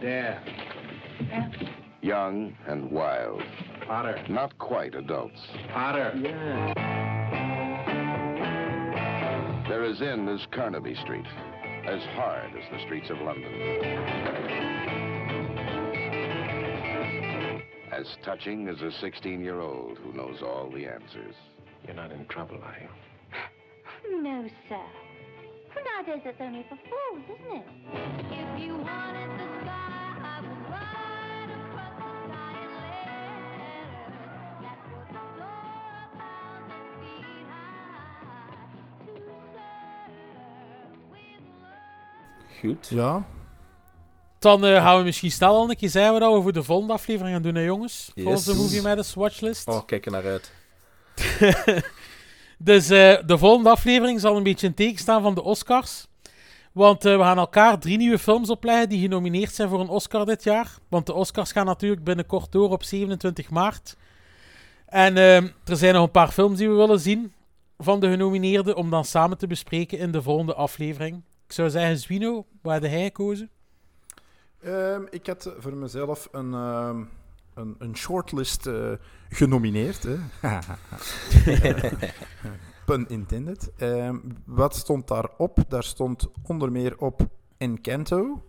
F: There.
J: Yeah.
I: Young and wild.
F: Potter.
I: Not quite adults.
F: Potter.
I: They're as in as Carnaby Street, as hard as the streets of London. As touching as a 16 year old who knows all the answers.
E: You're not in trouble, are you?
K: No, sir. Nowadays it's only for fools, isn't it? If you wanted the sky, I would ride across the sky and let that would soar a thousand feet high to serve with love.
A: Goed.
C: Ja.
B: Dan eh, gaan we misschien snel al een keer zeggen wat we voor de volgende aflevering gaan doen, hè, jongens.
A: Yes.
B: Volgens de Movie Matters watchlist.
A: Oh, kijk er naar uit.
B: Dus eh, de volgende aflevering zal een beetje in teken staan van de Oscars. Want eh, we gaan elkaar drie nieuwe films opleggen die genomineerd zijn voor een Oscar dit jaar. Want de Oscars gaan natuurlijk binnenkort door op 27 maart. En eh, er zijn nog een paar films die we willen zien van de genomineerden om dan samen te bespreken in de volgende aflevering. Ik zou zeggen, Zwino, waar heb hij gekozen?
C: Ehm, ik had voor mezelf een, ehm, een, een shortlist eh, genomineerd. Hè. Pun intended. Ehm, wat stond daarop? Daar stond onder meer op Encanto,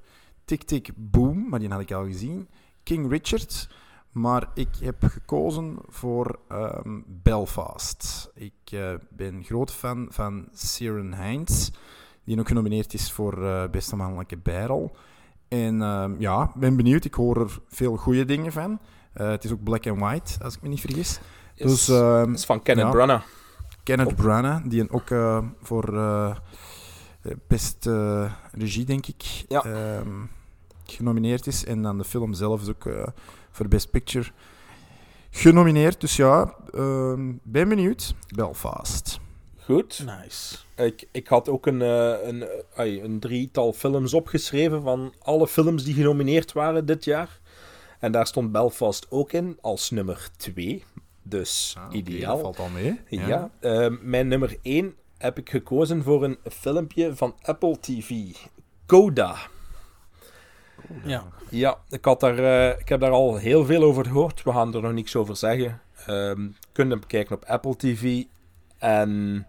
C: Tick Tick Boom, maar die had ik al gezien, King Richard, maar ik heb gekozen voor Belfast. Ik eh, ben groot fan van Ciarán Hinds, die ook genomineerd is voor eh, beste mannelijke bijrol. En ehm, ja, ben benieuwd. Ik hoor er veel goede dingen van. Eh, het is ook black and white, als ik me niet vergis.
A: Is-
C: dus, ehm,
A: is van Kenneth
C: ja.
A: Branagh.
C: Kenneth Branagh, die ook eh, voor eh, best regie, denk ik, ehm, genomineerd is. En dan de film zelf is ook voor Best Picture genomineerd. Dus ja, ehm, ben benieuwd. Belfast.
A: Goed.
B: Nice.
A: Ik, ik had ook een, eh, een, ai, een drietal films opgeschreven van alle films die genomineerd waren dit jaar. En daar stond Belfast ook in als nummer 2. Dus ideaal.
C: dat valt al mee,
A: Ja.
C: ja.
A: ehm, mijn nummer 1 heb ik gekozen voor een filmpje van Apple TV. Coda.
B: Ja.
A: Ja, ik, had daar, eh, ik heb daar al heel veel over gehoord. We gaan er nog niks over zeggen. Ehm kun je hem bekijken op Apple TV. En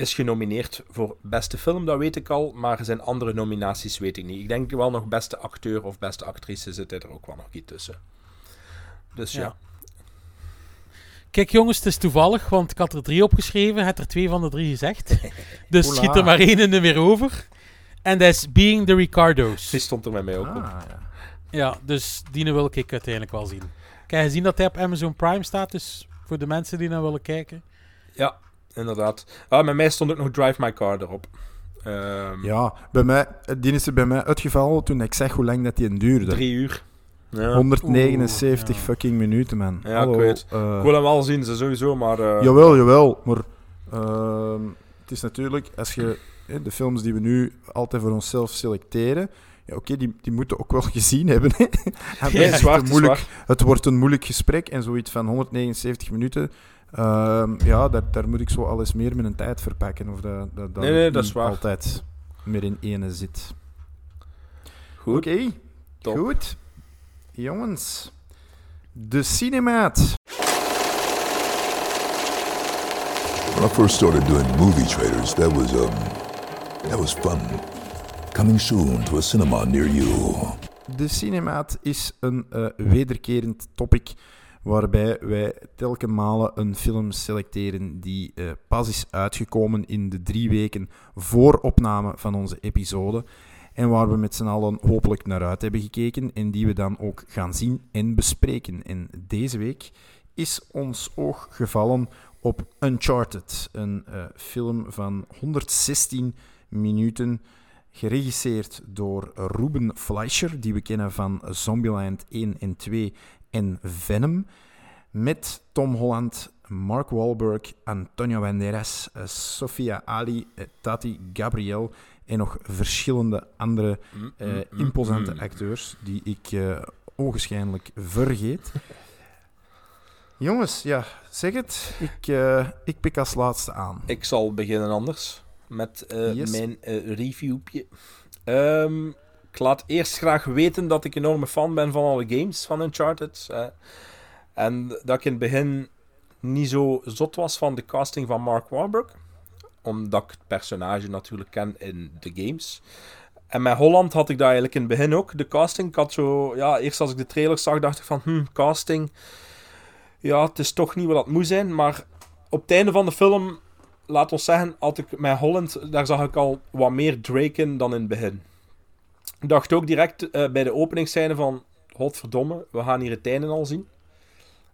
A: is genomineerd voor beste film, dat weet ik al. Maar er zijn andere nominaties, weet ik niet. Ik denk wel nog beste acteur of beste actrice zit er ook wel nog iets tussen. Dus ja.
B: Ja. Kijk jongens, het is toevallig, want ik had er drie opgeschreven, heb er twee van de drie gezegd. Dus
A: Hola.
B: schiet er maar één in de weer over. En dat is Being the Ricardos.
A: Die stond er met mij ook op.
C: Ah,
B: Ja, dus die wil ik uiteindelijk wel zien. Ik heb gezien dat hij op Amazon Prime staat, dus voor de mensen die naar willen kijken.
A: Ja, inderdaad. Ah, met mij stond ook nog Drive My Car erop. Ehm,
C: Ja, bij mij, die is er bij mij uitgevallen toen ik zeg hoe lang dat die duurde.
A: Drie uur. Ja.
C: 179 fucking minuten, man.
A: Ja,
C: Hallo,
A: ik weet.
C: eh,
A: ik wil hem wel zien, ze sowieso, maar... eh,
C: Jawel, jawel. Maar ehm, het is natuurlijk, als je hè, de films die we nu altijd voor onszelf selecteren, ja, oké, die, die moeten ook wel gezien hebben.
A: Ja,
C: het moeilijk, het wordt een moeilijk gesprek en zoiets van 179 minuten. Ehm, ja, daar, daar moet ik zo alles meer met een tijd verpakken. Of dat, dat, dat
A: Nee, nee, dat is waar.
C: altijd meer in ene zit.
A: Goed.
C: Oké,
A: Top.
C: goed. Jongens, de cinemaat.
L: When I first started doing movie trailers, that was um, that was fun. Coming soon to a cinema near you.
C: De cinemaat is een eh, wederkerend topic waarbij wij telkens malen een film selecteren die eh, pas is uitgekomen in de drie weken voor opname van onze episode en waar we met z'n allen hopelijk naar uit hebben gekeken en die we dan ook gaan zien en bespreken. En deze week is ons oog gevallen op Uncharted, een eh, film van 116 minuten geregisseerd door Ruben Fleischer, die we kennen van Zombieland 1 en 2 en Venom, met Tom Holland, Mark Wahlberg, Antonio Banderas, eh, Sofia Ali, eh, Tati Gabriel en nog verschillende andere
A: mm,
C: imposante acteurs die ik eh ogenschijnlijk vergeet. Jongens, ja, zeg het. Ik, ik pik als laatste aan.
A: Ik zal beginnen anders met
C: Yes.
A: mijn reviewpje. Ehm, ik laat eerst graag weten dat ik enorme fan ben van alle games van Uncharted. eh. en dat ik in het begin niet zo zot was van de casting van Mark Wahlberg. Omdat ik het personage natuurlijk ken in de games. En met Holland had ik dat eigenlijk in het begin ook, de casting. Ik had zo, ja, eerst als ik de trailer zag, dacht ik van, hm, casting. Ja, het is toch niet wat dat moet zijn. Maar op het einde van de film, laat ons zeggen, had ik met Holland, daar zag ik al wat meer Drake in dan in het begin. Ik dacht ook direct eh, bij de openingsscène van, godverdomme, we gaan hier het einde al zien.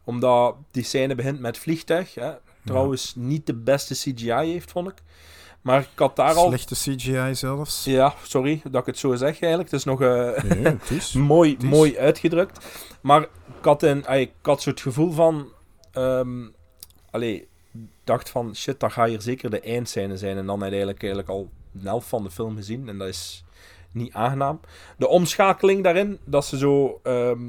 A: Omdat die scène begint met vliegtuig. Hè. Trouwens, niet de beste CGI heeft, vond ik. Maar ik had daar al...
C: Slechte CGI zelfs.
A: Ja, sorry dat ik het zo zeg eigenlijk. Het is nog eh,
C: Nee, het is.
A: mooi,
C: Het is.
A: mooi uitgedrukt. Maar ik had, een, ik had zo het gevoel van... ehm allee, ik dacht van, shit, dat gaat hier zeker de eindscène zijn. En dan ik eigenlijk, eigenlijk al de helft van de film gezien. En dat is niet aangenaam. De omschakeling daarin, dat ze zo... ehm,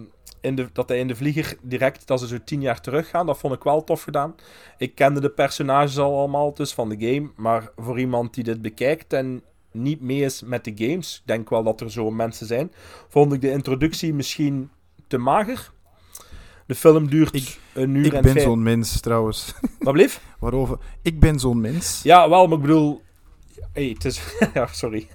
A: in de, dat hij in de vlieger direct, dat ze zo tien jaar teruggaan, dat vond ik wel tof gedaan. Ik kende de personages al allemaal dus van de game, maar voor iemand die dit bekijkt en niet mee is met de games, ik denk wel dat er zo mensen zijn, vond ik de introductie misschien te mager. De film duurt een uur
C: Ik
A: en
C: ben
A: vijf-
C: zo'n mens trouwens.
A: Wat bleef?
C: Waarover? Ik ben zo'n mens.
A: Ja, wel, maar ik bedoel... Hey, het is... ja, sorry.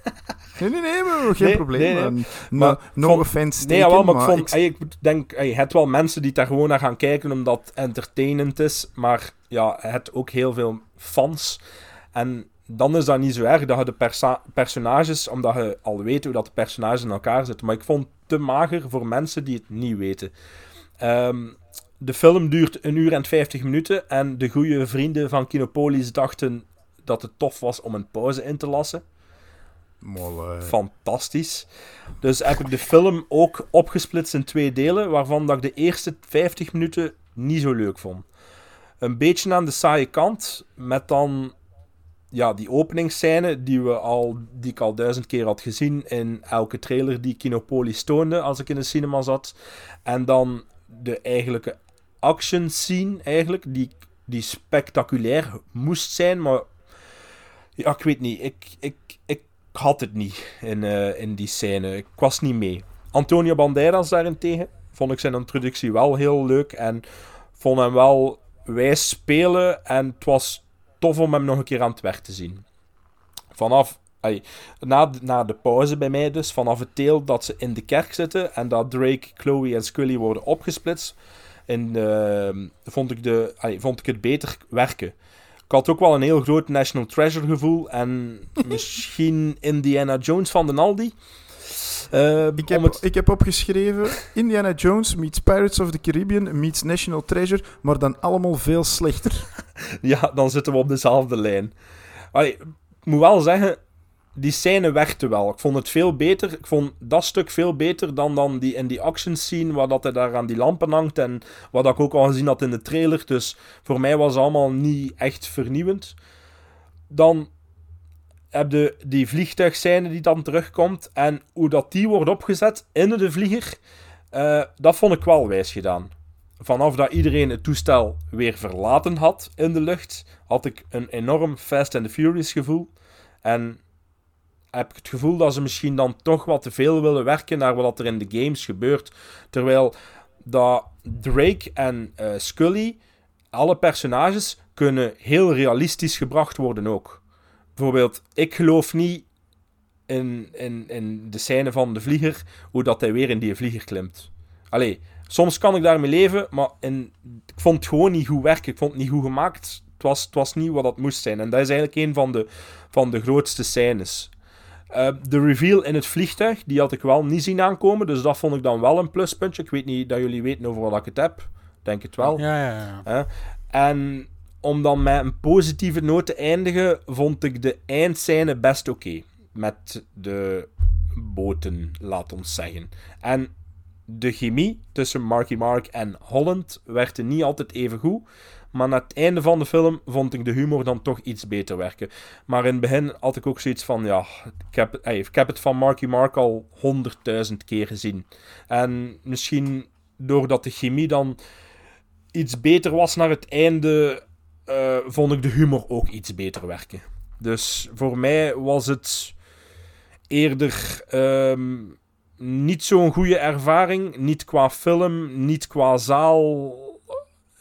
C: Nee, nee, nee, maar geen
A: Nee,
C: probleem.
A: nee, nee.
C: En no
A: Maar
C: no
A: vond-
C: offense
A: Nee, jawel, maar, ik
C: maar
A: vond... hey, ik denk, hey, het wel mensen die daar gewoon naar gaan kijken omdat het entertainend is, maar ja, het ook heel veel fans. En dan is dat niet zo erg dat je de personages, omdat je al weet hoe dat de personages in elkaar zitten. Maar ik vond het te mager voor mensen die het niet weten. Ehm, de film duurt een uur en 50 minuten en de goede vrienden van Kinopolis dachten dat het tof was om een pauze in te lassen.
C: Molle.
A: Fantastisch. Dus heb ik de film ook opgesplitst in twee delen, waarvan dat ik de eerste 50 minuten niet zo leuk vond. Een beetje aan de saaie kant, met dan ja, die openingsscène die, we al, die ik al duizend keer had gezien in elke trailer die Kinopolis toonde als ik in de cinema zat. En dan de eigenlijke action scene eigenlijk, die, die spectaculair moest zijn, maar ja, ik weet niet. Ik, ik, ik had het niet in, eh, in die scène. Ik was niet mee. Antonio Banderas daarentegen vond ik zijn introductie wel heel leuk en vond hem wel wijs spelen en het was tof om hem nog een keer aan het werk te zien. Vanaf, na, de- na de pauze bij mij dus, vanaf het deel dat ze in de kerk zitten en dat Drake, Chloe en Scully worden opgesplitst, en, ehm, vond, ik de, vond ik het beter werken. Ik had ook wel een heel groot National Treasure gevoel. En misschien Indiana Jones van de Aldi. Eh,
C: Ik heb,
A: het-
C: ik heb opgeschreven: Indiana Jones meets Pirates of the Caribbean meets National Treasure, maar dan allemaal veel slechter.
A: Ja, dan zitten we op dezelfde lijn. Allee, ik moet wel zeggen, die scène werkte wel. Ik vond het veel beter. Ik vond dat stuk veel beter dan, dan die, in die action scene, waar dat hij daar aan die lampen hangt. En wat ik ook al gezien had in de trailer. Dus voor mij was het allemaal niet echt vernieuwend. Dan heb je die vliegtuigscène die dan terugkomt. En hoe dat die wordt opgezet in de vlieger, eh, dat vond ik wel wijs gedaan vanaf dat iedereen het toestel weer verlaten had in de lucht, had ik een enorm Fast and the Furious gevoel. En heb ik het gevoel dat ze misschien dan toch wat te veel willen werken naar wat er in de games gebeurt. Terwijl dat Drake en eh, Scully, alle personages, kunnen heel realistisch gebracht worden ook. Bijvoorbeeld, ik geloof niet in, in, in de scène van de vlieger, hoe dat hij weer in die vlieger klimt. Allee, soms kan ik daarmee leven, maar ik vond het gewoon niet goed werken. Ik vond het niet goed gemaakt. Het was, het was niet wat dat moest zijn. En dat is eigenlijk een van de, van de grootste scènes. Eh, de reveal in het vliegtuig, die had ik wel niet zien aankomen. Dus dat vond ik dan wel een pluspuntje. Ik weet niet dat jullie weten over wat ik het heb. Denk het wel.
B: Ja, ja, ja.
A: En om dan met een positieve noot te eindigen, vond ik de eindscène best oké. Met de boten, laat ons zeggen. En de chemie tussen Marky Mark en Holland werd er niet altijd even goed. Maar na het einde van de film vond ik de humor dan toch iets beter werken. Maar in het begin had ik ook zoiets van, ja, ik heb, ik heb het van Marky Mark al honderdduizend keer gezien. En misschien doordat de chemie dan iets beter was naar het einde, eh, vond ik de humor ook iets beter werken. Dus voor mij was het eerder ehm, niet zo'n goede ervaring. Niet qua film, niet qua zaal.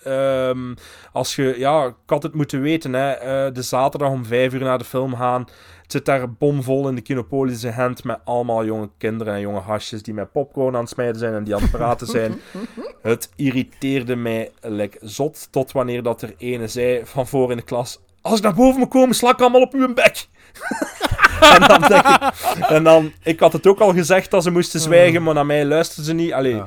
A: Ehm, als je, ja, ik had het moeten weten, hè, eh, de zaterdag om vijf uur naar de film gaan. Het zit daar bomvol in de Kinopolis hand met allemaal jonge kinderen en jonge hasjes die met popcorn aan het smijten zijn en die aan het praten zijn. Het irriteerde mij like zot, tot wanneer dat er ene zei van voor in de klas, als ik naar boven moet komen, sla ik allemaal op uw bek. en dan denk ik, en dan, ik had het ook al gezegd dat ze moesten zwijgen, maar naar mij luisterden ze niet. Allee,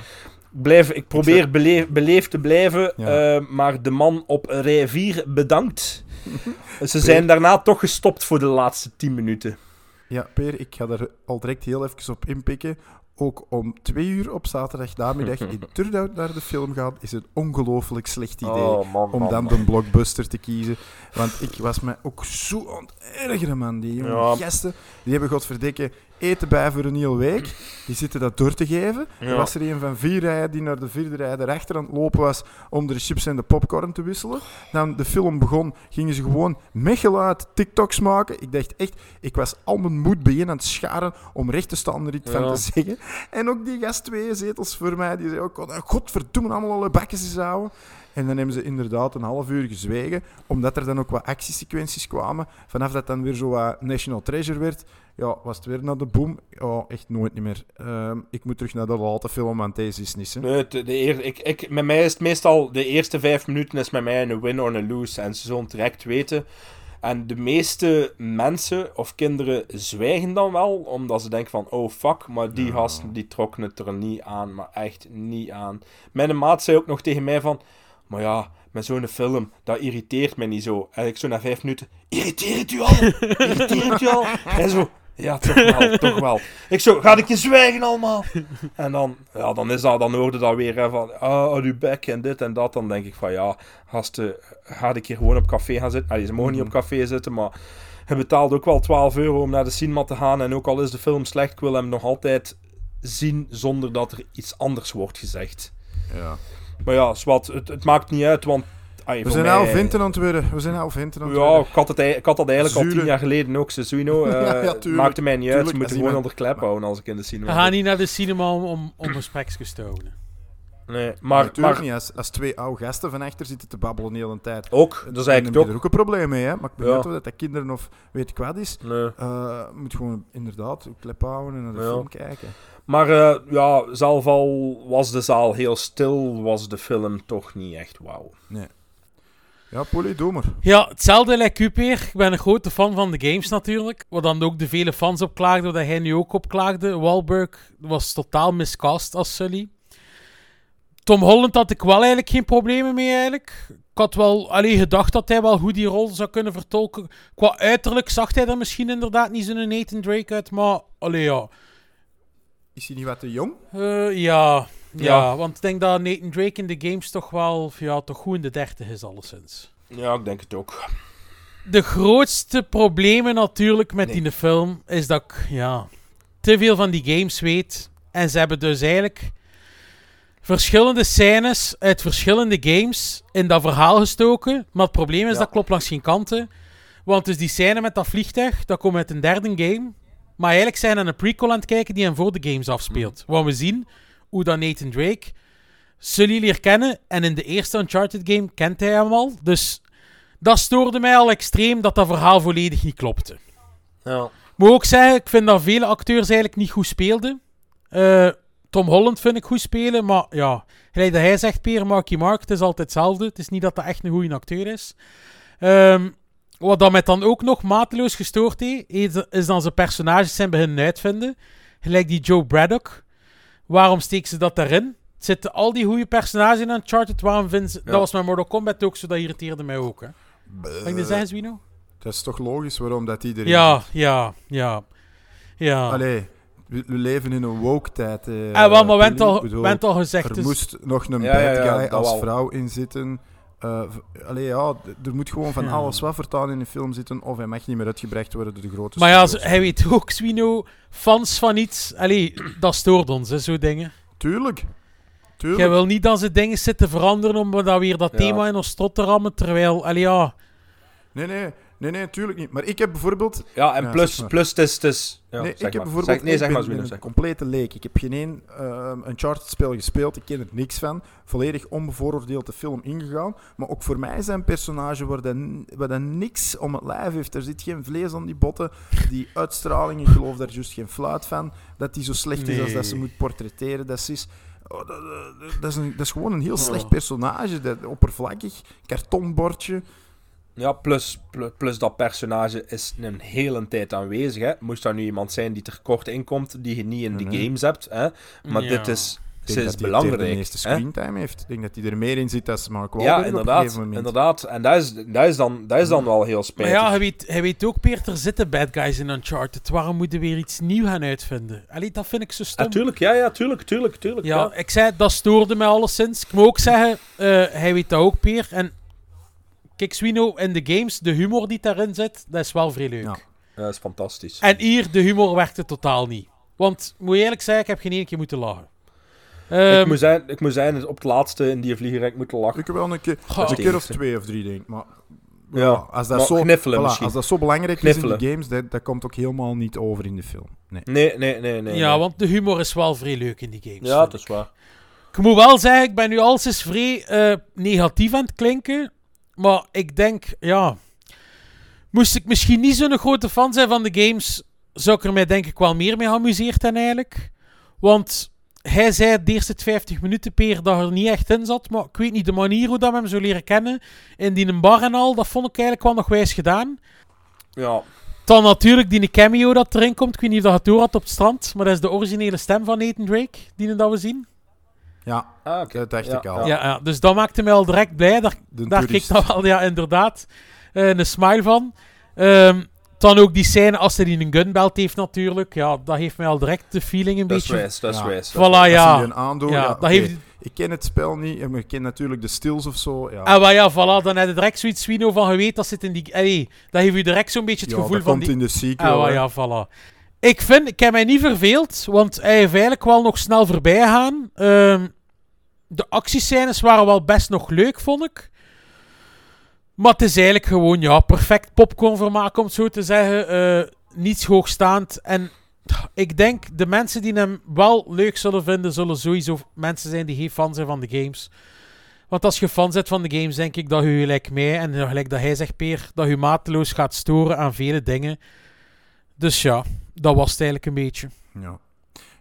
A: blijf, ik probeer beleef- beleefd te blijven,
C: Ja.
A: eh, maar de man op rij 4 bedankt. Ze zijn daarna toch gestopt voor de laatste 10 minuten.
C: Ja, Peer, ik ga er al direct heel even op inpikken. Ook om twee uur op zaterdag namiddag in Turnhout naar de film gaan, is een ongelooflijk slecht idee
A: Oh, man,
C: om
A: man,
C: dan
A: man.
C: de blockbuster te kiezen. Want ik was me ook zo aan het ergeren, man. Die jonge
A: Ja.
C: gasten, die hebben godverdikke eten bij voor een hele week. Die zitten dat door te geven.
A: Ja.
C: Er was er een van vier rijen die naar de vierde rij erachter aan het lopen was om de chips en de popcorn te wisselen. Dan de film begon, gingen ze gewoon met geluid TikToks maken. Ik dacht echt, ik was al mijn moed bijeen aan het scharen om recht te staan er iets van te zeggen. En ook die gast twee zetels voor mij, die zei ook, "Oh, godverdomme, allemaal alle bakjes eens houden. En dan hebben ze inderdaad een half uur gezwegen, omdat er dan ook wat actiesequenties kwamen. Vanaf dat dan weer zo wat National Treasure werd, ja, was het weer naar de boom. Ja, echt nooit niet meer. Ehm, ik moet terug naar de late film, want deze is niet. Hè.
A: Nee, de, de eer, ik, ik, met mij is het meestal de eerste vijf minuten is met mij een win or een lose. En ze zullen het direct weten. En de meeste mensen of kinderen zwijgen dan wel, omdat ze denken van, oh fuck, maar die gasten die trokken het er niet aan, maar echt niet aan. Mijn maat zei ook nog tegen mij van, maar ja, met zo'n film, dat irriteert mij niet zo. En ik zo na vijf minuten, irriteert u al? Irriteert u al? En zo, ja, toch wel, toch wel. Ik zo, ga ik je zwijgen allemaal? En dan, ja, dan is dat, dan hoorde dat weer hè, van, ah, oh, uw bek en dit en dat. Dan denk ik van, ja, gasten, ga ik hier gewoon op café gaan zitten? Allee, ze mogen niet op café zitten, maar je betaalt ook wel 12 euro om naar de cinema te gaan. En ook al is de film slecht, ik wil hem nog altijd zien zonder dat er iets anders wordt gezegd.
C: Ja.
A: Maar ja, zwart, het, het maakt niet uit, want... allee,
C: We zijn
A: mij-
C: al vinten aan het worden. We zijn al vinten aan het
A: ja,
C: worden.
A: ik had, het, ei- ik had dat eigenlijk al tien jaar geleden ook.
C: Ja, ja,
A: eh
C: tuurlijk.
A: maakte mij niet uit. Ze
C: Tuurlijk,
A: moeten
C: als
A: gewoon onder klep houden als ik in de cinema
B: We gaan niet naar de cinema om, om, om gespreksjes te houden.
A: Nee,
C: Maar, natuurlijk
A: maar
C: niet. Als, als twee oude gasten van achter zitten te babbelen de hele tijd.
A: Ook, dat is eigenlijk
C: heb je
A: ook.
C: er ook een probleem mee, hè. Maar ik weet
A: Ja.
C: dat, dat kinderen of weet ik wat is.
A: Nee.
C: Eh, moet gewoon inderdaad klep houden en naar de
A: Ja.
C: film kijken.
A: Maar eh, ja, zelf al was de zaal heel stil, was de film toch niet echt wauw.
C: Nee. Ja, maar.
B: Ja, hetzelfde lijkt u, Peer. Ik ben een grote fan van de games natuurlijk. Wat dan ook de vele fans op klaagden, dat hij nu ook op klaagde. Wahlberg was totaal miscast als Sully. Tom Holland had ik wel eigenlijk geen problemen mee eigenlijk. Ik had wel alleen gedacht dat hij wel goed die rol zou kunnen vertolken. Qua uiterlijk zag hij er misschien inderdaad niet zo'n Nathan Drake uit, maar allee ja.
C: Is hij niet wat te jong?
B: Eh, ja, ja, want ik denk dat Nathan Drake in de games toch wel ja, toch goed in de dertig is alleszins.
A: Ja, ik denk het ook.
B: De grootste problemen natuurlijk met die film is dat ik ja, te veel van die games weet. En ze hebben dus eigenlijk verschillende scènes uit verschillende games in dat verhaal gestoken. Maar het probleem is
A: Ja.
B: dat klopt langs geen kanten. Want dus die scène met dat vliegtuig, dat komt uit een derde game. Maar eigenlijk zijn we naar een prequel aan het kijken die hem voor de games afspeelt. Waar we zien hoe dat Nathan Drake Sully leert kennen. En in de eerste Uncharted game kent hij hem al. Dus dat stoorde mij al extreem dat dat verhaal volledig niet klopte.
A: Ja.
B: Moet ook zeggen, ik vind dat vele acteurs eigenlijk niet goed speelden. Eh, Tom Holland vind ik goed spelen, maar ja, gelijk dat hij zegt, Peer, Marky Mark, het is altijd hetzelfde. Het is niet dat dat echt een goede acteur is. Ehm, wat dat mij dan ook nog mateloos gestoord heeft, is- is dan zijn personages zijn beginnen uitvinden. Gelijk die Joe Braddock. Waarom steken ze dat daarin? Zitten al die goede personages in Uncharted, waarom vinden ze...
C: Ja.
B: Dat was met Mortal Kombat ook zo, dat irriteerde mij ook, hè. Kan ik dit zeggen, Zwino?
C: Dat is toch logisch waarom dat iedereen...
B: Ja, ja, ja. Ja.
C: Allee, we, we leven in een woke-tijd. eh,
B: Ah, wel, maar we hebben
C: Polly.
B: al-
C: bedoel,
B: al gezegd,
C: Er
B: dus-
C: moest nog een
A: Ja,
C: bad
A: ja, ja,
C: guy als
A: wel.
C: vrouw in zitten. V- allee, ja, er moet gewoon van alles wat vertaald in een film zitten. Of hij mag niet meer uitgebracht worden door de grote
B: Maar ja,
C: studios.
B: hij weet ook, Swino, fans van iets. Allee, dat stoort ons, hè, zo dingen.
C: Tuurlijk. Tuurlijk.
B: Jij wil niet dat ze dingen zitten veranderen om dan weer dat
C: Ja.
B: thema in ons strot te rammen, terwijl, allee, ja...
C: Nee, nee, nee, nee, tuurlijk niet. Maar ik heb bijvoorbeeld...
A: Ja, en plus,
C: zeg maar.
A: plus is... Is ja,
C: nee, ik heb bijvoorbeeld...
A: Zeg, nee, zeg maar,
C: een
A: zeg.
C: complete leek. Ik heb geen één ehm Uncharted-spel gespeeld. Ik ken er niks van. Volledig onbevooroordeeld de film ingegaan. Maar ook voor mij zijn personage waar waar dat niks om het lijf heeft. Er zit geen vlees aan die botten. Die uitstraling, ik geloof daar juist geen fluit van. Dat die zo slecht is als dat ze moet portretteren. Dat is... oh, dat, dat- dat is, een, dat is gewoon een heel slecht
A: Oh.
C: personage. Dat, oppervlakkig, kartonbordje.
A: Ja, plus, plus, plus dat personage is een hele tijd aanwezig. Hè. Moest daar nu iemand zijn die er kort in komt, die je niet in de
C: Nee.
A: games hebt. Hè. Maar
B: Ja.
A: dit is
C: Ik
A: Ze
C: denk
A: is
C: dat hij
A: belangrijk,
C: de meeste
A: hè?
C: screentime heeft. Ik denk dat hij er meer in zit als Mark Wahlberg
A: Ja,
C: op een
A: inderdaad.
C: gegeven moment.
A: inderdaad. En dat is, dat is, dan, dat is dan wel heel
B: Maar
A: spijtig.
B: ja, hij weet, hij weet ook, Peer, er zitten bad guys in Uncharted. Waarom moeten we weer iets nieuws gaan uitvinden? Allee, dat vind ik zo stom.
A: Natuurlijk, ja, ja, tuurlijk, tuurlijk, tuurlijk.
B: Ja,
A: Ja,
B: ik zei, dat stoorde mij alleszins. Ik moet ook zeggen, eh, hij weet dat ook, Peer. En kijk, Swino in de games, de humor die daarin zit, dat is wel vrij leuk.
A: Ja, dat is fantastisch.
B: En hier, de humor werkte totaal niet. Want, moet je eerlijk zeggen, ik heb geen één keer moeten lachen. Ehm,
A: ik, moet zijn, ik moet zijn, op het laatste in die vlieger moeten lachen.
C: Ik heb wel een keer,
B: Goh.
C: een keer of twee of drie, denk ik. Maar,
A: Ja,
C: als, dat
A: maar
C: zo,
A: kniffelen
C: voilà,
A: misschien.
C: als dat zo belangrijk is in de games, dat, dat komt ook helemaal niet over in de film. Nee.
A: Nee, nee, nee, nee.
B: ja,
A: nee.
B: want de humor is wel vrij leuk in die games.
A: Ja, dat
B: ik.
A: is waar.
B: Ik moet wel zeggen, ik ben nu alles eens vrij eh, negatief aan het klinken. Maar ik denk, ja... Moest ik misschien niet zo'n grote fan zijn van de games, zou ik er mij denk ik wel meer mee geamuseerd hebben eigenlijk. Want hij zei de eerste 50 minuten per dat er niet echt in zat. Maar ik weet niet, de manier hoe dat we hem zo leren kennen, in die een bar en al, dat vond ik eigenlijk wel nog wijs gedaan.
A: Ja,
B: Dan natuurlijk die cameo dat erin komt. Ik weet niet of dat het door had op het strand, maar dat is de originele stem van Nathan Drake, die dat we zien.
C: Ja,
A: ah, oké.
C: dat dacht
A: Ja,
C: ik al.
B: Ja, ja, dus dat maakte mij al direct blij. Daar,
C: De
B: daar kreeg ik dan wel, ja, inderdaad, eh, een smile van. Ehm, dan ook die scène als hij een gunbelt heeft natuurlijk. Ja, dat heeft mij al direct de feeling een beetje...
A: dat is
C: Ja.
B: Voilà,
A: dat is wijs.
B: ja.
C: Een
B: Ja,
C: ja,
B: dat heeft-
C: Ik ken het spel niet, maar ik ken natuurlijk de stills of zo. Ja,
B: Ah, wel ja, voilà, dan heb je direct zoiets Swino van geweten dat zit in die... Allee, dat heeft u direct zo'n beetje het
C: Ja,
B: gevoel
C: dat
B: van
C: komt
B: die...
C: in de sequel.
B: Ah, ja, voilà. Ik vind, ik heb mij niet verveeld, want hij heeft eigenlijk wel nog snel voorbij gaan. Ehm, de actiescènes waren wel best nog leuk, vond ik. Maar het is eigenlijk gewoon, ja, perfect popcornvermaak, om het zo te zeggen. Eh, niets hoogstaand. En ik denk, de mensen die hem wel leuk zullen vinden, zullen sowieso mensen zijn die geen fan zijn van de games. Want als je fan bent van de games, denk ik dat je gelijk mij, en gelijk dat hij zegt, Peer, dat je mateloos gaat storen aan vele dingen. Dus ja, dat was het eigenlijk een beetje.
C: Ja.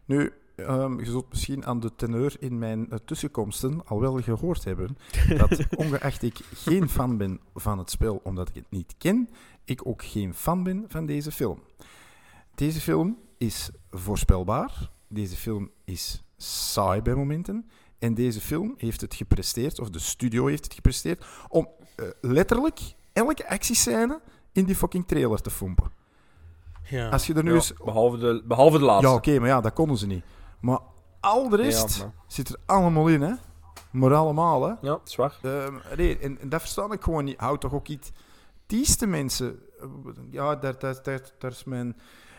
C: Nu, ehm, je zult misschien aan de teneur in mijn eh, tussenkomsten al wel gehoord hebben dat ongeacht ik geen fan ben van het spel omdat ik het niet ken, ik ook geen fan ben van deze film. Deze film is voorspelbaar. Deze film is saai bij momenten. En deze film heeft het gepresteerd, of de studio heeft het gepresteerd, om eh, letterlijk elke actiescène in die fucking trailer te fompen.
B: Ja.
C: Als je er nu
A: Ja,
C: eens
A: behalve, de, behalve de laatste.
C: ja, oké, maar ja, dat konden ze niet. Maar al de rest
A: Ja, maar-
C: zit er allemaal in, hè? Maar allemaal, hè?
A: Ja, dat is waar.
C: Ehm, nee, en, en dat versta ik gewoon niet. Houd toch ook iets. Tieste mensen, eh, ja, daar, daar, daar, daar is mijn,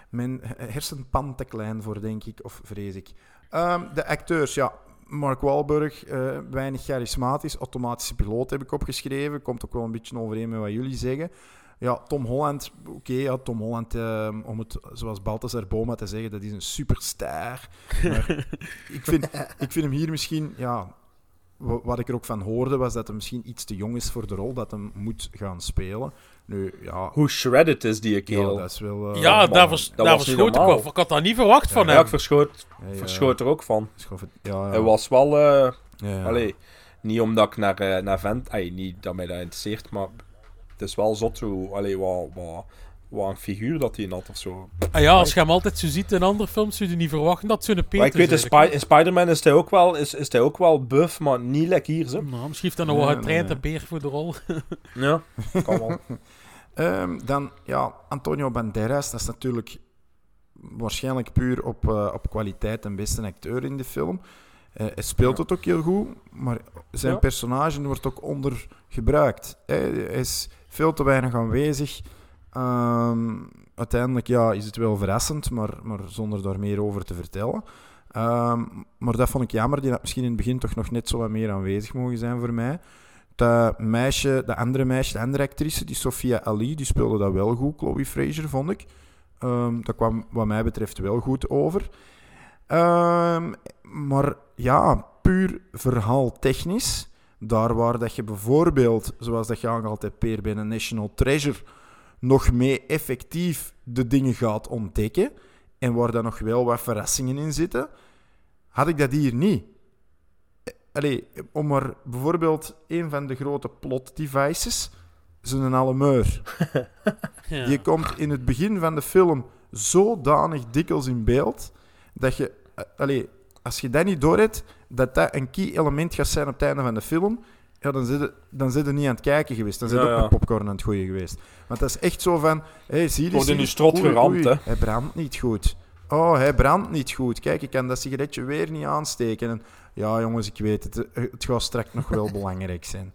C: mijn hersenpan te klein voor, denk ik, of vrees ik. Ehm, de acteurs, ja. Mark Wahlberg, eh, weinig charismatisch. Automatische piloot heb ik opgeschreven. Komt ook wel een beetje overeen met wat jullie zeggen. Ja, Tom Holland, oké, ja, Tom Holland, ehm, om het zoals Balthazar Boma te zeggen, dat is een superster. Maar ik, vind, ik vind hem hier misschien, ja, wa- wat ik er ook van hoorde, was dat hij misschien iets te jong is voor de rol dat hem moet gaan spelen. Nu, ja,
A: Hoe shredded is die
C: ja
A: kerel?
C: dat is wel... eh,
B: ja,
A: man,
B: daar, vers,
A: dat
B: daar
A: was niet
B: verschoot ik wel. Ik had dat niet verwacht van
A: ja,
B: hem.
A: ik verschoot, verschoot er ook van.
C: het- ja, ja.
A: Hij was wel... eh,
C: Ja, ja.
A: Allee, niet omdat ik naar, eh, naar vent... Allee, niet dat mij dat interesseert, maar... Het is wel zot hoe... Allee, wat, wat, wat een figuur dat hij had of zo.
B: Ah ja, als je hem altijd zo ziet in andere films, zou je niet verwachten dat zo'n Peter
A: Maar ik weet, in, in Spider-Man is hij ook wel, is, is hij ook wel buff, maar niet lekker hier, zo.
B: Nou, misschien heeft hij nog wel
C: Nee,
B: getraind,
C: nee,
B: een Peer, voor de rol.
A: Ja, kan wel.
C: Ehm, dan, ja, Antonio Banderas, dat is natuurlijk waarschijnlijk puur op, eh, op kwaliteit een beste acteur in de film. Eh, hij speelt het ook heel goed, maar zijn
A: Ja.
C: personage wordt ook ondergebruikt. Hij, hij is veel te weinig aanwezig. Ehm, uiteindelijk ja, is het wel verrassend, maar, maar zonder daar meer over te vertellen. Ehm, maar dat vond ik jammer. Die had misschien in het begin toch nog net zo wat meer aanwezig mogen zijn voor mij. Dat meisje, de andere meisje, de andere actrice, die Sophia Ali, die speelde dat wel goed. Chloe Fraser, vond ik. Ehm, dat kwam wat mij betreft wel goed over. Maar ja, puur verhaaltechnisch. Daar waar dat je bijvoorbeeld, zoals dat je aangehaald hebt, Peer, bij een National Treasure, nog mee effectief de dingen gaat ontdekken. En waar dan nog wel wat verrassingen in zitten, had ik dat hier niet. Eh, Allee, om maar bijvoorbeeld een van de grote plot devices, zijn alemeur.
B: Ja.
C: Die komt in het begin van de film zodanig dikwijls in beeld dat je, eh, allee, als je dat niet door hebt, dat dat een key element gaat zijn op het einde van de film, ja, dan zit je, dan zit je niet aan het kijken geweest. Dan zit je
A: Ja,
C: ook
A: ja.
C: met popcorn aan het gooien geweest. Want dat is echt zo van, hé, zie je
A: Wordt in
C: je?
A: strot geramd, hè.
C: Hij brandt niet goed. Oh, hij brandt niet goed. Kijk, ik kan dat sigaretje weer niet aansteken. En, ja, jongens, ik weet het. eh, Het gaat straks nog wel belangrijk zijn.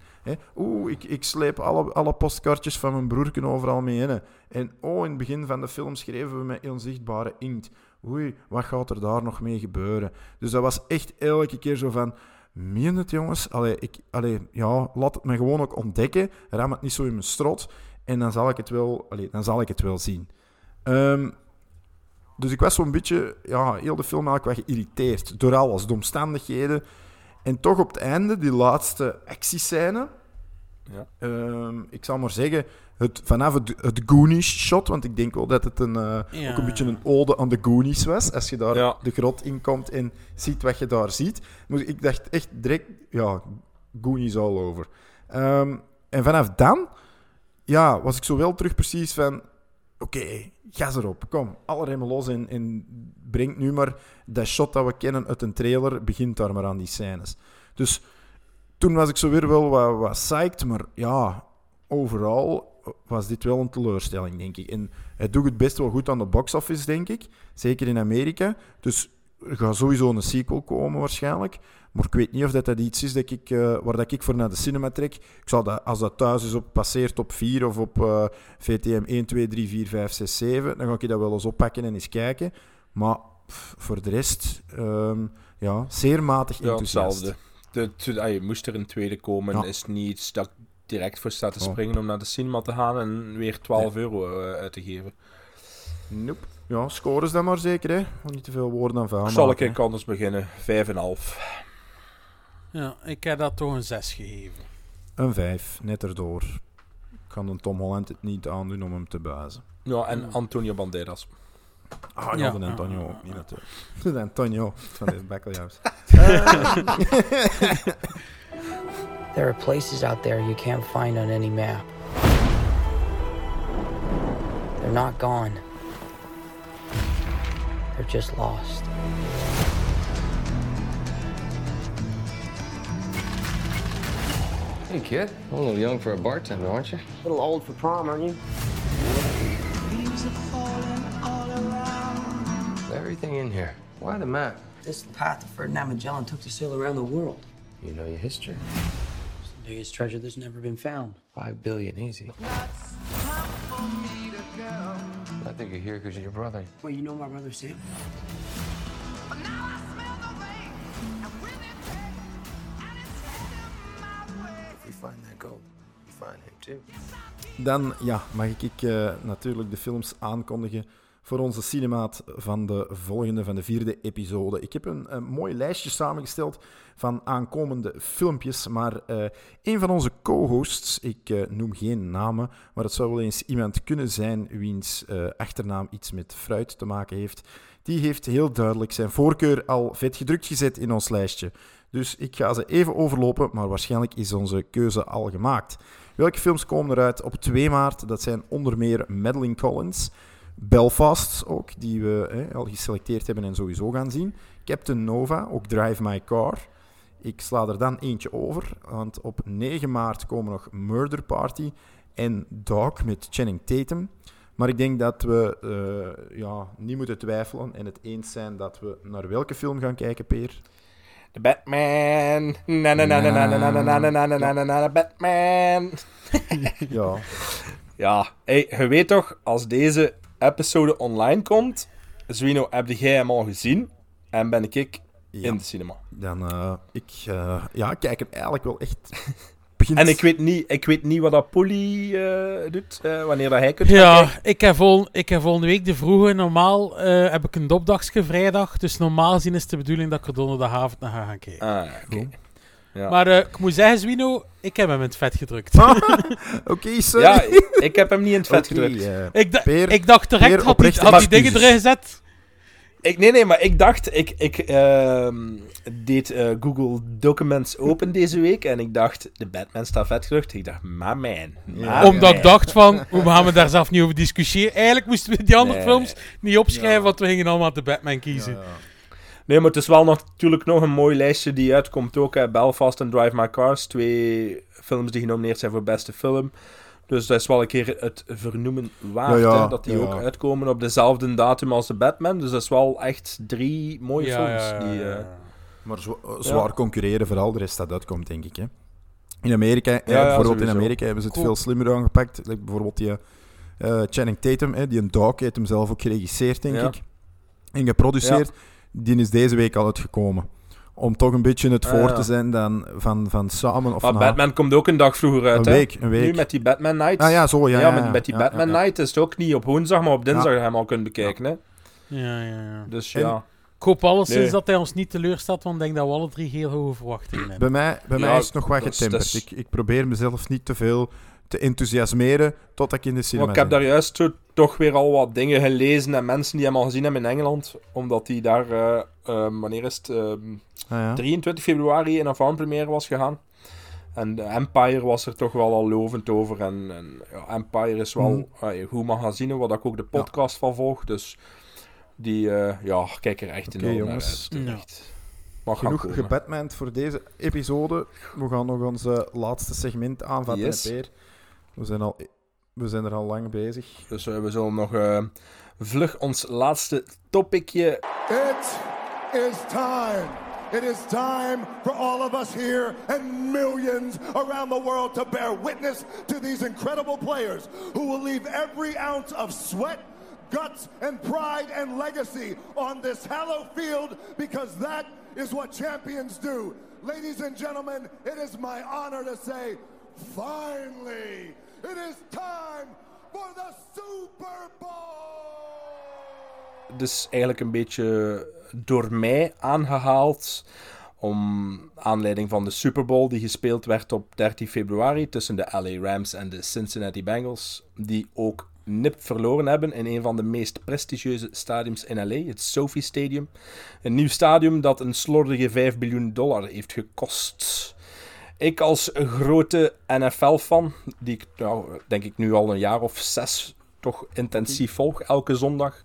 C: Oeh, ik, ik sleep alle, alle postkaartjes van mijn broerken overal mee in. En oh, in het begin van de film schreven we met onzichtbare inkt. Oei, wat gaat er daar nog mee gebeuren? Dus dat was echt elke keer zo van... Meen het, jongens? Allee, ik, allee, ja, laat het me gewoon ook ontdekken. Ram het niet zo in mijn strot. En dan zal ik het wel, allee, dan zal ik het wel zien. Ehm, dus ik was zo'n beetje, ja, heel de film eigenlijk wel geïrriteerd. Door alles, de omstandigheden. En toch op het einde, die laatste actiescène...
A: Ja.
C: Ehm, ik zal maar zeggen, het, vanaf het, het Goonies-shot, want ik denk wel dat het een, eh,
B: Ja.
C: ook een beetje een ode aan de Goonies was. Als je daar
A: Ja.
C: de grot in komt en ziet wat je daar ziet. Ik dacht echt direct, ja, Goonies all over. Ehm, en vanaf dan, ja, was ik zo wel terug precies van... Oké, gas erop. Kom, alle remmen los en, en breng nu maar dat shot dat we kennen uit een trailer. Begint daar maar aan die scènes. Dus toen was ik zo weer wel wat, wat psyched, maar ja, overal was dit wel een teleurstelling, denk ik. En het doet het best wel goed aan de box office, denk ik. Zeker in Amerika. Dus er gaat sowieso een sequel komen, waarschijnlijk. Maar ik weet niet of dat, dat iets is dat ik, eh, waar dat ik voor naar de cinema trek. Ik dat, als dat thuis is op passeert op 4 of op VTM 1, 2, 3, 4, 5, 6, 7, dan ga ik dat wel eens oppakken en eens kijken. Maar pff, voor de rest, ehm, ja, zeer matig
A: Ja,
C: enthousiast.
A: hetzelfde. De, to- ah, je moest er een tweede komen.
C: Ja.
A: Is niet dat direct voor sta te
C: Oh.
A: springen om naar de cinema te gaan en weer 12 euro eh, uit te geven.
C: Nope. Ja, scores dan maar zeker, hè. Om niet te veel woorden aan vuil
A: Zal ik
C: maken,
A: ik anders beginnen? 5,5.
B: Ja, ik heb dat toch een 6 gegeven.
C: Een 5, net erdoor. Ik kan een Tom Holland het niet aandoen om hem te buizen.
A: Ja, en Antonio Banderas.
C: Ah, ja,
B: Ja.
C: de Antonio ook niet natuurlijk. De Antonio van de Bakkeljauws.
M: There are places out there you can't find on any map. They're not gone. They're just lost.
N: Hey, kid. A little young for a bartender, aren't you?
O: A little old for prom, aren't you?
N: Everything in here. Why the map?
M: This path Ferdinand Magellan took to sail around the world.
N: You know your history.
M: Biggest treasure that's never been found.
N: Five billion easy. I think you're here because of your brother.
M: Well, you know my brother Sam?
N: If we find that gold, we find him too.
C: Dan ja, mag ik eh, natuurlijk de films aankondigen voor onze cinemaat van de volgende, van de vierde episode. Ik heb een, mooi lijstje samengesteld van aankomende filmpjes, maar eh, een van onze co-hosts, ik eh, noem geen namen, maar het zou wel eens iemand kunnen zijn wiens eh, achternaam iets met fruit te maken heeft, die heeft heel duidelijk zijn voorkeur al vet gedrukt gezet in ons lijstje. Dus ik ga ze even overlopen, maar waarschijnlijk is onze keuze al gemaakt. Welke films komen eruit op 2 maart? Dat zijn onder meer Madeline Collins, Belfast ook, die we hè, al geselecteerd hebben en sowieso gaan zien. Captain Nova, ook Drive My Car. Ik sla er dan eentje over, want op 9 maart komen nog Murder Party en Dog met Channing Tatum. Maar ik denk dat we eh, ja, niet moeten twijfelen en het eens zijn dat we naar welke film gaan kijken, Peer.
A: De Batman. Na na na na na na na na na na na na na na Batman.
C: Ja.
A: Ja, hey, je weet toch, als deze episode online komt, Zwino, heb jij hem al gezien en ben ik in de cinema.
C: Dan, eh, ik, eh, ja, ik kijk er eigenlijk wel echt... begint-
A: En ik weet niet, ik weet niet wat dat Polly eh, doet, eh, wanneer dat hij kunt gaan
B: Ja,
A: kijken.
B: ik heb, vol, ik heb volgende week de vroege. Normaal eh, heb ik een dopdagske vrijdag. Dus normaal gezien is het de bedoeling dat ik er donderdagavond naar ga gaan kijken.
A: Ah, oké. Ja.
B: Maar eh, ik moet zeggen, Zwino, ik heb hem in het vet gedrukt.
C: Oké, sorry.
A: Ja, ik, heb hem niet in het vet gedrukt.
B: ik, da-
C: Peer-
B: ik dacht direct, had die, had die dingen erin gezet.
A: Ik, nee, nee, maar ik dacht, ik, ik ehm, deed eh, Google Documents open deze week en ik dacht, de Batman staat vet gedrukt. Ik dacht, my man. my
B: Omdat ik dacht van, we gaan we daar zelf niet over discussiëren. Eigenlijk moesten we die andere
A: Nee.
B: films niet opschrijven, want we gingen allemaal de Batman kiezen.
A: Nee, maar het is wel natuurlijk nog een mooi lijstje die uitkomt ook. Hè. Belfast en Drive My Cars, twee films die genomineerd zijn voor beste film. Dus dat is wel een keer het vernoemen waard,
C: Ja, ja,
A: hè, dat die
C: ja,
A: ook uitkomen op dezelfde datum als de Batman. Dus dat is wel echt drie mooie
B: Ja,
A: films.
B: ja, ja,
A: die,
B: ja.
A: eh,
C: Maar zwa- zwaar concurreren voor al de rest dat uitkomt, denk ik. Hè. In Amerika, eh,
A: ja,
C: bijvoorbeeld in. Amerika hebben ze het
A: Cool.
C: veel slimmer aangepakt. Like bijvoorbeeld die eh, Channing Tatum, hè, die een Dog heeft hem zelf ook geregisseerd, denk
A: Ja.
C: ik. En geproduceerd. Die is deze week al uitgekomen. Om toch een beetje het
A: Ah,
C: voor
A: ja.
C: te zijn dan van, van samen of
A: maar
C: na.
A: Batman komt ook een dag vroeger uit.
C: Een
A: hè.
C: week, een week.
A: Nu met die Batman Night.
C: Ah ja, zo, ja, ja,
A: met,
C: ja.
A: met die
C: Ja,
A: Batman
C: ja, ja.
A: Night is het ook niet op woensdag, maar op dinsdag
C: Ja.
A: dat je hem al kunt bekijken. Hè.
B: Ja, ja, ja.
A: Dus
C: En-
A: ja.
B: Ik hoop alleszins
A: Nee.
B: dat hij ons niet teleurstelt, want ik denk dat we alle drie heel hoge verwachtingen hebben.
C: Bij mij, bij
A: Ja,
C: mij is het nog wat getemperd.
A: is-
C: Ik, ik probeer mezelf niet te veel te enthousiasmeren totdat ik in de cinema
A: Maar ik heb daar juist zo toch weer al wat dingen gelezen en mensen die hem al gezien hebben in Engeland. Omdat hij daar, eh, eh, wanneer is het? ehm,
C: Ah, ja.
A: 23 februari in een vanpremière was gegaan. En de Empire was er toch wel al lovend over. En, en ja, Empire is wel eh, een goed magazine, waar ik ook de podcast van volg. Dus die, eh, ja, kijk er echt
C: Oké,
A: enorm naar
C: jongens.
A: uit.
C: Genoeg gebatmand voor deze episode. We gaan nog ons laatste segment aanvatten,
A: Yes.
C: Peer. We zijn, al, we zijn er al lang bezig.
A: Dus we zullen nog eh, vlug ons laatste topicje
P: It is time. It is time for all of us here and millions around the world to bear witness to these incredible players who will leave every ounce of sweat, guts, and pride and legacy on this hallowed field because that is what champions do. Ladies and gentlemen, it is my honor to say, finally, it is time for the Super Bowl!
A: dus eigenlijk een beetje door mij aangehaald. Om aanleiding van de Super Bowl die gespeeld werd op 13 februari tussen de LA Rams en de Cincinnati Bengals. Die ook nipt verloren hebben in een van de meest prestigieuze stadiums in LA, het SoFi Stadium. Een nieuw stadium dat een slordige 5 biljoen dollar heeft gekost. Ik als grote NFL-fan, die ik nou, denk ik nu al een jaar of zes toch intensief volg, elke zondag,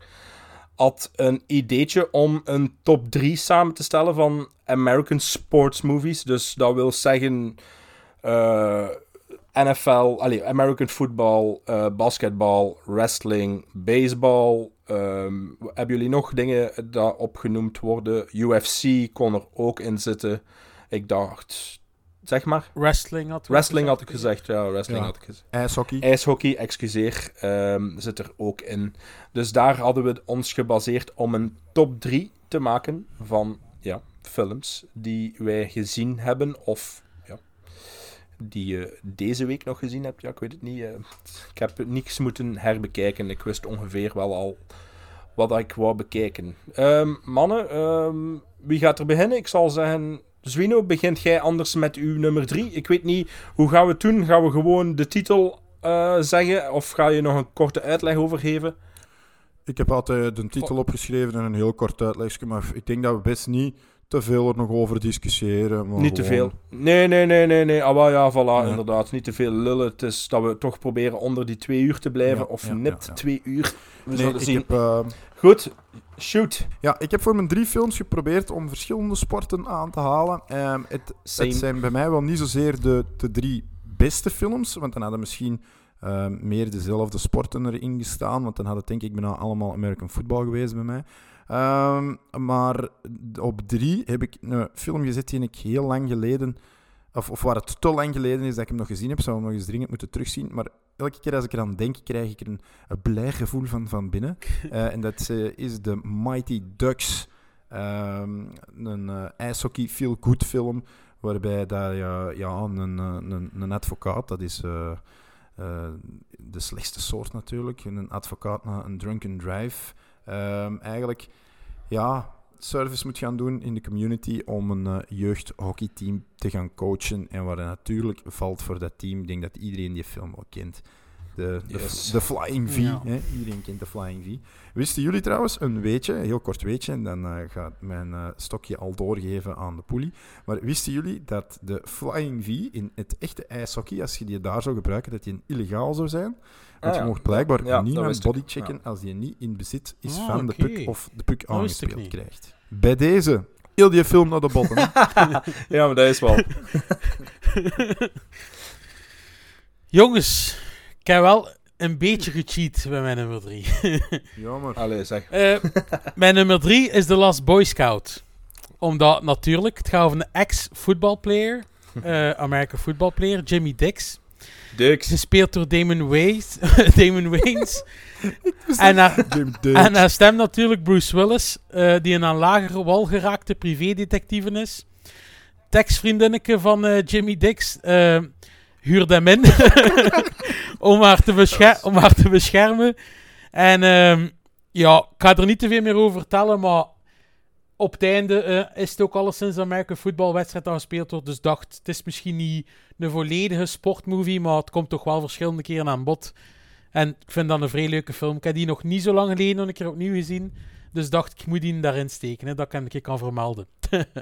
A: had een ideetje om een top 3 samen te stellen van American sports movies. Dus dat wil zeggen eh, NFL, allee, American football, eh, basketbal, wrestling, baseball. Ehm, hebben jullie nog dingen dat opgenoemd worden? UFC kon er ook in zitten. Ik dacht, zeg maar.
B: Wrestling had
A: Wrestling had ik gezegd, ja, wrestling
C: Ja.
A: had ik gezegd.
C: IJshockey.
A: IJshockey, excuseer, ehm, zit er ook in. Dus daar hadden we ons gebaseerd om een top 3 te maken van ja, films die wij gezien hebben of ja, die je deze week nog gezien hebt. Ja, ik weet het niet. eh. ik heb niks moeten herbekijken. Ik wist ongeveer wel al wat ik wou bekijken. Ehm, mannen, ehm, wie gaat er beginnen? Ik zal zeggen, Zwino, begint jij anders met uw nummer 3? Ik weet niet, hoe gaan we het doen? Gaan we gewoon de titel eh, zeggen? Of ga je nog een korte uitleg over geven?
C: Ik heb altijd de titel opgeschreven en een heel kort uitlegje, maar ik denk dat we best niet te veel er nog over discussiëren. Maar
A: niet te
C: gewoon-
A: veel. Nee, nee, nee, nee, nee. Ah, wel, ja, voilà, inderdaad. Niet te veel lullen. Het is dat we toch proberen onder die twee uur te blijven.
C: Ja,
A: of
C: ja,
A: nipt
C: ja, ja.
A: twee uur. We
C: Nee,
A: zullen
C: ik
A: zien.
C: heb, eh,
A: Goed, shoot.
C: Ja, ik heb voor mijn drie films geprobeerd om verschillende sporten aan te halen. Ehm, het, zijn bij mij wel niet zozeer de, de drie beste films, want dan hadden misschien ehm, meer dezelfde sporten erin gestaan, want dan had het denk ik bijna allemaal American football geweest bij mij. Ehm, maar op drie heb ik een film gezet die ik heel lang geleden, of, of waar het te lang geleden is dat ik hem nog gezien heb, zou hem nog eens dringend moeten terugzien. Maar elke keer als ik eraan denk, krijg ik er een, een blij gevoel van, van binnen. Eh, en dat eh, is de Mighty Ducks. Ehm, een eh, ijshockey feel-good film, waarbij daar, ja, ja, een, een, een advocaat, dat is de slechtste soort natuurlijk, een advocaat na een drunken drive, ehm, eigenlijk ja, service moet gaan doen in de community om een eh, jeugdhockeyteam te gaan coachen. En waar natuurlijk valt voor dat team, ik denk dat iedereen die film wel kent. De, de,
A: Yes.
C: de Flying V.
B: Ja.
C: Hè? Iedereen kent de Flying V. Wisten jullie trouwens, een weetje, een heel kort weetje, en dan eh, gaat mijn eh, stokje al doorgeven aan de poelie. Maar wisten jullie dat de Flying V in het echte ijshockey, als je die daar zou gebruiken, dat die illegaal zou zijn? Want
A: Ah,
C: je
A: ja.
C: mocht blijkbaar
A: Ja, dat
C: niemand bodychecken als die niet in bezit is
B: Ah,
C: van de puk of de
B: ik
C: aangespeeld
B: niet.
C: krijgt. Bij deze, heel die film naar de botten.
A: ja, maar dat is wel.
B: Jongens, ik heb wel een beetje gecheat bij mijn nummer 3.
C: Jammer.
A: Allee, zeg.
B: Eh, mijn nummer 3 is The Last Boy Scout. Omdat natuurlijk, het gaat over een ex-voetbalplayer, eh American voetbalplayer, Jimmy Dix.
A: Dix.
B: Gespeeld door Damon Wayans. Damon Wayans. en, haar, en haar stem natuurlijk Bruce Willis, eh, die een aan lagere wal geraakte privédetectieve is. Tekstvriendinneke van eh, Jimmy Dix eh huurde hem in om, haar te bescher- om haar te beschermen. En ehm, ja, ik ga er niet te veel meer over vertellen, maar op het einde eh, is het ook alleszins een American voetbalwedstrijd dat gespeeld wordt. Dus dacht, het is misschien niet een volledige sportmovie, maar het komt toch wel verschillende keren aan bod. En ik vind dat een vrij leuke film. Ik heb die nog niet zo lang geleden nog een keer opnieuw gezien. Dus dacht ik, moet die daarin steken, dat ik een keer kan vermelden.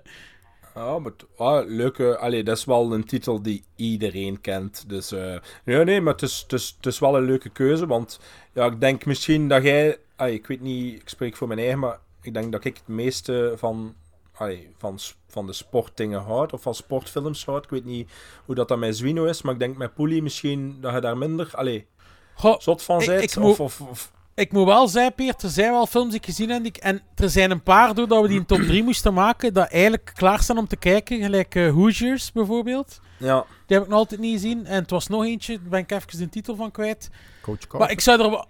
A: Ja, maar ah, leuke. Allee, dat is wel een titel die iedereen kent. Dus eh nee, nee, maar het is, het, is, het is wel een leuke keuze. Want ja, ik denk misschien dat jij. ah, ik weet niet, ik spreek voor mijn eigen, maar ik denk dat ik het meeste van, allee, van, van de sportdingen houd. Of van sportfilms houd. Ik weet niet hoe dat, dat met Zwino is, maar ik denk met Poelie misschien dat je daar minder. Allee,
B: Goh,
A: zot van bent.
B: ik
A: of,
B: moet-
A: of, of-
B: Ik moet wel zeggen, Peer, er zijn wel films die ik gezien heb. die ik- En er zijn een paar, doordat we die in top 3 moesten maken, dat eigenlijk klaar staan om te kijken. Gelijk eh, Hoosiers bijvoorbeeld.
A: ja.
B: Die heb ik nog altijd niet gezien. En het was nog eentje, daar ben ik even de titel van kwijt.
C: Coach Carter.
B: Maar ik zou er wel...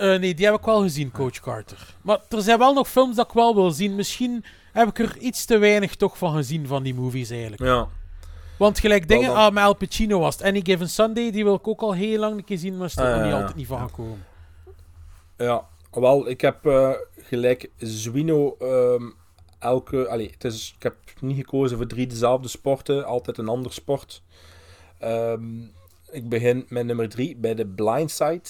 B: eh, nee, die heb ik wel gezien, Coach Carter. Maar er zijn wel nog films dat ik wel wil zien. Misschien heb ik er iets te weinig toch van gezien, van die movies eigenlijk.
A: ja.
B: Want gelijk dingen,
A: dan-
B: ah, met Al Pacino was het. Any Given Sunday, die wil ik ook al heel lang een keer zien, maar is er
A: Ah,
B: nog niet altijd niet van gekomen.
A: Ja, wel, ik heb eh, gelijk Zwino ehm, elke... Allee, het is, ik heb niet gekozen voor drie dezelfde sporten, altijd een ander sport. Ehm, ik begin met nummer drie bij The Blind Side,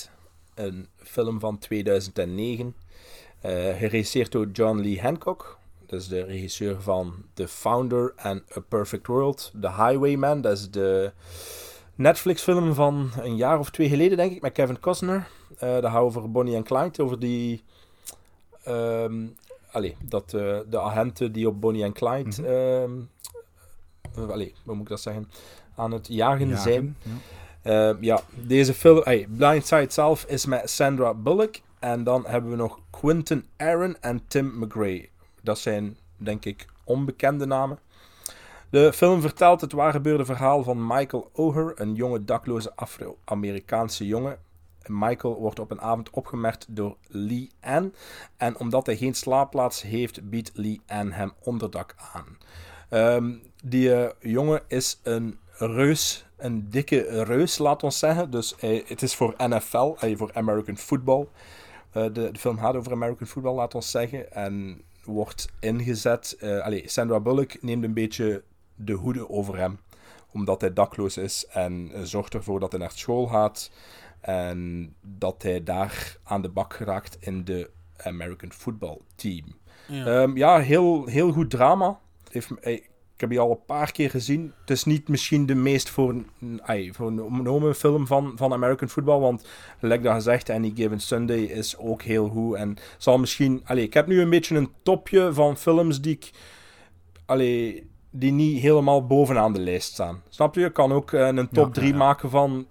A: een film van 2009, eh geregisseerd door John Lee Hancock. Dat is de regisseur van The Founder en A Perfect World. The Highwayman, dat is de Netflix-film van een jaar of twee geleden, denk ik, met Kevin Costner. Eh dat gaat over Bonnie en Clyde, over die... ehm allee, dat eh, de agenten die op Bonnie en Clyde... ehm, eh, allee, hoe moet ik dat zeggen? Aan het jagen,
C: Jagen,
A: zijn.
C: ja.
A: Ehm, ja, deze film... Hey, Blindside zelf is met Sandra Bullock. En dan hebben we nog Quentin Aaron en Tim McRae. Dat zijn, denk ik, onbekende namen. De film vertelt het waar gebeurde verhaal van Michael Oher, een jonge dakloze Afro-Amerikaanse jongen. Michael wordt op een avond opgemerkt door Lee Ann. En omdat hij geen slaapplaats heeft, biedt Lee Ann hem onderdak aan. Ehm, die eh, jongen is een reus, een dikke reus, laat ons zeggen. Dus hij- het is voor NFL, eh, voor American Football. Eh, de, de film gaat over American Football, laat ons zeggen. En wordt ingezet. eh allee, Sandra Bullock neemt een beetje de hoede over hem. Omdat hij dakloos is en eh, zorgt ervoor dat hij naar school gaat. En dat hij daar aan de bak geraakt in de American Football Team.
B: Ja.
A: Ja, ja heel, heel goed drama. Heeft, eh, ik heb die al een paar keer gezien. Het is niet misschien de meest voor, ay, voor een film van, van American Football. Want, gelijk dat gezegd, Any Given Sunday is ook heel goed. En zal misschien... Allee, ik heb nu een beetje een topje van films die ik... Allee, die niet helemaal bovenaan de lijst staan. Snap je? Je kan ook eh, een top
C: Ja,
A: 3
C: ja, ja.
A: maken van...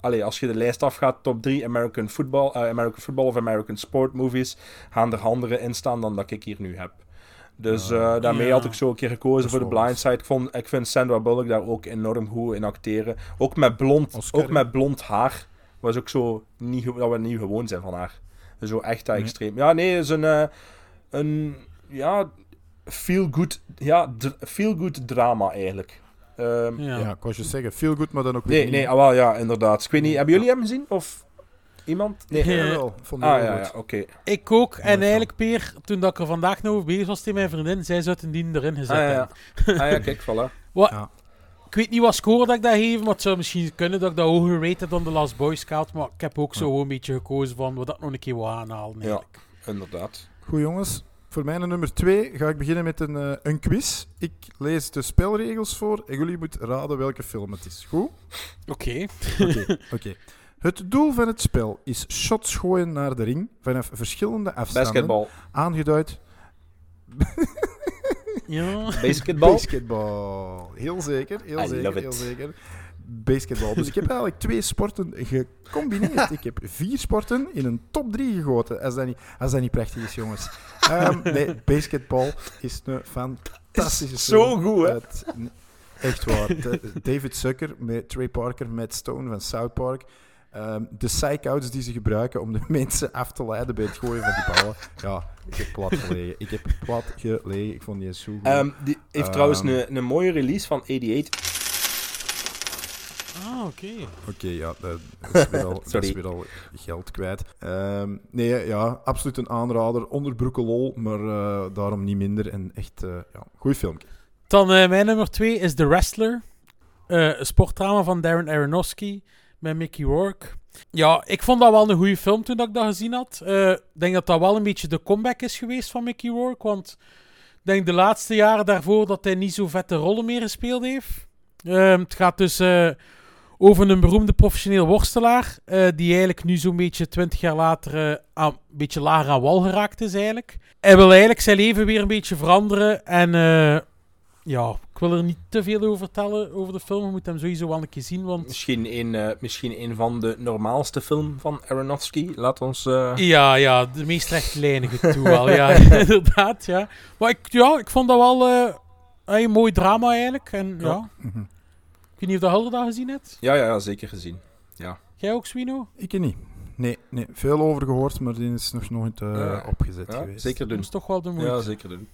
A: Allee, als je de lijst afgaat, top 3 American Football, eh, American Football of American Sport movies, gaan er andere in staan dan dat ik hier nu heb. Dus eh, daarmee had ik zo een keer gekozen voor de
C: wel
A: Blind Side. Ik, vond, ik vind Sandra Bullock daar ook enorm goed in acteren. Ook met blond,
C: Oscar,
A: ook met blond haar. Was ook zo niet, dat we niet gewoon zijn van haar. Zo echt dat
C: Nee.
A: extreem. Ja, nee, het is een, eh, een ja, feel good, ja, feel good drama eigenlijk. Ehm,
B: Ja.
C: Ja, ik was je zeggen, veel goed, maar dan ook weer
A: nee,
C: niet.
A: nee, ah, wel, ja, inderdaad. Ik weet niet, hebben jullie hem gezien? Of iemand? Nee.
C: Wel. Vond ik
A: Ah, ja, oké.
B: Ik ook. en eigenlijk, Peer, toen dat ik er vandaag nog over bezig was tegen mijn vriendin, zij zou het die erin gezet
A: Ah, ja,
B: hebben.
A: ja. ah, ja, kijk, voilà.
B: Wat,
C: Ja.
B: Ik weet niet wat score dat ik dat geef, maar het zou misschien kunnen dat ik dat hoger rate dan de Last Boy Scout. Maar ik heb ook zo een beetje gekozen van wat dat nog een keer wil aanhalen.
A: Ja, inderdaad.
C: Goed jongens, voor mijn nummer 2 ga ik beginnen met een, eh, een quiz. Ik lees de spelregels voor en jullie moeten raden welke film het is. Goed?
B: Oké.
C: Oké. oké. Het doel van het spel is shots gooien naar de ring vanaf verschillende afstanden.
A: Basketbal.
C: Aangeduid.
B: Ja.
A: Basketbal.
C: Basketbal. Heel zeker, heel
A: I
C: zeker,
A: love
C: heel
A: it.
C: zeker. Basketbal. Dus ik heb eigenlijk twee sporten gecombineerd. Ik heb vier sporten in een top drie gegoten. Als dat niet, als dat niet prachtig is, jongens. Ehm, nee, basketbal is een fantastische
A: Is zo
C: film.
A: goed, hè?
C: Het- echt waar. David Zucker met Trey Parker, Matt Stone van South Park. Ehm, de psych-outs die ze gebruiken om de mensen af te leiden bij het gooien van die ballen. Ja, ik heb plat gelegen. Ik heb plat gelegen. Ik vond die zo goed.
A: Ehm, die heeft
C: Ehm,
A: trouwens een, een mooie release van 88.
B: Ah, oké.
C: Oké, ja, dat is weer al, dat is weer al geld kwijt. Ehm, nee, ja, absoluut een aanrader. Onderbroeken lol, maar eh, daarom niet minder. En echt, eh ja, goed filmpje.
B: Dan eh, mijn nummer twee is The Wrestler. Eh, een sportdrama van Darren Aronofsky met Mickey Rourke. Ja, ik vond dat wel een goede film toen ik dat gezien had. Eh, Ik denk dat dat wel een beetje de comeback is geweest van Mickey Rourke. Want ik denk de laatste jaren daarvoor dat hij niet zo vette rollen meer gespeeld heeft. Eh, het gaat dus eh, over een beroemde professioneel worstelaar. eh, die eigenlijk nu zo'n beetje twintig jaar later een beetje lager aan wal geraakt is eigenlijk. Hij wil eigenlijk zijn leven weer een beetje veranderen. En ja, wil er niet te veel over vertellen over de film. Je moet hem sowieso wel een keer zien. Want
A: Misschien een, eh, misschien een van de normaalste film van Aronofsky. Laat ons... eh,
B: Ja, ja, de meest rechtlijnige toe wel. Ja, inderdaad, ja. Maar ik, ja, ik vond dat wel eh, een mooi drama eigenlijk. En ja,
C: Mhm.
B: ik weet niet of dat Helder dat gezien hebt.
A: Ja, ja, ja, zeker gezien. Ja.
B: Jij ook, Swino?
C: Ik niet. Nee, nee, veel over gehoord, maar die is nog nooit
A: Ja.
C: opgezet
A: Ja,
C: geweest.
A: Zeker doen.
B: Dat is toch wel de moeite.
A: Ja, zeker doen.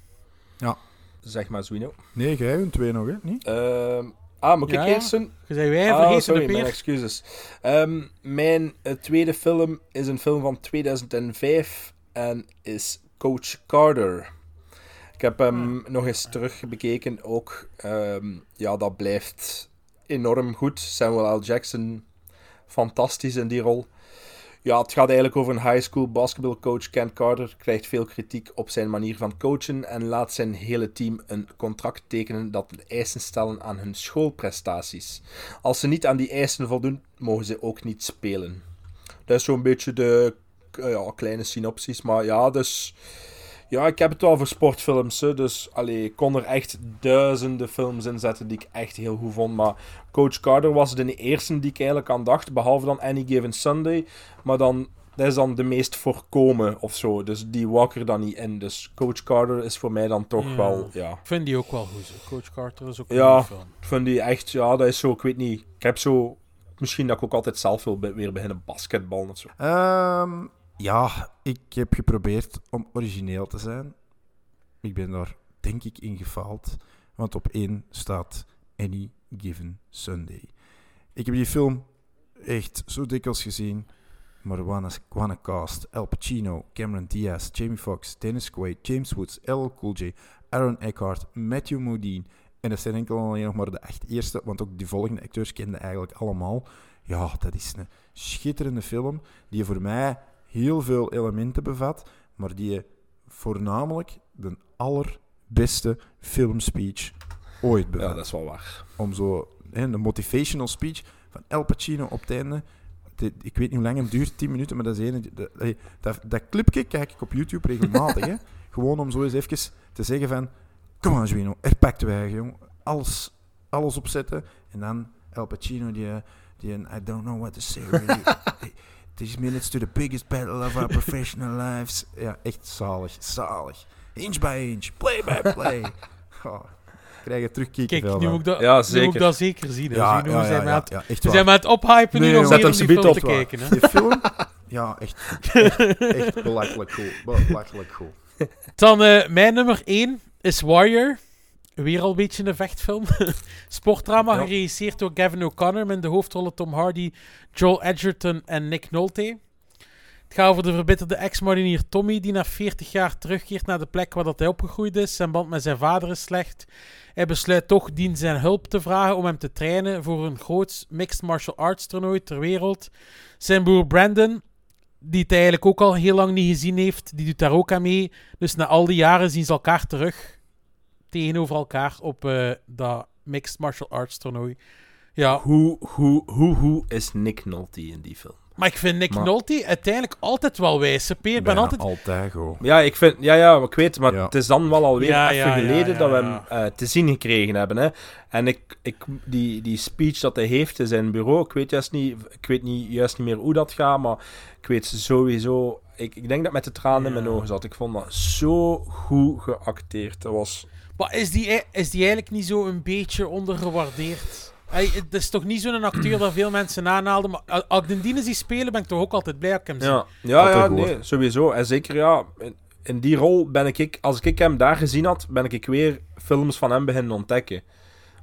C: Ja.
A: Zeg maar, Zwino.
C: Nee, jij een twee nog, hè? Niet?
A: Ehm, ah, moet ik
B: Ja,
A: eerst een...
B: Je zei wij
A: Ah,
B: vergeten
A: sorry,
B: de peer.
A: mijn excuses. Ehm, mijn eh, tweede film is een film van 2005 en is Coach Carter. Ik heb hem nog eens terug bekeken ook. Ehm, ja, dat blijft enorm goed. Samuel L. Jackson, fantastisch in die rol. Ja, het gaat eigenlijk over een high school basketbalcoach. Ken Carter krijgt veel kritiek op zijn manier van coachen en laat zijn hele team een contract tekenen dat eisen stellen aan hun schoolprestaties. Als ze niet aan die eisen voldoen, mogen ze ook niet spelen. Dat is zo'n beetje de eh, ja, kleine synopsis, maar ja, dus... Ja, ik heb het wel voor sportfilms, hè, dus allee, ik kon er echt duizenden films in zetten die ik echt heel goed vond. Maar Coach Carter was de eerste die ik eigenlijk aan dacht, behalve dan Any Given Sunday. Maar dan, dat is dan de meest voorkomen of zo, dus die wou ik er dan niet in. Dus Coach Carter is voor mij dan toch
B: Ja.
A: wel, ja...
B: Ik vind die ook wel goed. Coach Carter is ook een
A: Ja,
B: goede film.
A: ik vind die echt, ja, dat is zo, ik weet niet. Ik heb zo, misschien dat ik ook altijd zelf wil be- weer beginnen basketballen of zo.
C: Ehm, ja, ik heb geprobeerd om origineel te zijn. Ik ben daar, denk ik, in gefaald. Want op één staat Any Given Sunday. Ik heb die film echt zo dikwijls gezien. Maar wanna, cast. Al Pacino, Cameron Diaz, Jamie Foxx, Dennis Quaid, James Woods, LL Cool J, Aaron Eckhart, Matthew Modine. En dat zijn enkel en alleen nog maar de echt eerste, want ook die volgende acteurs kenden eigenlijk allemaal. Ja, dat is een schitterende film die voor mij heel veel elementen bevat, maar die voornamelijk de allerbeste filmspeech ooit bevat.
A: Ja, dat is wel waar.
C: Om zo, hè, de motivational speech van El Pacino op het einde. Dit- ik weet niet hoe lang het duurt, 10 minuten, maar dat is ene. Dat, dat, clipje kijk ik op YouTube regelmatig. hè. Gewoon om zo eens even te zeggen van... Kom aan, Zwino, er pakt wij, jong. Alles, alles opzetten. En dan El Pacino, die, eh, die een I don't know what to say, really. These minutes to the biggest battle of our professional lives. Ja, echt zalig, zalig. Inch by inch, play by play. Oh, krijg je terug
B: Kijk, nu moet ik dat,
A: Ja,
B: nu
A: zeker.
B: moet ik dat zeker zien.
C: Ja, ja,
B: we zijn
C: ja,
B: met
C: ja,
B: het-
C: ja, echt
B: we zijn met het ophypen
C: Nee,
B: nu om
A: Zet
B: om die film te
A: op,
B: kijken. Hè.
C: Die film, ja, echt, echt, echt belachelijk cool. Belachelijk cool.
B: Dan eh, mijn nummer 1 is Warrior. Weer al een beetje een vechtfilm. Sportdrama
A: Ja.
B: geregisseerd door Gavin O'Connor met de hoofdrollen Tom Hardy, Joel Edgerton en Nick Nolte. Het gaat over de verbitterde ex-marinier Tommy die na 40 jaar terugkeert naar de plek waar dat hij opgegroeid is. Zijn band met zijn vader is slecht. Hij besluit toch dien zijn hulp te vragen om hem te trainen voor een groot mixed martial arts toernooi ter wereld. Zijn broer Brandon, die het eigenlijk ook al heel lang niet gezien heeft, die doet daar ook aan mee. Dus na al die jaren zien ze elkaar terug tegenover elkaar op eh, dat mixed martial arts toernooi. Ja.
A: Hoe, hoe, hoe, hoe is Nick Nolte in die film?
B: Maar ik vind Nick
A: Maar-
B: Nolte uiteindelijk altijd wel wijs. Ik ben
C: Bijna
B: altijd...
C: altijd.
A: Ja, ik vind, ja, ja, ik weet, maar
C: Ja.
A: het is dan wel alweer
B: Ja,
A: even
B: ja,
A: geleden
B: ja,
A: dat we
B: ja.
A: hem eh, te zien gekregen hebben. Hè. En ik, ik, die, die speech dat hij heeft in zijn bureau, ik weet, juist niet, ik weet niet, juist niet meer hoe dat gaat, maar ik weet sowieso... Ik, ik denk dat met de tranen in mijn ogen zat. Ik vond dat zo goed geacteerd. Dat was...
B: Maar is die, is die eigenlijk niet zo een beetje ondergewaardeerd? Hij, het is toch niet zo'n acteur dat veel mensen aanhaalden, maar als ik die spelen, ben ik toch ook altijd blij dat ik hem zie.
A: Ja, ja, ja nee, sowieso. En zeker, ja, in, in die rol ben ik, ik, als ik hem daar gezien had, ben ik weer films van hem beginnen ontdekken.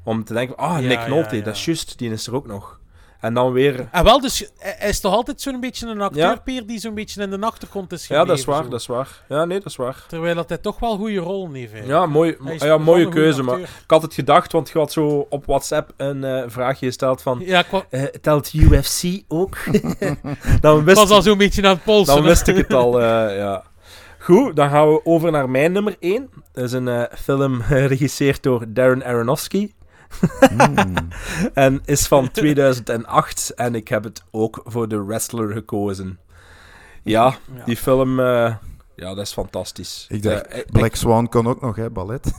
A: Om te denken, ah, Nick
B: ja,
A: Nolte,
B: ja.
A: dat is juist, die is er ook nog. En dan weer...
B: En wel, dus hij is toch altijd zo'n beetje een acteur,
A: Ja.
B: Die zo'n beetje in de achtergrond is
A: Ja,
B: gebleven.
A: dat is waar,
B: zo.
A: dat is waar. Ja, nee, dat is waar.
B: Terwijl dat hij toch wel goede rollen heeft.
A: Ja, mooi, ja mooie keuze. Maar ik had het gedacht, want je had zo op WhatsApp een eh, vraagje gesteld van...
B: Ja,
A: eh, telt UFC ook? dan wist,
B: was al zo'n beetje aan het polsen.
A: Dan wist ik het al, eh, ja. Goed, dan gaan we over naar mijn nummer 1. Dat is een film geregisseerd door Darren Aronofsky. en is van 2008. En ik heb het ook voor The Wrestler gekozen. Ja, die film... eh, ja, dat is fantastisch.
C: Ik dacht,
A: Eh, ik-
C: Black Swan kon ook nog, hè, ballet.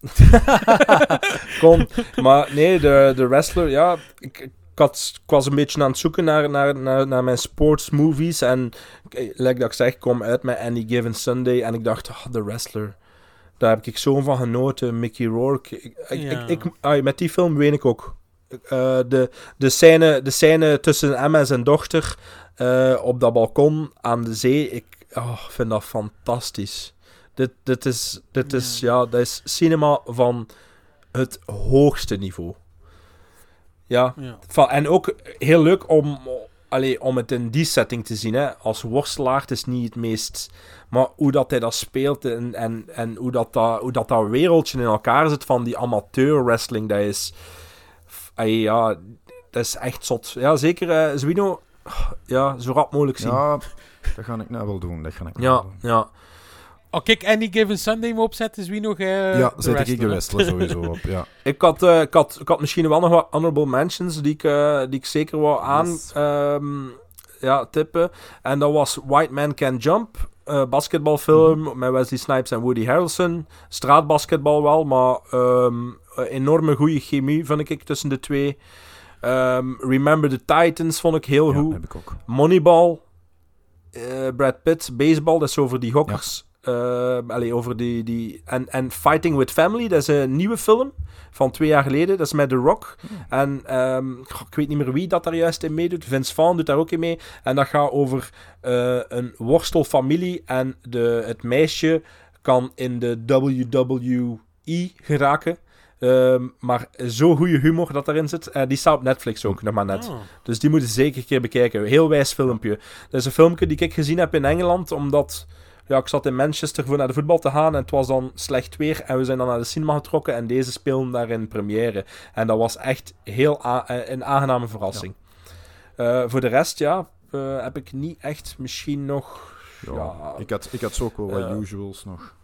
A: kon. Maar nee, de, de wrestler, ja. Ik, ik, had, ik was een beetje aan het zoeken naar, naar, naar, naar mijn sportsmovies. En eh, like dat ik zeg, ik kom uit met Any Given Sunday. En ik dacht, ah, de wrestler. Daar heb ik zo van genoten. Mickey Rourke. Ik, ik,
B: Ja.
A: ik, ik- ah, met die film weet ik ook. Eh, de, de, scène, de scène tussen hem en zijn dochter eh, op dat balkon aan de zee. Ik oh, vind dat fantastisch. Dit, dit, is, dit is, ja, dat is cinema van het hoogste niveau. Ja. En ook heel leuk om, allee, om het in die setting te zien. Hè. Als worstelaar het is niet het meest... Maar hoe dat hij dat speelt en, en, en hoe, dat, dat, hoe dat, dat wereldje in elkaar zit van die amateur wrestling, dat is... allee, ja, dat is echt zot. Ja, zeker eh Zwino, ja, zo rap mogelijk zien.
C: Ja, dat ga ik nou wel doen. Dat ga ik nou
A: ja,
C: wel doen.
A: ja.
B: Oh, kijk, Any Given Sunday me opzetten, is wie nog eh
C: ja, zet ik de
B: wrestler,
C: sowieso op, ja.
A: Ik had, eh, ik, had, ik had misschien wel nog wat honorable mentions die ik, eh, die ik zeker wou aan
C: Yes.
A: ehm, ja, tippen. En dat was White Man Can Jump, eh, basketbalfilm
C: Mhm.
A: met Wesley Snipes en Woody Harrelson. Straatbasketbal wel, maar ehm, eh, enorme goede chemie vind ik tussen de twee. Ehm, Remember the Titans vond ik heel
C: Ja,
A: goed.
C: heb ik ook.
A: Moneyball, eh, Brad Pitt, baseball, dat is over die hockers. Eh, allee, over die, die... En, en Fighting with Family, dat is een nieuwe film van twee jaar geleden. Dat is met The Rock. En ehm, ik weet niet meer wie dat daar juist in meedoet. Vince Vaughn doet daar ook in mee. En dat gaat over eh, een worstelfamilie. En de, het meisje kan in de WWE geraken. Ehm, maar zo goede humor dat erin zit. Eh, die staat op Netflix ook, nog maar net.
B: Oh.
A: Dus die moeten zeker een keer bekijken. Heel wijs filmpje. Dat is een filmpje die ik gezien heb in Engeland, omdat ja, ik zat in Manchester voor naar de voetbal te gaan en het was dan slecht weer en we zijn dan naar de cinema getrokken en deze speelden daar in première. En dat was echt heel eh, een aangename verrassing. Eh, voor de rest, ja, eh, heb ik niet echt misschien nog...
C: Ja,
A: Ja,
C: ik, had, ik had zo ook wel wat usuals nog.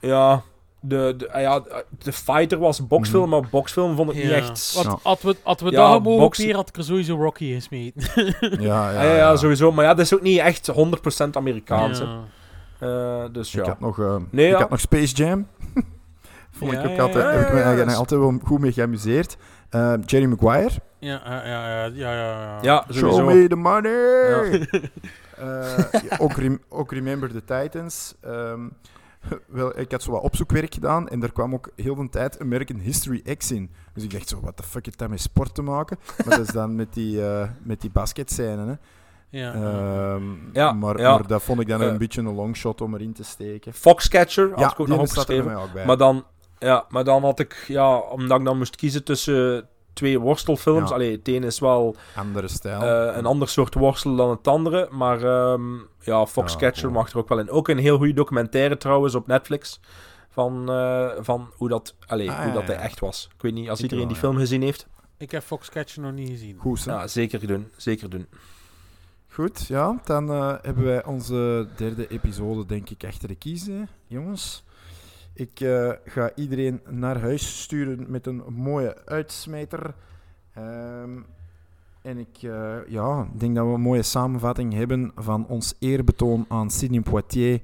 A: ja, de, de, ah ja, de Fighter was een boxfilm,
C: Mhm.
A: maar boxfilm vond ik niet
B: Ja.
A: echt...
B: Want had we, had we
A: Ja,
B: dat mogen hier, had ik er sowieso Rocky gesmeten.
C: Ja,
A: Ja, ja, sowieso. Maar ja, dat is ook niet echt 100% Amerikaans. hè.
B: Ja.
A: Eh, dus ja.
C: Ik had nog, eh,
A: Nee,
C: ik
A: ja.
C: had nog Space Jam. Vond
B: Ja,
C: ik ook
B: ja,
C: altijd,
B: ja,
C: heb ik me
A: ja,
C: eigenlijk
A: ja.
C: altijd wel goed mee geamuseerd. Eh, Jerry Maguire.
B: Ja, ja, ja, ja, ja, ja.
A: Ja,
C: Show
A: sowieso.
C: me the money!
A: Ja.
C: Eh, ja, ook, rem- ook Remember the Titans. Ehm, wel, ik had zo wat opzoekwerk gedaan en er kwam ook heel de tijd American History X in. Dus ik dacht zo, wat de fuck heeft dat met sport te maken? Maar dat is dan met die, eh met die basketscène, hè.
B: Ja.
C: Ehm,
A: Ja,
C: maar,
A: ja.
C: maar dat vond ik dan
A: Eh,
C: een beetje een longshot om erin te steken.
A: Foxcatcher had
C: Ja,
A: ik ook nog
C: er
A: opgeschreven.
C: mij ook bij.
A: Maar dan, ja, maar dan had ik, ja, omdat ik dan moest kiezen tussen twee worstelfilms.
C: Ja.
A: Allee, het een is wel
C: Andere stijl.
A: eh, een ander soort worstel dan het andere. Maar ehm, ja, Foxcatcher
C: cool.
A: mag er ook wel in. Ook een heel goede documentaire trouwens op Netflix. Van, eh, van hoe dat, allee,
C: Ah,
A: hoe dat hij
C: ja.
A: echt was. Ik weet niet, als
C: Ik
A: iedereen
C: wel,
A: die
C: ja.
A: film gezien heeft.
B: Ik heb Foxcatcher nog niet gezien.
C: Goed, hè?
A: Ja, zeker doen. Zeker doen.
C: Goed, ja. Dan eh, hebben wij onze derde episode, denk ik, achter de kiezen, jongens. Ik eh, ga iedereen naar huis sturen met een mooie uitsmijter. Ehm, en ik eh, ja, denk dat we een mooie samenvatting hebben van ons eerbetoon aan Sidney Poitier,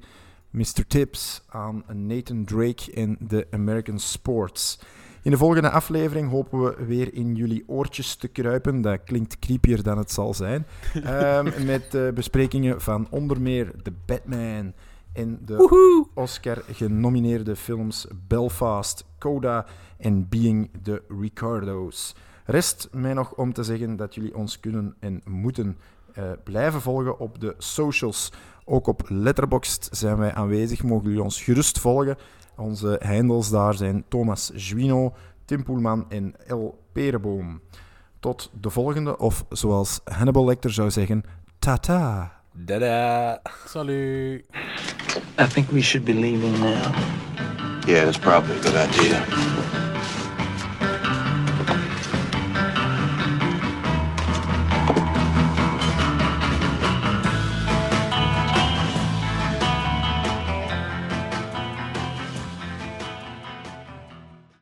C: Mr. Tips, aan Nathan Drake en de American Sports. In de volgende aflevering hopen we weer in jullie oortjes te kruipen. Dat klinkt creepier dan het zal zijn. Ehm, met eh, besprekingen van onder meer The Batman en de Oscar-genomineerde films Belfast, Coda en Being the Ricardos. Rest mij nog om te zeggen dat jullie ons kunnen en moeten eh, blijven volgen op de socials. Ook op Letterboxd zijn wij aanwezig. Mogen jullie ons gerust volgen. Onze handles daar zijn Thomas Juino, Tim Poelman en El Pereboom. Tot de volgende, of zoals Hannibal Lecter zou zeggen, tata.
A: Dada.
B: Salut.
N: I think we should be leaving now.
D: Yeah, that's probably a good idea.